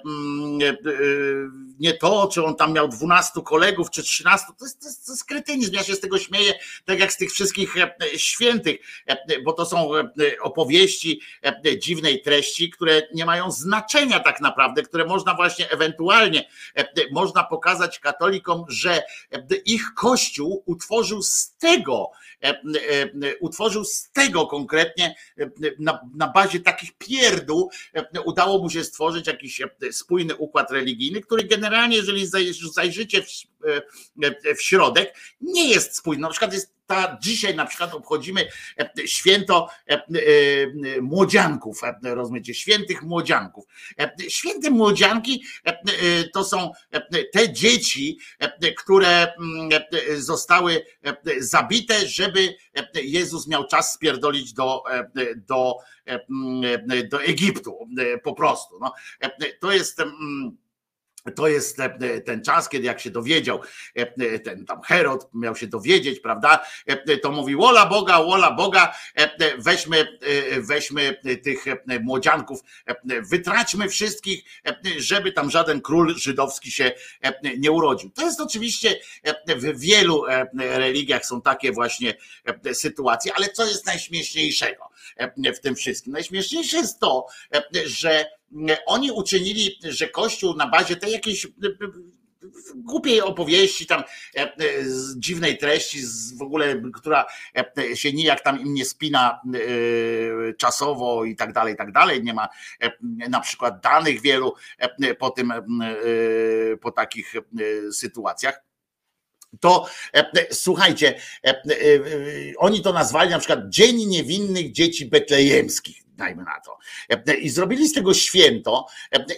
nie to, czy on tam miał 12 kolegów, czy 13, to jest, to jest, to jest. Ja się z tego śmieję, tak jak z tych wszystkich e, świętych, e, bo to są opowieści dziwnej treści, które nie mają znaczenia tak naprawdę, które można właśnie ewentualnie, można pokazać katolikom, że ich kościół utworzył z tego, utworzył z tego konkretnie, na, na bazie takich pierdół, udało mu się stworzyć jakiś spójny układ religijny, który generalnie, jeżeli zajrzycie w, w środek, nie jest spójny. Na przykład jest ta, dzisiaj na przykład obchodzimy e, święto e, e, młodzianków, rozumiecie, świętych młodzianków. Święte młodzianki to są te dzieci, które mm, zostały zabite, żeby Jezus miał czas spierdolić do, do, mm, do Egiptu po prostu. No, to jest mm, to jest e, ten czas, kiedy jak się dowiedział, e, ten tam Herod miał się dowiedzieć, prawda? E, to mówi, wola Boga, wola Boga, weźmy, weźmy tych młodzianków, wytraćmy wszystkich, żeby tam żaden król żydowski się nie urodził. To jest oczywiście w wielu religiach są takie właśnie sytuacje, ale co jest najśmieszniejszego w tym wszystkim? Najśmieszniejsze jest to, że oni uczynili, że Kościół na bazie tej jakiejś głupiej opowieści, tam z dziwnej treści, z w ogóle, która się nijak tam im nie spina czasowo i tak dalej, i tak dalej. Nie ma na przykład danych wielu po tym, po takich sytuacjach to słuchajcie, oni to nazwali na przykład Dzień Niewinnych Dzieci Betlejemskich dajmy na to. I zrobili z tego święto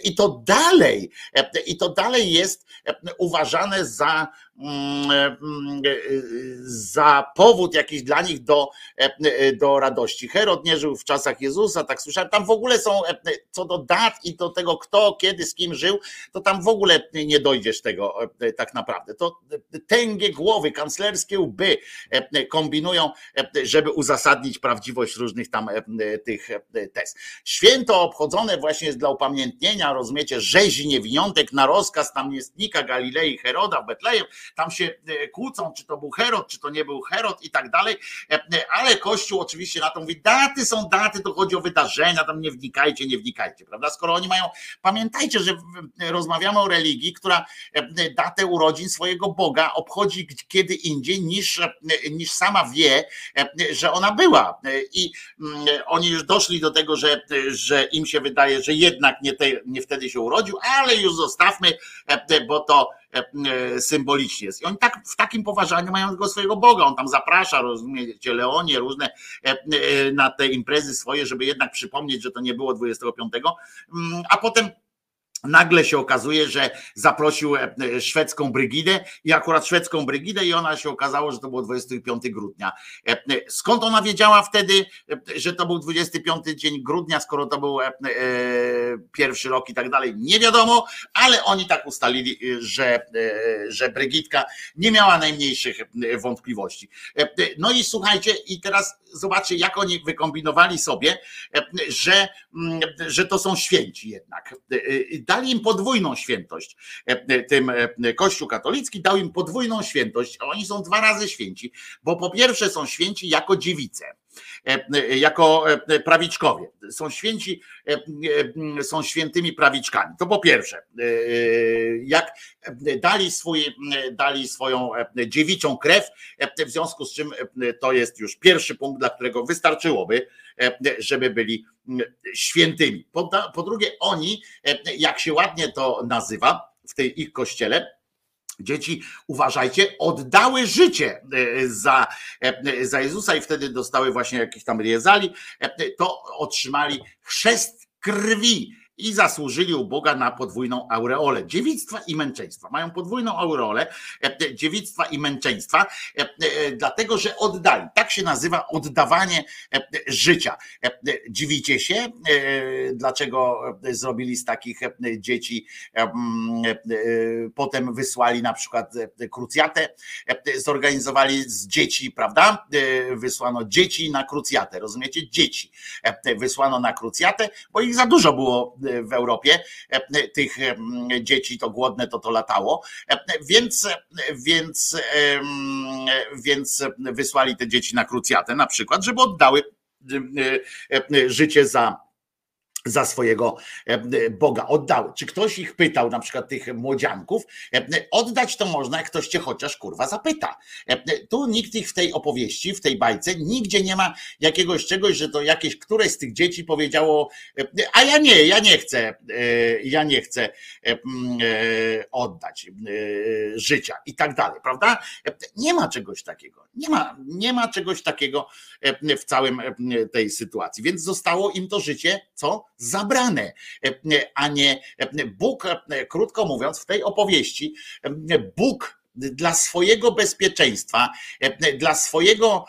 i to dalej, i to dalej jest uważane za za powód jakiś dla nich do, do radości. Herod nie żył w czasach Jezusa, tak słyszałem. Tam w ogóle są co do dat i do tego, kto, kiedy, z kim żył, to tam w ogóle nie dojdziesz tego tak naprawdę. To tęgie głowy, kanclerskie łby kombinują, żeby uzasadnić prawdziwość różnych tam tych tez. Święto obchodzone właśnie jest dla upamiętnienia, rozumiecie, rzezi niewiniątek na rozkaz namiestnika Galilei Heroda w Betlejem, tam się e, kłócą, czy to był Herod, czy to nie był Herod i tak dalej, e, e, ale Kościół oczywiście na to mówi, daty są daty, to chodzi o wydarzenia, tam nie wnikajcie, nie wnikajcie, prawda? Skoro oni mają, pamiętajcie, że rozmawiamy o religii, która datę urodzin swojego Boga obchodzi kiedy indziej niż, niż sama wie, że ona była. I mm, oni już doszli do tego, że, że im się wydaje, że jednak nie, te, nie wtedy się urodził, ale już zostawmy, bo to symbolicznie jest. I oni tak w takim poważaniu mają tego swojego Boga. On tam zaprasza, rozumiecie, Leonie różne e, na te imprezy swoje, żeby jednak przypomnieć, że to nie było 25, mm, a potem nagle się okazuje, że zaprosił e, e, szwedzką brygidę i akurat szwedzką brygidę i ona się okazało, że to było 25 grudnia. E, skąd ona wiedziała wtedy, że to był 25 dzień grudnia, skoro to był pierwszy rok i tak dalej? Nie wiadomo, ale oni tak ustalili, że, że Brygidka nie miała najmniejszych wątpliwości. No i słuchajcie, i teraz zobaczcie, jak oni wykombinowali sobie, że, że to są święci jednak dali im podwójną świętość. E, e, tym e, Kościół katolicki dał im podwójną świętość. Oni są dwa razy święci, bo po pierwsze są święci jako dziewice jako prawiczkowie. Są święci, są świętymi prawiczkami. To po pierwsze, jak dali, swój, dali swoją dziewicią krew, w związku z czym to jest już pierwszy punkt, dla którego wystarczyłoby, żeby byli świętymi. Po, po drugie, oni, jak się ładnie to nazywa w tej ich kościele, Dzieci, uważajcie, oddały życie za, za Jezusa i wtedy dostały właśnie jakieś tam riezali, to otrzymali chrzest krwi i zasłużyli u Boga na podwójną aureolę dziewictwa i męczeństwa. Mają podwójną aureolę e, dziewictwa i męczeństwa, e, e, dlatego że oddali. Tak się nazywa oddawanie życia. Dziwicie się, dlaczego zrobili z takich dzieci, potem wysłali na przykład krucjatę, zorganizowali z dzieci, prawda? Wysłano dzieci na krucjatę, rozumiecie? Dzieci wysłano na krucjatę, bo ich za dużo było w Europie, e, tych e, dzieci to głodne to to latało, e, więc, więc, więc wysłali te dzieci na krucjatę na przykład, żeby oddały życie za za swojego e, Boga oddały. Czy ktoś ich pytał, na przykład tych młodzianków, e, oddać to można, jak ktoś cię chociaż kurwa zapyta. E, tu nikt ich w tej opowieści, w tej bajce, nigdzie nie ma jakiegoś czegoś, że to jakieś któreś z tych dzieci powiedziało, a ja nie, ja nie chcę, ja nie chcę oddać życia i tak dalej, prawda? Nie ma czegoś takiego. Nie ma, nie ma czegoś takiego w całym tej sytuacji. Więc zostało im to życie, co? Zabrane, a nie Bóg, krótko mówiąc, w tej opowieści, Bóg dla swojego bezpieczeństwa, dla swojego,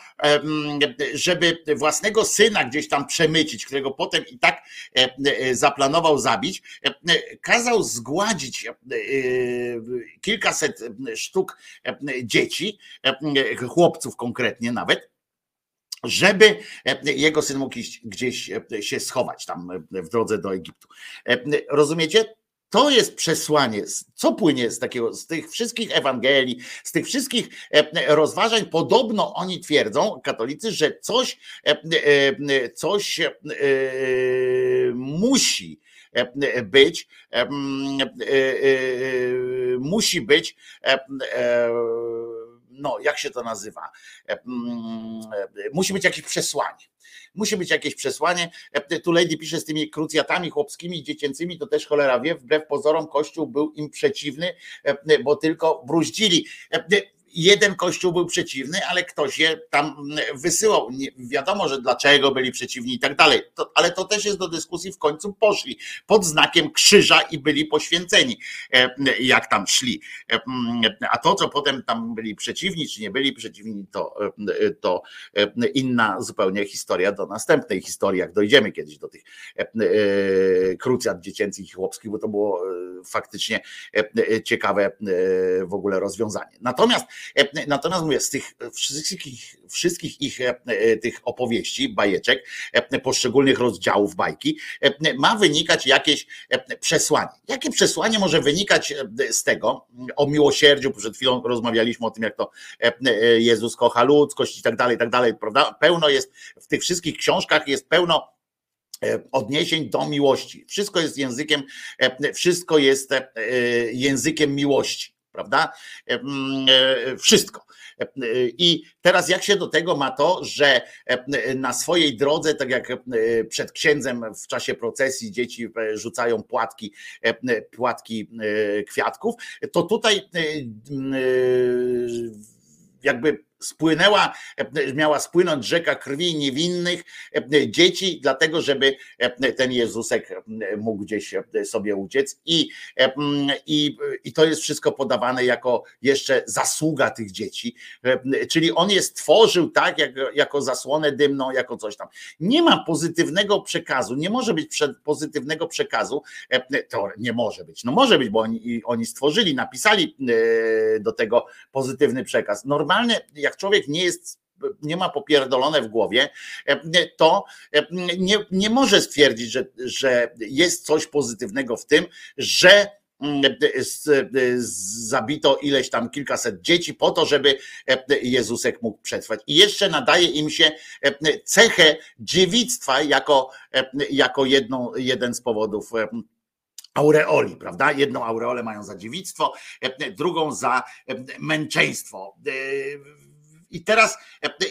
żeby własnego syna gdzieś tam przemycić, którego potem i tak zaplanował zabić, kazał zgładzić kilkaset sztuk dzieci, rodziców konkretnie nawet, żeby e, jego syn mógł gdzieś e, się schować tam e, w drodze do Egiptu. Rozumiecie? To jest przesłanie, co płynie z takiego, z tych wszystkich Ewangelii, z tych wszystkich rozważań. Podobno oni twierdzą, katolicy, że coś, coś musi być, musi być no jak się to nazywa? E, mm, e, musi być jakieś przesłanie. Musi być jakieś przesłanie. E, tu Lady pisze z tymi krucjatami chłopskimi, dziecięcymi, to też cholera wie, wbrew pozorom Kościół był im przeciwny, bo tylko bruździli jeden kościół był przeciwny, ale ktoś je tam wysyłał. Nie wiadomo, że dlaczego byli przeciwni i tak dalej. To, ale to też jest do dyskusji, w końcu poszli pod znakiem krzyża i byli poświęceni, e, jak tam szli. E, a to, co potem tam byli przeciwni, czy nie byli przeciwni, to, e, to inna zupełnie historia do następnej historii, jak dojdziemy kiedyś do tych krucjat dziecięcych i chłopskich, bo to było faktycznie ciekawe w ogóle rozwiązanie. Natomiast natomiast mówię, z tych wszystkich, wszystkich ich e, e, tych opowieści, bajeczek, poszczególnych rozdziałów bajki, ma wynikać jakieś przesłanie. Jakie przesłanie może wynikać z tego, o miłosierdziu, przed chwilą rozmawialiśmy o tym, jak to Jezus kocha ludzkość i tak dalej, i tak dalej, prawda? Pełno jest, w tych wszystkich książkach jest pełno odniesień do miłości. Wszystko jest językiem, wszystko jest językiem miłości prawda? E, e, wszystko. E, I teraz jak się do tego ma to, że na swojej drodze, tak jak przed księdzem w czasie procesji dzieci rzucają płatki, płatki kwiatków, to tutaj jakby spłynęła, e, miała spłynąć rzeka krwi niewinnych e, dzieci, dlatego żeby e, ten Jezusek mógł gdzieś sobie uciec i, i, i to jest wszystko podawane jako jeszcze zasługa tych dzieci, czyli on je stworzył tak, jak, jako zasłonę dymną, jako coś tam. Nie ma pozytywnego przekazu, nie może być pozytywnego przekazu, to nie może być, no może być, bo oni, oni stworzyli, napisali do tego pozytywny przekaz. Normalne, jak człowiek nie jest nie ma popierdolone w głowie, to nie, nie może stwierdzić, że, że jest coś pozytywnego w tym, że zabito ileś tam kilkaset dzieci po to, żeby Jezusek mógł przetrwać. I jeszcze nadaje im się cechę dziewictwa jako, jako jedną, jeden z powodów aureoli, prawda? Jedną aureolę mają za dziewictwo, drugą za męczeństwo. I teraz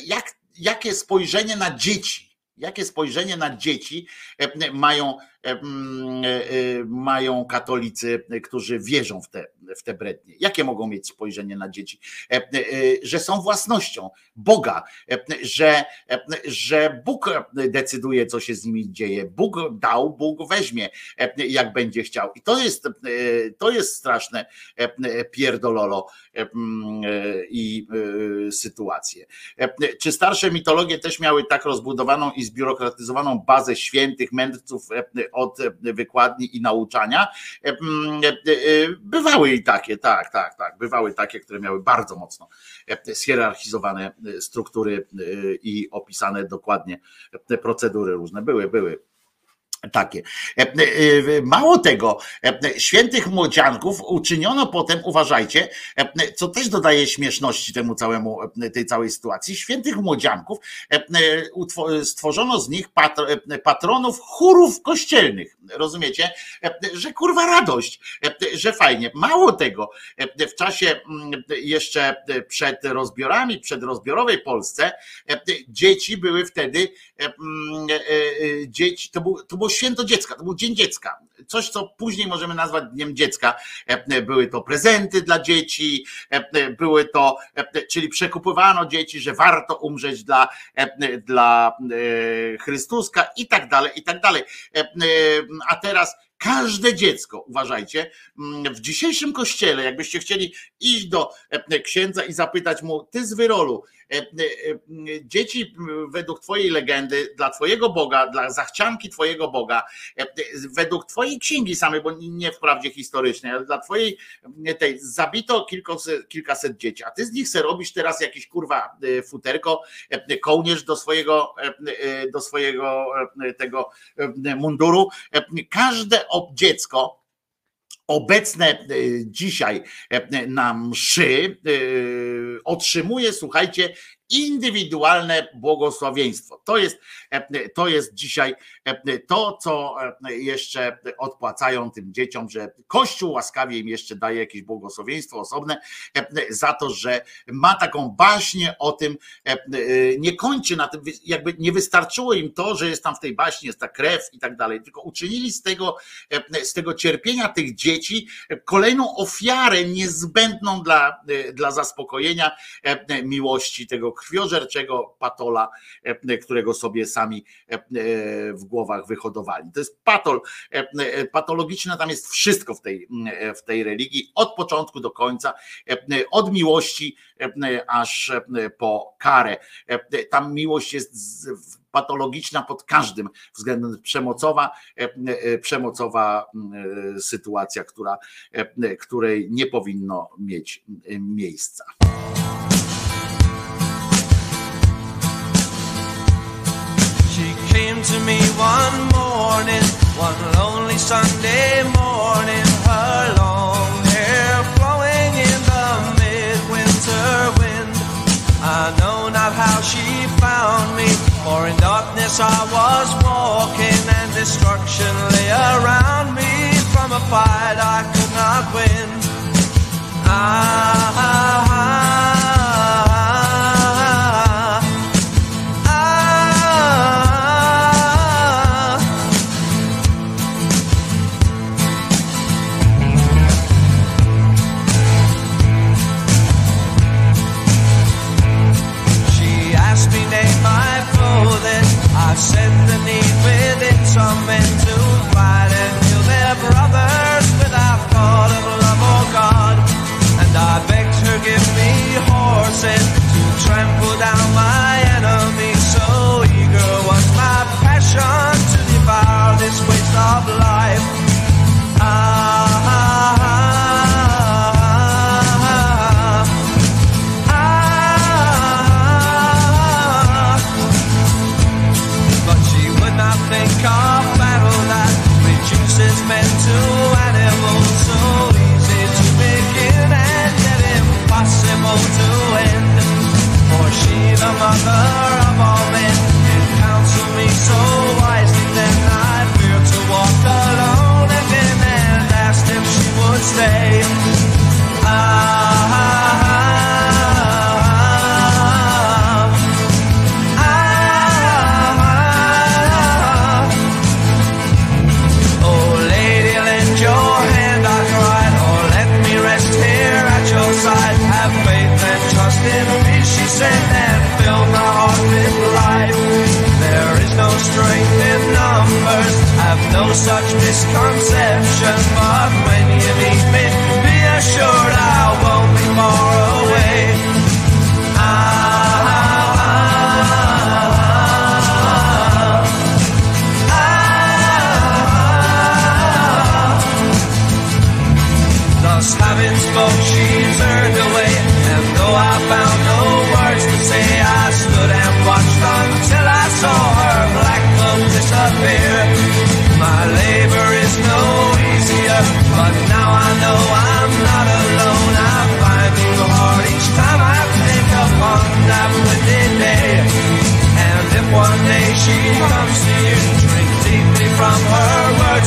jak, jakie spojrzenie na dzieci, jakie spojrzenie na dzieci mają E, e, mają katolicy, którzy wierzą w te, w te brednie. Jakie mogą mieć spojrzenie na dzieci? E, że są własnością Boga, że, że Bóg decyduje, co się z nimi dzieje. Bóg dał, Bóg weźmie, jak będzie chciał. I to jest, to jest straszne pierdololo i sytuacje. Czy starsze mitologie też miały tak rozbudowaną i zbiurokratyzowaną bazę świętych, mędrców, od wykładni i nauczania. Bywały i takie, tak, tak, tak, bywały takie, które miały bardzo mocno schierarchizowane struktury i opisane dokładnie te procedury różne. Były, były takie. E, e, mało tego, e, świętych młodzianków uczyniono potem, uważajcie, co też dodaje śmieszności temu całemu, tej całej sytuacji, świętych młodzianków stworzono z nich patronów chórów kościelnych. Rozumiecie? Że kurwa radość, że fajnie. Mało tego, w czasie jeszcze przed rozbiorami, przed rozbiorowej Polsce, dzieci były wtedy, dzieci, to był, to był było święto dziecka, to był Dzień Dziecka. Coś, co później możemy nazwać Dniem Dziecka. E, były to prezenty dla dzieci, e, były to, e, czyli przekupywano dzieci, że warto umrzeć dla, dla Chrystuska i tak dalej, i tak dalej. A teraz Każde dziecko, uważajcie, mm, w dzisiejszym kościele, jakbyście chcieli iść do księdza i zapytać mu, ty z wyrolu, E, e, e, dzieci według Twojej legendy, dla Twojego Boga, dla zachcianki Twojego Boga, według Twojej księgi samej, bo nie wprawdzie historycznej, ale dla Twojej tej zabito kilkaset, kilkaset dzieci, a Ty z nich se robisz teraz jakiś kurwa futerko, kołnierz do swojego, do swojego tego munduru. Każde dziecko, obecne dzisiaj na mszy otrzymuje, słuchajcie, indywidualne błogosławieństwo. To jest, to jest dzisiaj to, co jeszcze odpłacają tym dzieciom, że Kościół łaskawie im jeszcze daje jakieś błogosławieństwo osobne za to, że ma taką baśnię o tym, nie kończy na tym, jakby nie wystarczyło im to, że jest tam w tej baśni, jest ta krew i tak dalej, tylko uczynili z tego, z tego cierpienia tych dzieci kolejną ofiarę niezbędną dla, dla zaspokojenia miłości tego krwiożerczego patola, e, którego sobie sami e, e, w głowach wyhodowali. To jest patol, patologiczne, tam jest wszystko w tej, w tej religii, od początku do końca, od miłości aż po karę. Tam miłość jest patologiczna pod każdym względem przemocowa, przemocowa sytuacja, która, której nie powinno mieć miejsca. To me one morning, one lonely Sunday morning, her long hair flowing in the midwinter wind. I know not how she found me, for in darkness I was walking and destruction lay around me from a fight I could not win. Ah,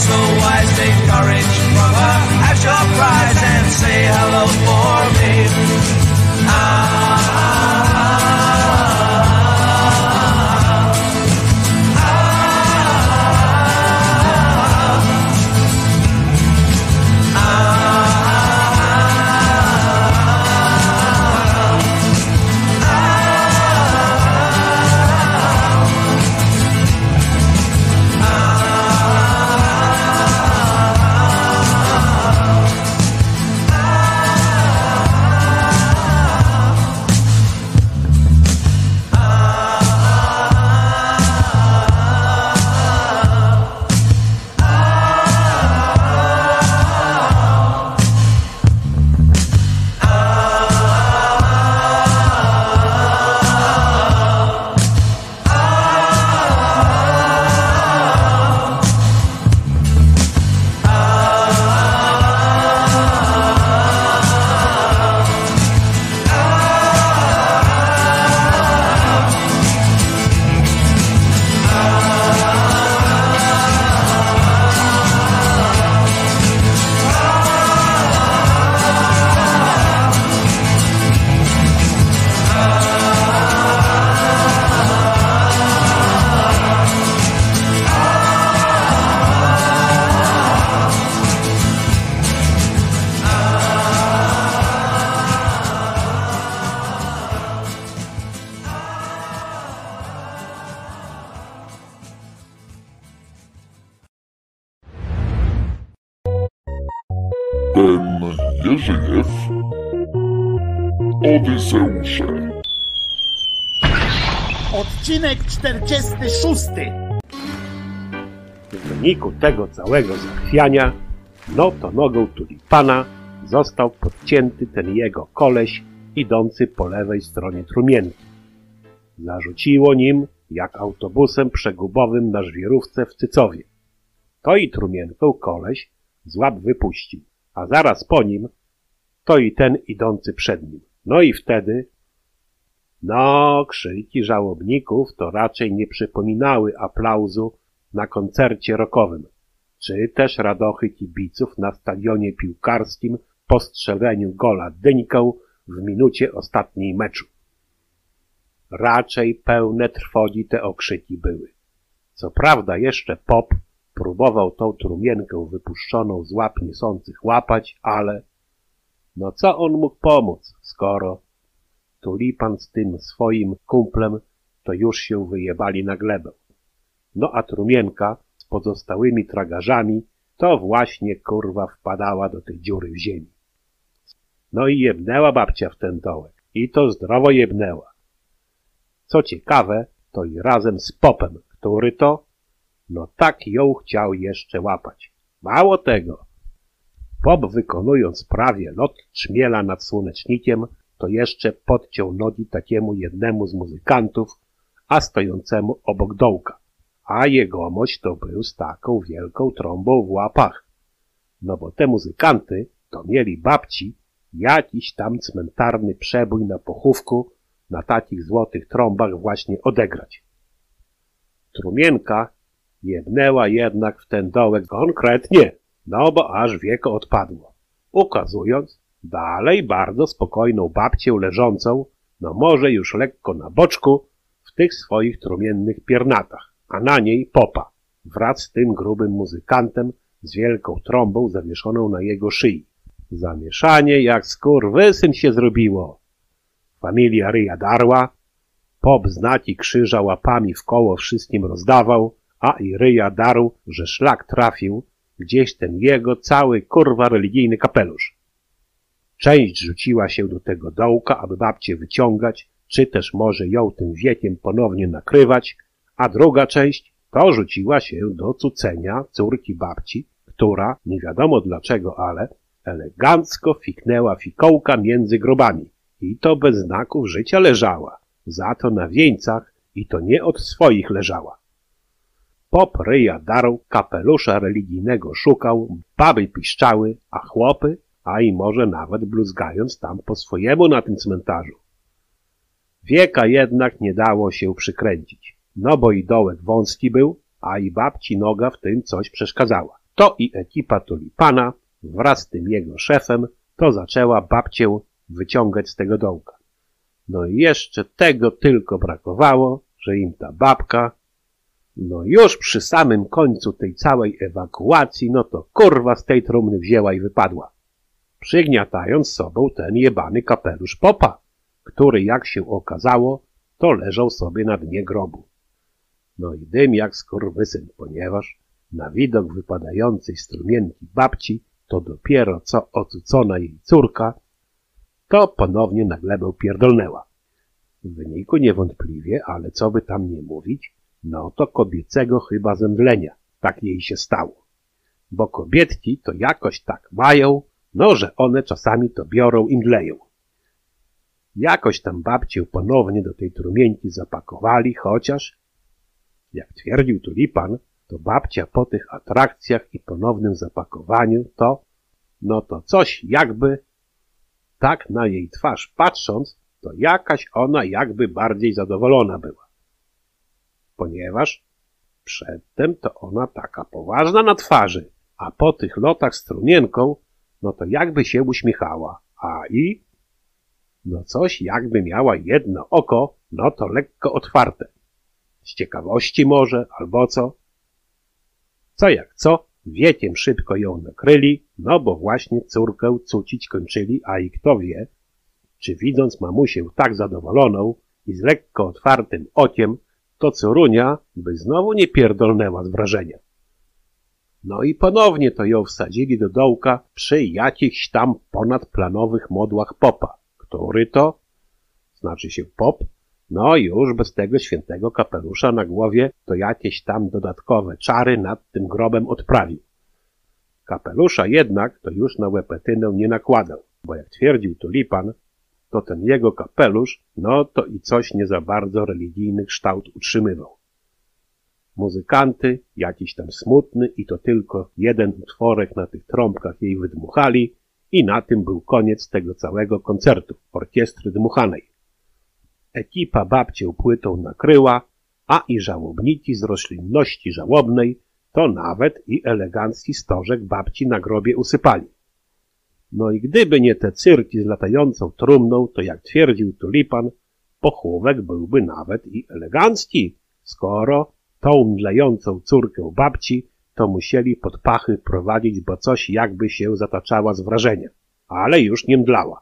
so wise, take courage from her, ash your prize and say hello. Tego całego zachwiania, no to nogą tulipana został podcięty ten jego koleś idący po lewej stronie trumienki. Zarzuciło nim jak autobusem przegubowym na żwirówce w Cycowie. To i trumienką koleś z łap wypuścił, a zaraz po nim to i ten idący przed nim. No i wtedy no, krzyki żałobników to raczej nie przypominały aplauzu na koncercie rockowym, czy też radochy kibiców na stadionie piłkarskim po strzeleniu gola dyńką w minucie ostatniej meczu. Raczej pełne trwogi te okrzyki były. Co prawda jeszcze pop próbował tą trumienkę wypuszczoną z łap niosących łapać, ale no co on mógł pomóc, skoro tulipan z tym swoim kumplem to już się wyjebali na glebę. No a trumienka z pozostałymi tragarzami to właśnie kurwa wpadała do tej dziury w ziemi. No i jebnęła babcia w ten dołek. I to zdrowo jebnęła. Co ciekawe, to i razem z popem, który to, no tak ją chciał jeszcze łapać. Mało tego. Pop wykonując prawie lot trzmiela nad słonecznikiem, to jeszcze podciął nogi takiemu jednemu z muzykantów, a stojącemu obok dołka. A jegomość to był z taką wielką trąbą w łapach. No bo te muzykanty to mieli babci jakiś tam cmentarny przebój na pochówku na takich złotych trąbach właśnie odegrać. Trumienka jebnęła jednak w ten dołek konkretnie, no bo aż wieko odpadło, ukazując dalej bardzo spokojną babcię leżącą, no może już lekko na boczku, w tych swoich trumiennych piernatach, a na niej popa, wraz z tym grubym muzykantem z wielką trąbą zawieszoną na jego szyi. Zamieszanie jak skurwysyn się zrobiło. Familia ryja darła, pop znaki krzyża łapami w koło wszystkim rozdawał, a i ryja darł, że szlak trafił gdzieś ten jego cały kurwa religijny kapelusz. Część rzuciła się do tego dołka, aby babcię wyciągać, czy też może ją tym wiekiem ponownie nakrywać, a druga część to rzuciła się do cucenia córki babci, która, nie wiadomo dlaczego, ale elegancko fiknęła fikołka między grobami i to bez znaków życia leżała, za to na wieńcach i to nie od swoich leżała. Pop ryja darł, kapelusza religijnego szukał, baby piszczały, a chłopy a i może nawet bluzgając tam po swojemu na tym cmentarzu. Wieka jednak nie dało się przykręcić, no bo i dołek wąski był, a i babci noga w tym coś przeszkadzała. To i ekipa tulipana wraz z tym jego szefem to zaczęła babcię wyciągać z tego dołka. No i jeszcze tego tylko brakowało, że im ta babka, no już przy samym końcu tej całej ewakuacji, no to kurwa z tej trumny wzięła i wypadła przygniatając sobą ten jebany kapelusz popa, który, jak się okazało, to leżał sobie na dnie grobu. No i dym jak skurwysyn, ponieważ na widok wypadającej strumienki babci, to dopiero co ocucona jej córka, to ponownie na glebę pierdolnęła. W wyniku niewątpliwie, ale co by tam nie mówić, no to kobiecego chyba zemdlenia, tak jej się stało. Bo kobietki to jakoś tak mają, no, że one czasami to biorą i mdleją. Jakoś tam babcię ponownie do tej trumieńki zapakowali, chociaż, jak twierdził tulipan, to babcia po tych atrakcjach i ponownym zapakowaniu to, no to coś jakby, tak na jej twarz patrząc, to jakaś ona jakby bardziej zadowolona była. Ponieważ przedtem to ona taka poważna na twarzy, a po tych lotach z trumienką no to jakby się uśmiechała, a i no coś jakby miała jedno oko, no to lekko otwarte. Z ciekawości może, albo co? Co jak co, wieciem szybko ją nakryli, no bo właśnie córkę cucić kończyli, a i kto wie, czy widząc mamusię tak zadowoloną i z lekko otwartym okiem, to córunia by znowu nie pierdolnęła z wrażenia. No i ponownie to ją wsadzili do dołka przy jakichś tam ponadplanowych modłach popa, który to, znaczy się pop, no już bez tego świętego kapelusza na głowie to jakieś tam dodatkowe czary nad tym grobem odprawił. Kapelusza jednak to już na łepetynę nie nakładał, bo jak twierdził Tulipan, to ten jego kapelusz, no to i coś nie za bardzo religijny kształt utrzymywał. Muzykanty, jakiś tam smutny i to tylko jeden utworek na tych trąbkach jej wydmuchali i na tym był koniec tego całego koncertu, orkiestry dmuchanej. Ekipa babcię płytą nakryła, a i żałobniki z roślinności żałobnej to nawet i elegancki stożek babci na grobie usypali. No i gdyby nie te cyrki z latającą trumną, to jak twierdził Tulipan, pochówek byłby nawet i elegancki, skoro tą mdlejącą córkę babci to musieli pod pachy prowadzić, bo coś jakby się zataczała z wrażenia. Ale już nie mdlała.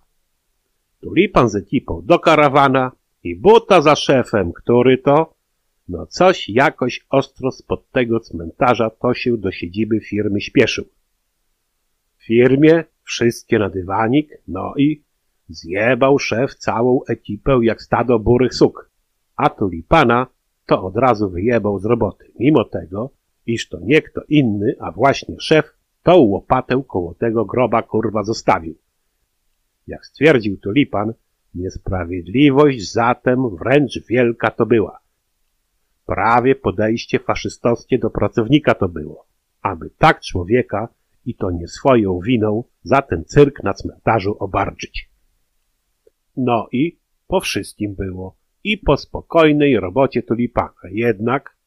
Tulipan z ekipą do karawana i buta za szefem, który to, no coś jakoś ostro spod tego cmentarza to się do siedziby firmy śpieszył. W firmie wszystkie na dywanik, no i zjebał szef całą ekipę jak stado burych suk, a tulipana to od razu wyjebał z roboty, mimo tego, iż to nie kto inny, a właśnie szef, tą łopatę koło tego groba kurwa zostawił. Jak stwierdził tulipan, niesprawiedliwość zatem wręcz wielka to była. Prawie podejście faszystowskie do pracownika to było, aby tak człowieka i to nie swoją winą za ten cyrk na cmentarzu obarczyć. No i po wszystkim było i po spokojnej robocie tulipana. Jednak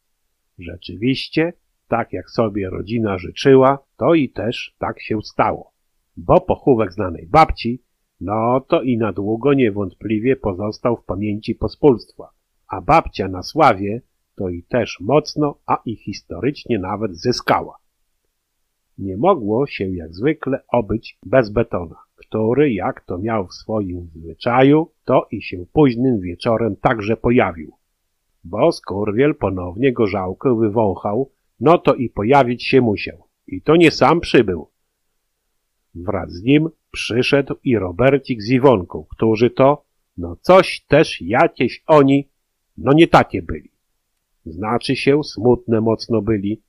rzeczywiście, tak jak sobie rodzina życzyła, to i też tak się stało. Bo pochówek znanej babci, no to i na długo niewątpliwie pozostał w pamięci pospólstwa. A babcia na sławie to i też mocno, a i historycznie nawet zyskała. Nie mogło się jak zwykle obyć bez betona, który, jak to miał w swoim zwyczaju, to i się późnym wieczorem także pojawił. Bo skurwiel ponownie gorzałkę wywąchał, no to i pojawić się musiał. I to nie sam przybył. Wraz z nim przyszedł i Robercik z Iwonką, którzy to, no coś też jakieś oni, no nie takie byli. Znaczy się, smutne mocno byli,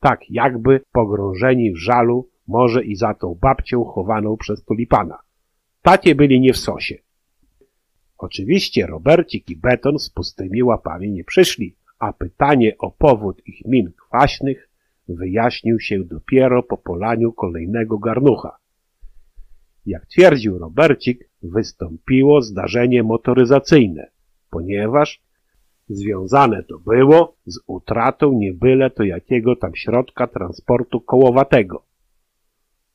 tak jakby pogrążeni w żalu, może i za tą babcią chowaną przez tulipana. Tacie byli nie w sosie. Oczywiście Robercik i Beton z pustymi łapami nie przyszli, a pytanie o powód ich min kwaśnych wyjaśnił się dopiero po polaniu kolejnego garnucha. Jak twierdził Robercik, wystąpiło zdarzenie motoryzacyjne, ponieważ Związane to było z utratą niebyle to jakiego tam środka transportu kołowatego.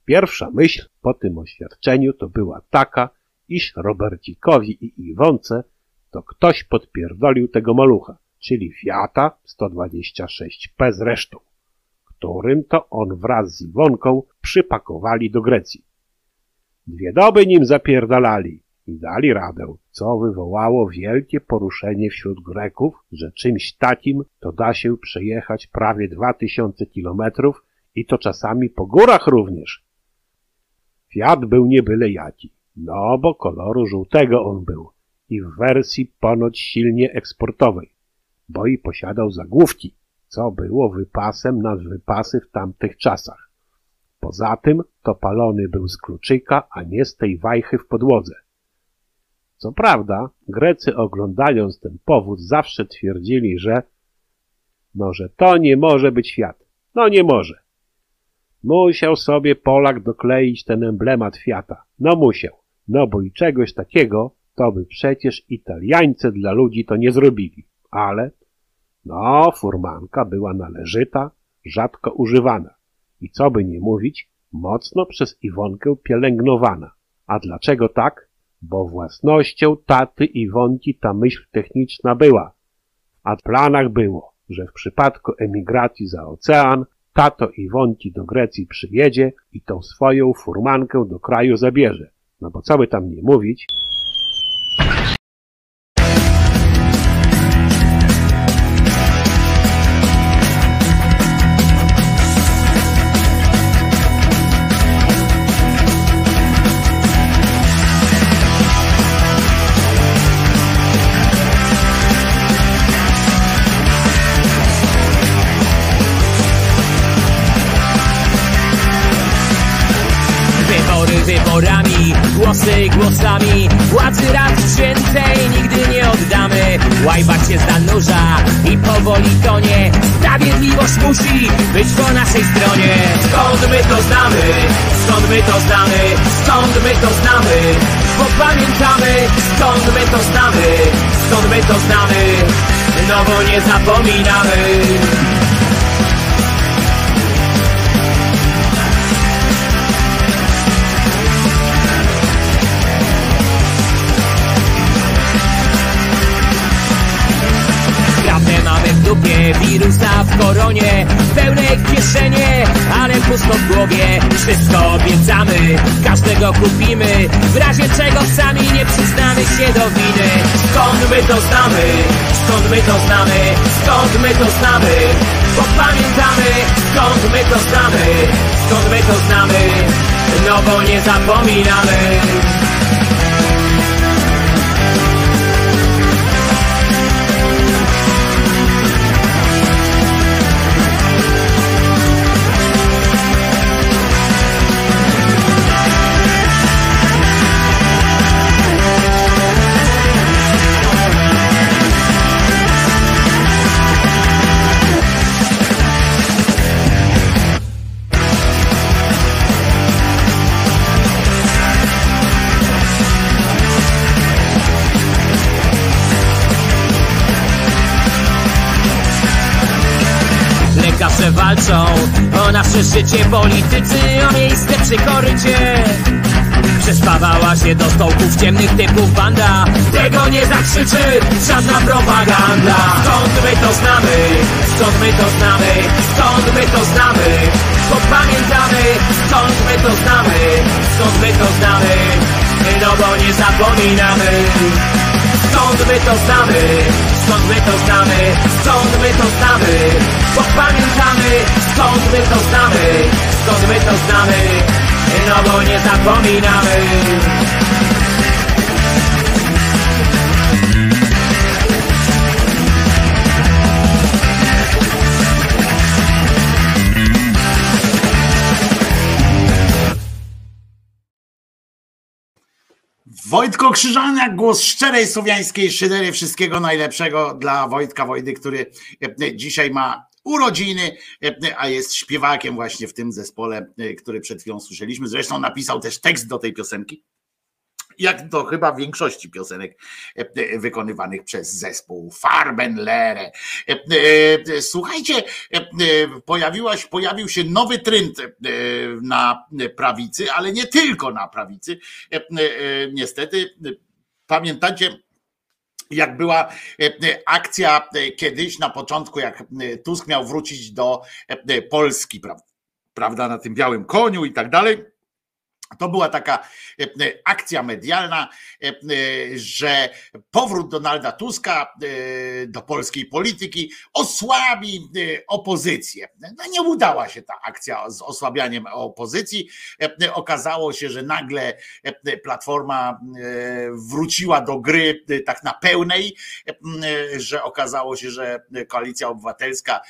Pierwsza myśl po tym oświadczeniu to była taka, iż Robercikowi i Iwonce to ktoś podpierdolił tego malucha, czyli Fiata 126P z resztą, którym to on wraz z Iwonką przypakowali do Grecji. Dwie doby nim zapierdalali, i dali radę, co wywołało wielkie poruszenie wśród Greków, że czymś takim to da się przejechać prawie dwa tysiące kilometrów i to czasami po górach również. Fiat był nie byle jaki, no bo koloru żółtego on był i w wersji ponoć silnie eksportowej, bo i posiadał zagłówki, co było wypasem nad wypasy w tamtych czasach. Poza tym to palony był z kluczyka, a nie z tej wajchy w podłodze. Co prawda, Grecy oglądając ten powód zawsze twierdzili, że no, że to nie może być Fiat. No nie może. Musiał sobie Polak dokleić ten emblemat Fiata. No musiał. No bo i czegoś takiego to by przecież Italiańcy dla ludzi to nie zrobili. Ale no, furmanka była należyta, rzadko używana. I co by nie mówić, mocno przez Iwonkę pielęgnowana. A dlaczego tak? bo własnością taty i Wonti ta myśl techniczna była, a w planach było, że w przypadku emigracji za ocean tato i Wonti do Grecji przyjedzie i tą swoją furmankę do kraju zabierze. No bo co by tam nie mówić, naszej stronie. Skąd my to znamy? Skąd my to znamy? Skąd my to znamy? Bo pamiętamy, skąd my to znamy? Skąd my to znamy? No bo nie zapominamy. Wirusa w koronie Pełne kieszenie, ale pusto w głowie Wszystko obiecamy, każdego kupimy W razie czego sami nie przyznamy się do winy Skąd my to znamy? Skąd my to znamy? Skąd my to znamy? Bo pamiętamy, skąd my to znamy? Skąd my to znamy? No bo nie zapominamy walczą o nasze życie, politycy o miejsce przy korycie. Przespawała się do stołków ciemnych typów banda Tego nie zakrzyczy żadna propaganda Skąd my to znamy? Skąd my to znamy? Skąd my to znamy? Bo pamiętamy Skąd my to znamy? Skąd my to znamy? No bo nie zapominamy Skąd my to znamy? Skąd my to znamy? Skąd my to znamy? Bo pamiętamy Skąd my to znamy? Skąd my to znamy? No bo nie zapominamy Wojtko Krzyżaniak, głos szczerej słowiańskiej szydery. Wszystkiego najlepszego dla Wojtka Wojdy, który e, dzisiaj ma urodziny, e, a jest śpiewakiem właśnie w tym zespole, e, który przed chwilą słyszeliśmy. Zresztą napisał też tekst do tej piosenki. Jak to chyba większości piosenek e, wykonywanych przez zespół Farbenlehre. E, e, Słuchajcie, pojawił się nowy trend na prawicy, ale nie tylko na prawicy. Niestety, pamiętacie, jak była akcja kiedyś na początku, jak Tusk miał wrócić do Polski, pra- prawda, na tym białym koniu i tak dalej. To była taka e, e, akcja medialna, e, że powrót Donalda Tuska do polskiej polityki osłabi opozycję. No nie udała się ta akcja z osłabianiem opozycji. Okazało się, że nagle Platforma wróciła do gry tak na pełnej, że okazało się, że Koalicja Obywatelska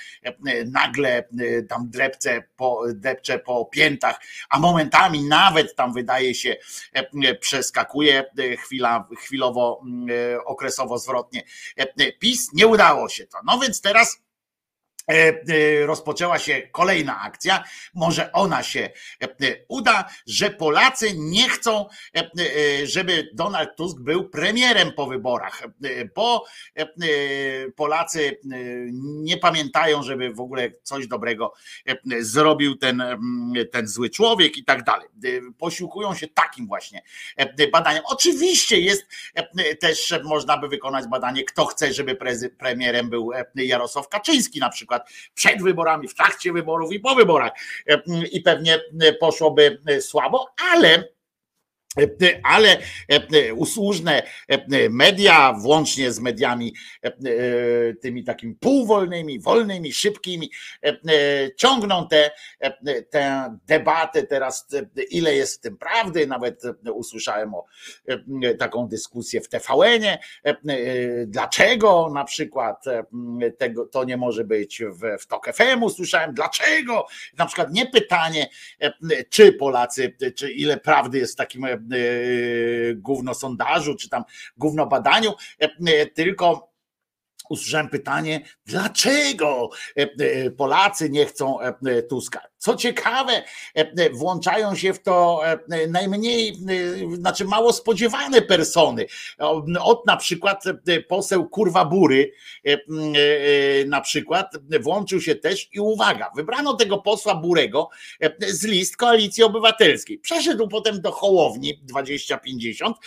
nagle tam drepce po, depcze po piętach, a momentami nawet tam wydaje się e, przeskakuje e, chwila, chwilowo, mm, e, okresowo zwrotnie. PiS nie udało się to. No więc teraz rozpoczęła się kolejna akcja. Może ona się e, e, uda, że Polacy nie chcą, e, e, żeby Donald Tusk był premierem po wyborach, e, bo e, e, Polacy e, nie pamiętają, żeby w ogóle coś dobrego e, zrobił ten, ten zły człowiek i tak dalej. E, Posiłkują się takim właśnie e, badaniem. Oczywiście jest e, też, e, można by wykonać badanie, kto chce, żeby premierem był e, Jarosław Kaczyński na przykład przed wyborami, w trakcie wyborów i po wyborach. E, I pewnie e, poszłoby e, słabo, ale ale e, usłużne e, media, włącznie z mediami e, tymi takimi półwolnymi, wolnymi, szybkimi, ciągną tę te, tę debatę teraz, ile jest w tym prawdy. Nawet usłyszałem o taką dyskusję w TVN-ie, dlaczego na przykład tego, to nie może być w, w TOK FM, usłyszałem dlaczego, na przykład nie pytanie, czy Polacy, czy ile prawdy jest w takim gówno sondażu, czy tam gówno badaniu, tylko usłyszałem pytanie, dlaczego Polacy nie chcą Tuska? Co ciekawe, włączają się w to najmniej, znaczy mało spodziewane persony. Od na przykład poseł Kurwa Bury na przykład włączył się też i uwaga, wybrano tego posła Burego z list Koalicji Obywatelskiej. Przeszedł potem do Hołowni 2050,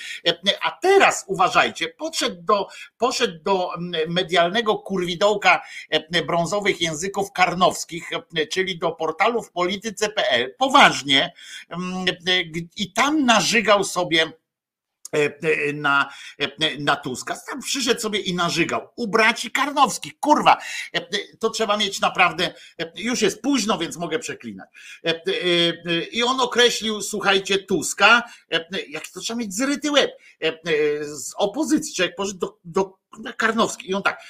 a teraz uważajcie, podszedł do, poszedł do medialnego kurwidołka brązowych języków karnowskich, czyli do portalów w polityce.pl poważnie i tam narzygał sobie na, na Tuska. Tam przyszedł sobie i narzygał. U braci Karnowskich. Kurwa, to trzeba mieć naprawdę, już jest późno, więc mogę przeklinać. I on określił, słuchajcie, Tuska, jak to trzeba mieć zryty łeb, z opozycji, człowiek do, do Karnowski. I on tak,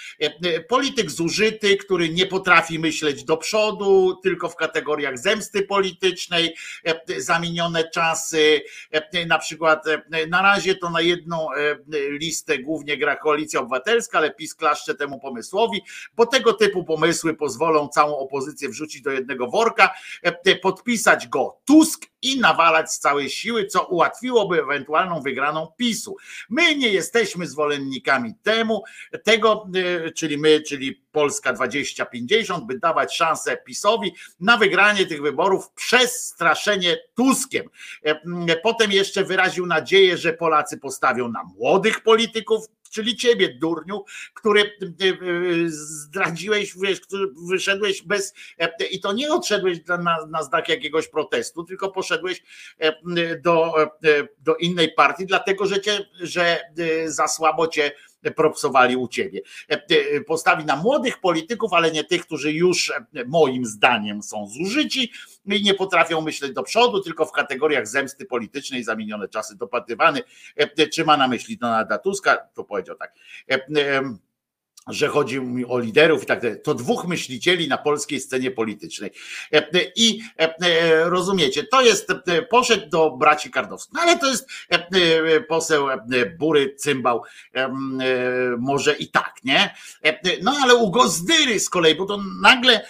polityk zużyty, który nie potrafi myśleć do przodu, tylko w kategoriach zemsty politycznej, zamienione czasy, na przykład na razie to na jedną listę głównie gra Koalicja Obywatelska, ale PiS klaszcze temu pomysłowi, bo tego typu pomysły pozwolą całą opozycję wrzucić do jednego worka, podpisać go Tusk i nawalać z całej siły, co ułatwiłoby ewentualną wygraną PiSu. My nie jesteśmy zwolennikami temu, tego, y, czyli my, czyli Polska 2050, by dawać szansę PiSowi na wygranie tych wyborów przez straszenie Tuskiem. E, potem jeszcze wyraził nadzieję, że Polacy postawią na młodych polityków, czyli ciebie, durniu, który y, y, zdradziłeś, wiesz, który wyszedłeś bez, e, i to nie odszedłeś na, na znak jakiegoś protestu, tylko poszedłeś e, do, do innej partii, dlatego że, cię, że za słabo cię propsowali u ciebie. Postawi na młodych polityków, ale nie tych, którzy już moim zdaniem są zużyci i nie potrafią myśleć do przodu, tylko w kategoriach zemsty politycznej zamienione czasy dopatywany. Czy ma na myśli Donalda Tuska? To powiedział tak że chodzi mi o liderów i tak dalej. To dwóch myślicieli na polskiej scenie politycznej. I rozumiecie, to jest, poszedł do braci Kardowskich, no ale to jest poseł Bury, cymbał, może i tak, nie? No ale u Gozdyry z kolei, bo to nagle,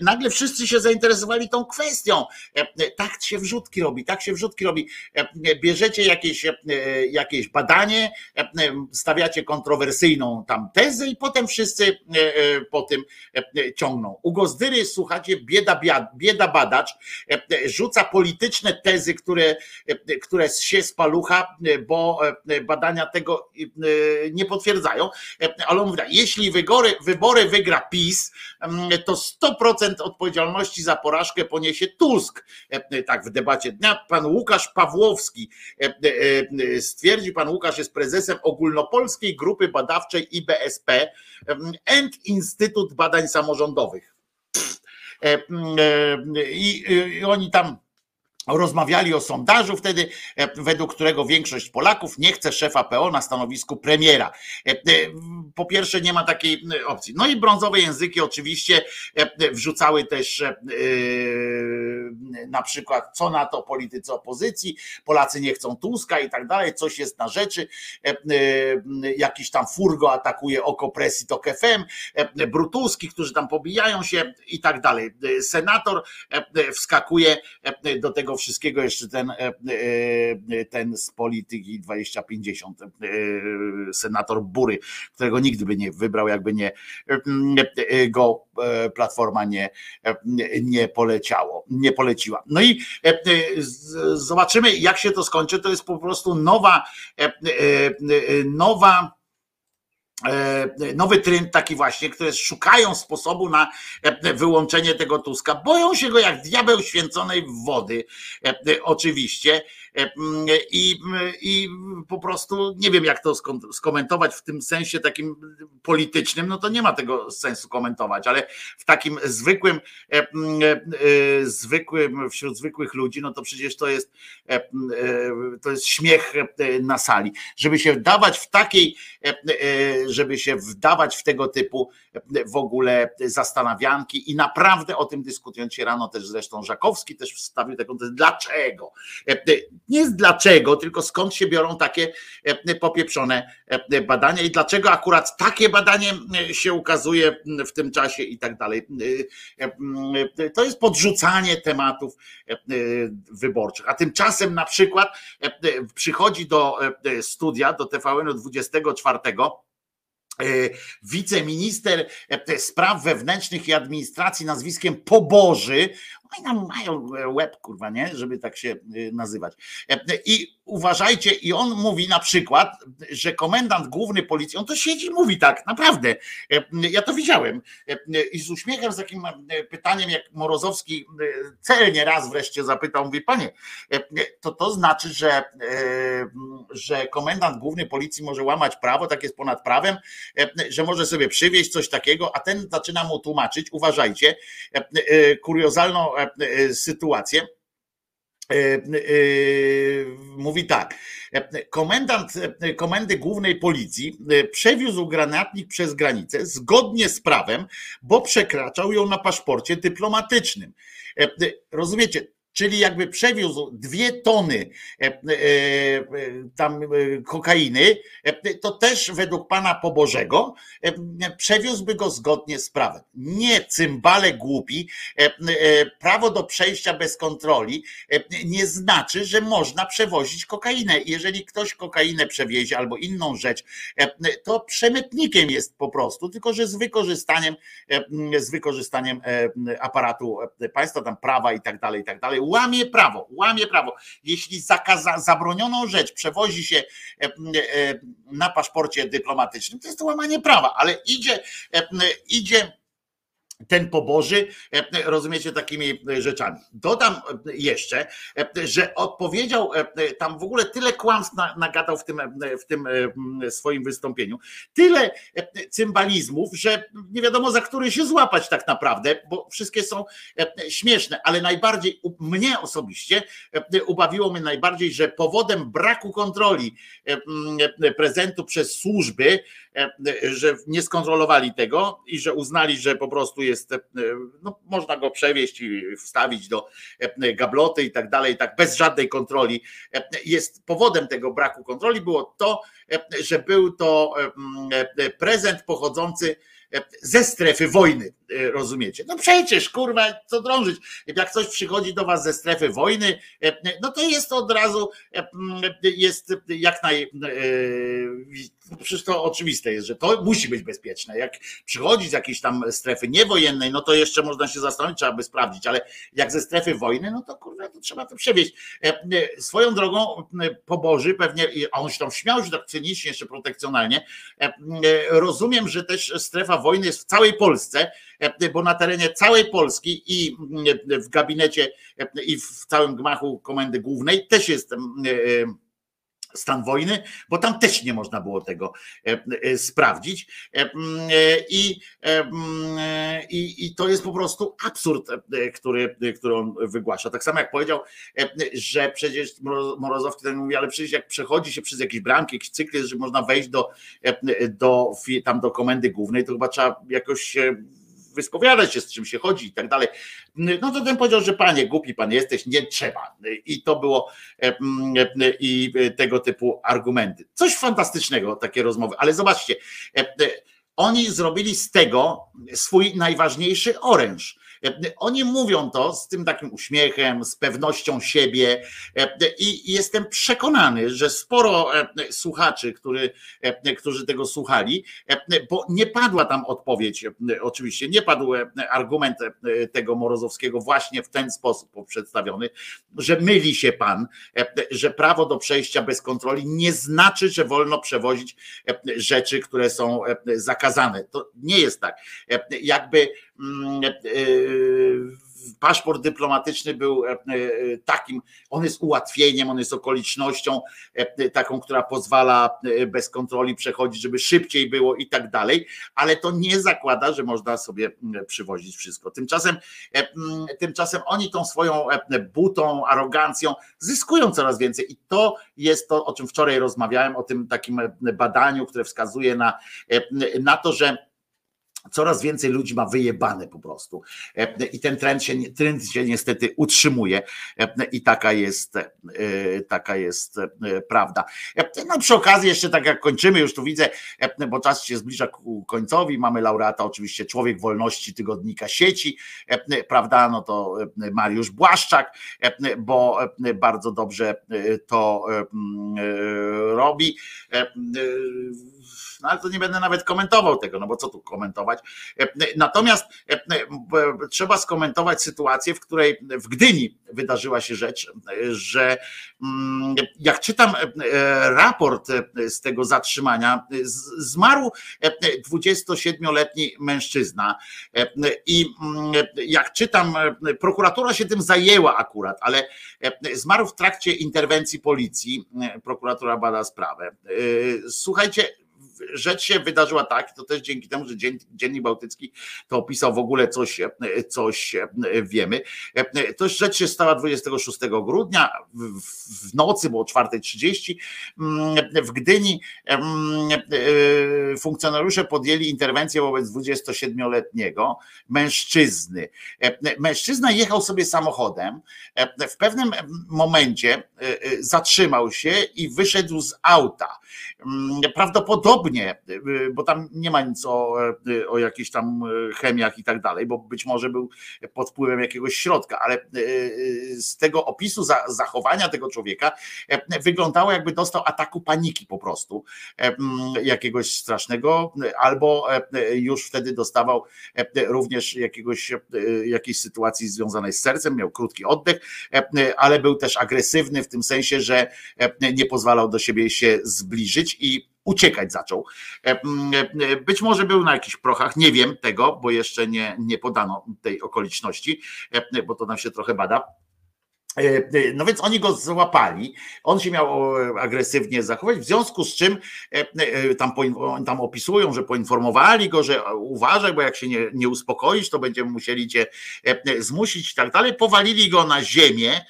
nagle wszyscy się zainteresowali tą kwestią. Tak się wrzutki robi, tak się wrzutki robi. Bierzecie jakieś, jakieś badanie, stawiacie kontrowersyjną tam tezę i potem wszyscy e, e, po tym e, ciągną. U Gozdyry, słuchacie, bieda, bieda badacz rzuca polityczne tezy, które, które się z palucha, bo badania tego nie potwierdzają, ale on mówi tak, jeśli wybory, wybory wygra PiS, to 100% odpowiedzialności za porażkę poniesie Tusk. Tak w debacie dnia pan Łukasz Pawłowski stwierdzi, pan Łukasz jest prezesem ogólnopolskiej grupy badawczej IBSP, End Instytut Badań Samorządowych. I, I oni tam rozmawiali o sondażu wtedy, według którego większość Polaków nie chce szefa PO na stanowisku premiera. Po pierwsze nie ma takiej opcji. No i brązowe języki oczywiście wrzucały też na przykład co na to politycy opozycji, Polacy nie chcą Tuska i tak dalej, coś jest na rzeczy, jakiś tam furgo atakuje oko presji TOK FM, Brutuski, którzy tam pobijają się i tak dalej. Senator wskakuje do tego wszystkiego jeszcze ten, ten z polityki 2050, senator Bury, którego nigdy by nie wybrał, jakby nie go Platforma nie, nie poleciało, nie poleciła. No i zobaczymy, jak się to skończy. To jest po prostu nowa, nowa nowy trend taki właśnie, które szukają sposobu na wyłączenie tego Tuska. Boją się go jak diabeł święconej wody, oczywiście. I, I po prostu nie wiem, jak to skomentować w tym sensie takim politycznym, no to nie ma tego sensu komentować, ale w takim zwykłym, zwykłym, wśród zwykłych ludzi, no to przecież to jest, to jest śmiech na sali. Żeby się wdawać w takiej, żeby się wdawać w tego typu w ogóle zastanawianki i naprawdę o tym dyskutując się rano też zresztą Żakowski też wstawił taką, dlaczego? Nie jest dlaczego, tylko skąd się biorą takie e, popieprzone e, badania i dlaczego akurat takie badanie e, się ukazuje w tym czasie i tak dalej. To jest podrzucanie tematów wyborczych. A tymczasem na przykład przychodzi do studia, do TVN 24 wiceminister spraw wewnętrznych i administracji nazwiskiem Poboży, tam mają łeb, kurwa, nie, żeby tak się nazywać. I uważajcie, i on mówi na przykład, że komendant główny policji, on to siedzi i mówi tak, naprawdę. Ja to widziałem. I z uśmiechem, z takim pytaniem, jak Morozowski celnie raz wreszcie zapytał, mówi, panie, to to znaczy, że, że komendant główny policji może łamać prawo, tak jest ponad prawem, że może sobie przywieźć coś takiego, a ten zaczyna mu tłumaczyć, uważajcie, kuriozalną sytuację mówi tak. Komendant Komendy Głównej Policji przewiózł granatnik przez granicę zgodnie z prawem, bo przekraczał ją na paszporcie dyplomatycznym. Rozumiecie? Czyli jakby przewiózł dwie tony e, e, e, tam kokainy, to też według pana Pobożego przewiózłby go zgodnie z prawem. Nie cymbale głupi, prawo do przejścia bez kontroli nie znaczy, że można przewozić kokainę. Jeżeli ktoś kokainę przewiezie albo inną rzecz, to przemytnikiem jest po prostu, tylko że z wykorzystaniem, z wykorzystaniem aparatu państwa, tam prawa i tak dalej, i tak dalej łamie prawo, łamie prawo. Jeśli zakaza, zabronioną rzecz przewozi się e, e, na paszporcie dyplomatycznym, to jest to łamanie prawa, ale idzie, e, idzie ten poboży, rozumiecie, takimi rzeczami. Dodam jeszcze, że odpowiedział, tam w ogóle tyle kłamstw nagadał w tym, w tym swoim wystąpieniu, tyle cymbalizmów, że nie wiadomo za który się złapać tak naprawdę, bo wszystkie są śmieszne, ale najbardziej, mnie osobiście, ubawiło mnie najbardziej, że powodem braku kontroli prezentu przez służby, że nie skontrolowali tego i że uznali, że po prostu jest, no, można go przewieźć i wstawić do gabloty i tak dalej, tak bez żadnej kontroli. Jest powodem tego braku kontroli było to, że był to prezent pochodzący ze strefy wojny, rozumiecie? No przecież, kurwa, co drążyć. Jak coś przychodzi do was ze strefy wojny, no to jest to od razu, jest jak naj, przecież to oczywiste jest, że to musi być bezpieczne. Jak przychodzi z jakiejś tam strefy niewojennej, no to jeszcze można się zastanowić, trzeba by sprawdzić, ale jak ze strefy wojny, no to kurwa, to trzeba to przewieźć. Swoją drogą poboży pewnie, a on się tam śmiał, że tak cynicznie, jeszcze protekcjonalnie, rozumiem, że też strefa wojny jest w całej Polsce, bo na terenie całej Polski i w gabinecie i w całym gmachu Komendy Głównej też jest stan wojny, bo tam też nie można było tego sprawdzić. I, i, i to jest po prostu absurd, który, który on wygłasza. Tak samo jak powiedział, że przecież Morozowski tak mówi, ale przecież jak przechodzi się przez jakieś bramki, jakiś cykl, że można wejść do, do, tam do komendy głównej, to chyba trzeba jakoś wyspowiadać się, z czym się chodzi i tak dalej. No to ten powiedział, że panie, głupi pan jesteś, nie trzeba. I to było i tego typu argumenty. Coś fantastycznego, takie rozmowy, ale zobaczcie, oni zrobili z tego swój najważniejszy oręż oni mówią to z tym takim uśmiechem, z pewnością siebie i jestem przekonany, że sporo słuchaczy, który, którzy tego słuchali, bo nie padła tam odpowiedź, oczywiście, nie padł argument tego Morozowskiego właśnie w ten sposób przedstawiony, że myli się pan, że prawo do przejścia bez kontroli nie znaczy, że wolno przewozić rzeczy, które są zakazane. To nie jest tak. Jakby e, paszport dyplomatyczny był e, e, takim, on jest ułatwieniem, on jest okolicznością taką, która pozwala bez kontroli przechodzić, żeby szybciej było i tak dalej, ale to nie zakłada, że można sobie mm, przywozić wszystko. Tymczasem, mm, tymczasem oni tą swoją butą, arogancją zyskują coraz więcej i to jest to, o czym wczoraj rozmawiałem, o tym takim badaniu, które wskazuje na, na to, że coraz więcej ludzi ma wyjebane po prostu. E, I ten trend się, trend się niestety utrzymuje. E, i taka jest, e, taka jest prawda. No przy okazji jeszcze tak jak kończymy, już tu widzę, bo czas się zbliża ku końcowi, mamy laureata oczywiście Człowiek Wolności Tygodnika Sieci, prawda, no to Mariusz Błaszczak, bo bardzo dobrze to robi no ale to nie będę nawet komentował tego, no bo co tu komentować. E, natomiast e, e, trzeba skomentować sytuację, w której w Gdyni wydarzyła się rzecz, że mm, jak czytam raport z tego zatrzymania, zmarł 27-letni mężczyzna i mm, jak czytam, prokuratura się tym zajęła akurat, ale zmarł w trakcie interwencji policji, prokuratura bada sprawę. Słuchajcie, rzecz się wydarzyła tak, to też dzięki temu, że Dziennik Bałtycki to opisał w ogóle coś, coś wiemy. To rzecz się stała 26 grudnia w nocy, było 4.30 w Gdyni funkcjonariusze podjęli interwencję wobec 27-letniego mężczyzny. Mężczyzna jechał sobie samochodem, w pewnym momencie zatrzymał się i wyszedł z auta. Prawdopodobnie nie, bo tam nie ma nic o, o jakichś tam chemiach i tak dalej, bo być może był pod wpływem jakiegoś środka, ale e, z tego opisu zachowania tego człowieka e, wyglądało jakby dostał ataku paniki po prostu, e, jakiegoś strasznego, albo już wtedy dostawał również jakiegoś, jakiejś sytuacji związanej z sercem, miał krótki oddech, ale był też agresywny w tym sensie, że nie pozwalał do siebie się zbliżyć i uciekać zaczął. E, e, być może był na jakichś prochach, nie wiem tego, bo jeszcze nie, nie podano tej okoliczności, e, bo to nam się trochę bada no więc oni go złapali, on się miał agresywnie zachować, w związku z czym e, tam, tam opisują, że poinformowali go, że uważaj, bo jak się nie, nie uspokoisz, to będziemy musieli cię zmusić i tak dalej. Powalili go na ziemię,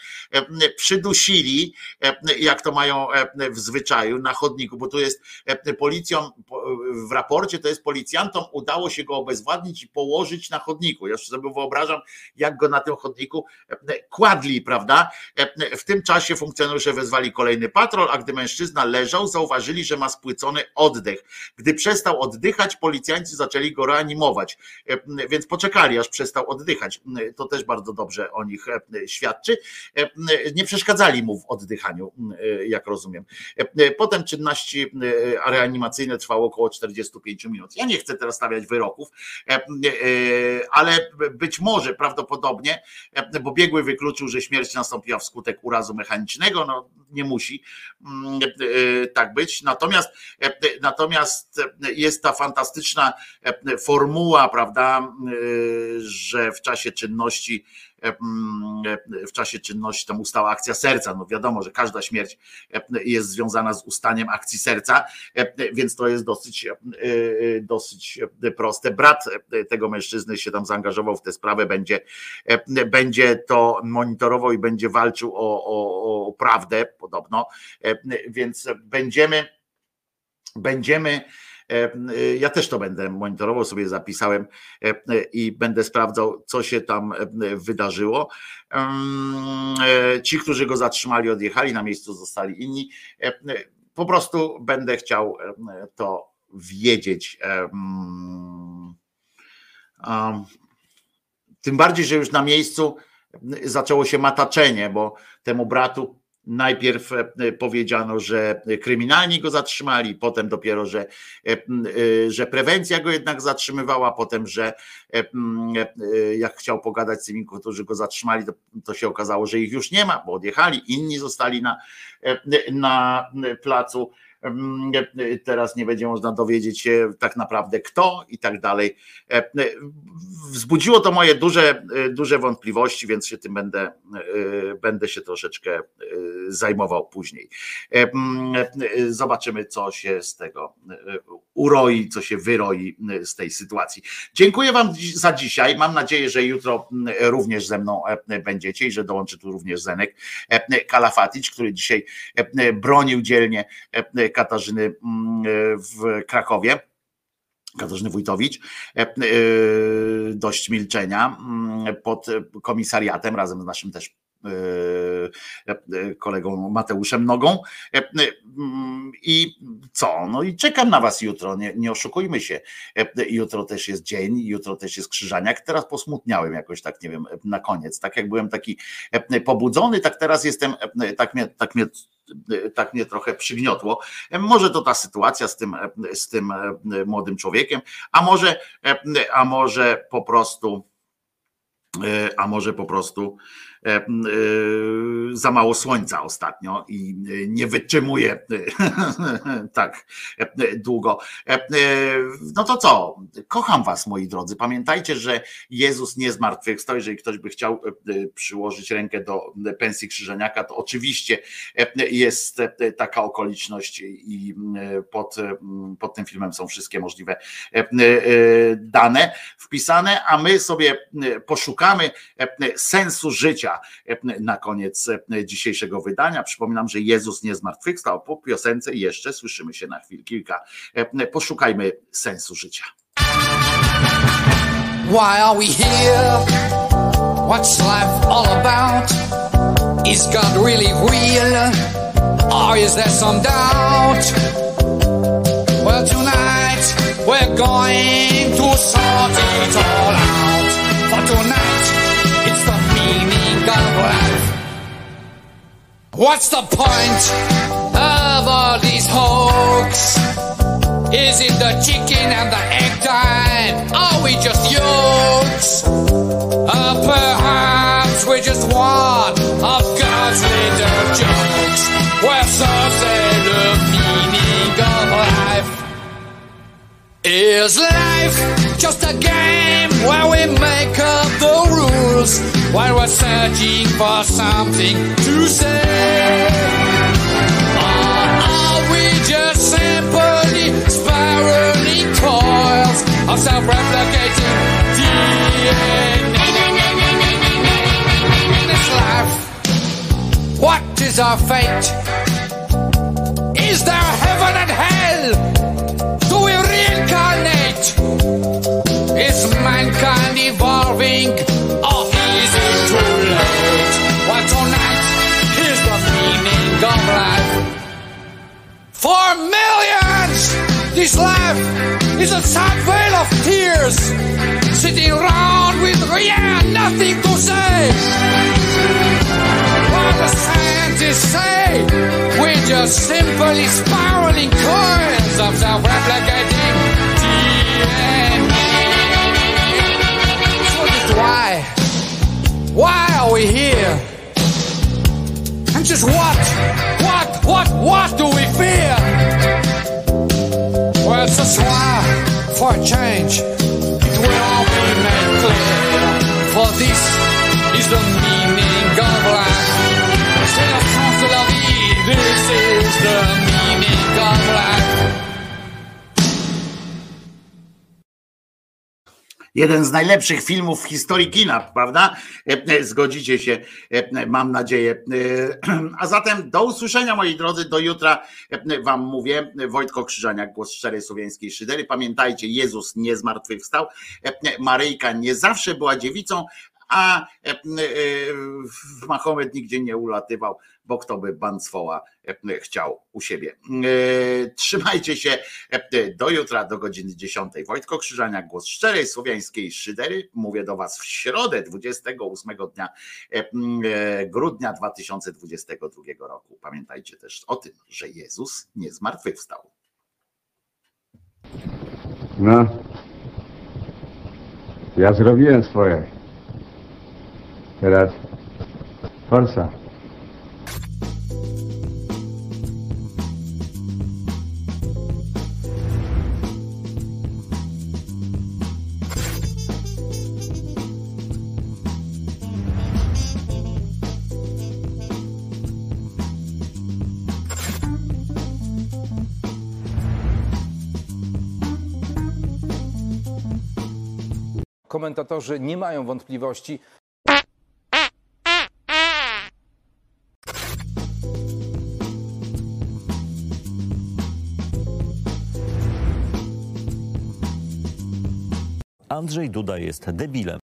przydusili, jak to mają w zwyczaju, na chodniku, bo tu jest policją, w raporcie to jest policjantom udało się go obezwładnić i położyć na chodniku. Ja sobie wyobrażam, jak go na tym chodniku kładli, prawda? E, w tym czasie funkcjonariusze wezwali kolejny patrol, a gdy mężczyzna leżał, zauważyli, że ma spłycony oddech. Gdy przestał oddychać, policjanci zaczęli go reanimować, e, więc poczekali, aż przestał oddychać. To też bardzo dobrze o nich e, świadczy. Nie przeszkadzali mu w oddychaniu, jak rozumiem. Potem czynności reanimacyjne trwało około 45 minut. Ja nie chcę teraz stawiać wyroków, ale być może prawdopodobnie, bo biegły wykluczył, że śmierć nastąpiła wskutek urazu mechanicznego, no nie musi mm, e, tak być. Natomiast, e, natomiast jest ta fantastyczna e, formuła, prawda, że w czasie czynności w czasie czynności tam ustała akcja serca. No wiadomo, że każda śmierć jest związana z ustaniem akcji serca, więc to jest dosyć, dosyć proste. Brat tego mężczyzny się tam zaangażował w tę sprawę, będzie, będzie to monitorował i będzie walczył o, o, o prawdę podobno, więc będziemy będziemy ja też to będę monitorował, sobie zapisałem e, i będę sprawdzał, co się tam wydarzyło. Ci, którzy go zatrzymali, odjechali, na miejscu zostali inni. Po prostu będę chciał to wiedzieć. Tym bardziej, że już na miejscu zaczęło się mataczenie, bo temu bratu Najpierw e, powiedziano, że kryminalni go zatrzymali, potem dopiero, że, e, e, że prewencja go jednak zatrzymywała, potem, że jak chciał pogadać z tymi, którzy go zatrzymali, to, to się okazało, że ich już nie ma, bo odjechali, inni zostali na, na placu teraz nie będzie można dowiedzieć się tak naprawdę kto i tak dalej. Wzbudziło to moje duże, duże wątpliwości, więc się tym będę, będę się troszeczkę zajmował później. Zobaczymy, co się z tego uroi, co się wyroi z tej sytuacji. Dziękuję Wam za dzisiaj. Mam nadzieję, że jutro również ze mną będziecie i że dołączy tu również Zenek Kalafatic, który dzisiaj bronił dzielnie Katarzyny mm, w Krakowie. Katarzyny Wójtowicz, e, e, dość milczenia mm, pod komisariatem razem z naszym też e, e, kolegą Mateuszem Nogą. E, e, I co? No i czekam na was jutro, nie, nie oszukujmy się. E, Jutro też jest dzień, jutro też jest krzyżaniak. Teraz posmutniałem jakoś tak, nie wiem, na koniec. Tak jak byłem taki e, pobudzony, tak teraz jestem, e, tak mnie, tak mnie tak mnie trochę przygniotło. Może to ta sytuacja z tym, z tym e, młodym człowiekiem, a może, e, a może po prostu, e, a może po prostu e, e, za mało słońca ostatnio i e, nie wytrzymuje e, tak e, długo. E, e, No to co? Kocham was, moi drodzy. Pamiętajcie, że Jezus nie zmartwychwstał. Jeżeli ktoś by chciał e, e, przyłożyć rękę do pensji krzyżeniaka, to oczywiście e, jest e, taka okoliczność i e, pod, e, pod tym filmem są wszystkie możliwe e, e, dane wpisane, a my sobie e, poszukamy e, sensu życia e, na koniec e, dzisiejszego wydania. Przypominam, że Jezus nie zmartwychwstał. Po piosence jeszcze słyszymy się na chwilę kilka. E, Poszukajmy sensu życia. Why are we here? What's life all about? Is God really real? Or is there some doubt? Well, tonight we're going to sort it all out. For tonight, of. What's the point of all these hoax? Is it the chicken and the egg time? Are we just yokes? Or perhaps we're just one of God's little jokes. Well, so say the meaning of life. Is life just a game where we make up the rules while we're searching for something to say? Or are we just simply spiraling coils of self-replicating DNA? In this life, what is our fate? Is there heaven and hell? Do we reincarnate? Is mankind evolving For millions, this life is a sad veil of tears, sitting around with yeah, nothing to say. While the scientists say we're just simply spiraling coils of self-replicating DNA. So why? Why are we here? Just what? What? What? What do we fear? Well, it's a swire for a change. It will all be made clear. For this is the meaning of life. C'est la chance de la vie. This is the meaning Jeden z najlepszych filmów w historii kina, prawda? E, e, Zgodzicie się, e, mam nadzieję. A zatem do usłyszenia, moi drodzy, do jutra Wam mówię. Wojtko Krzyżaniak, głos szczerej słowiańskiej szydery. Pamiętajcie, Jezus nie zmartwychwstał. Maryjka nie zawsze była dziewicą, a Mahomet nigdzie nie ulatywał, bo kto by Bancwoła e, chciał u siebie. E, Trzymajcie się e, do jutra, do godziny 10. Wojtko Krzyżania, głos szczerej słowiańskiej szydery. Mówię do Was w środę 28 dnia e, grudnia 2022 roku. Pamiętajcie też o tym, że Jezus nie zmartwychwstał. No. Ja zrobiłem swoje. Teraz forsa. Komentatorzy nie mają wątpliwości, Andrzej Duda jest debilem.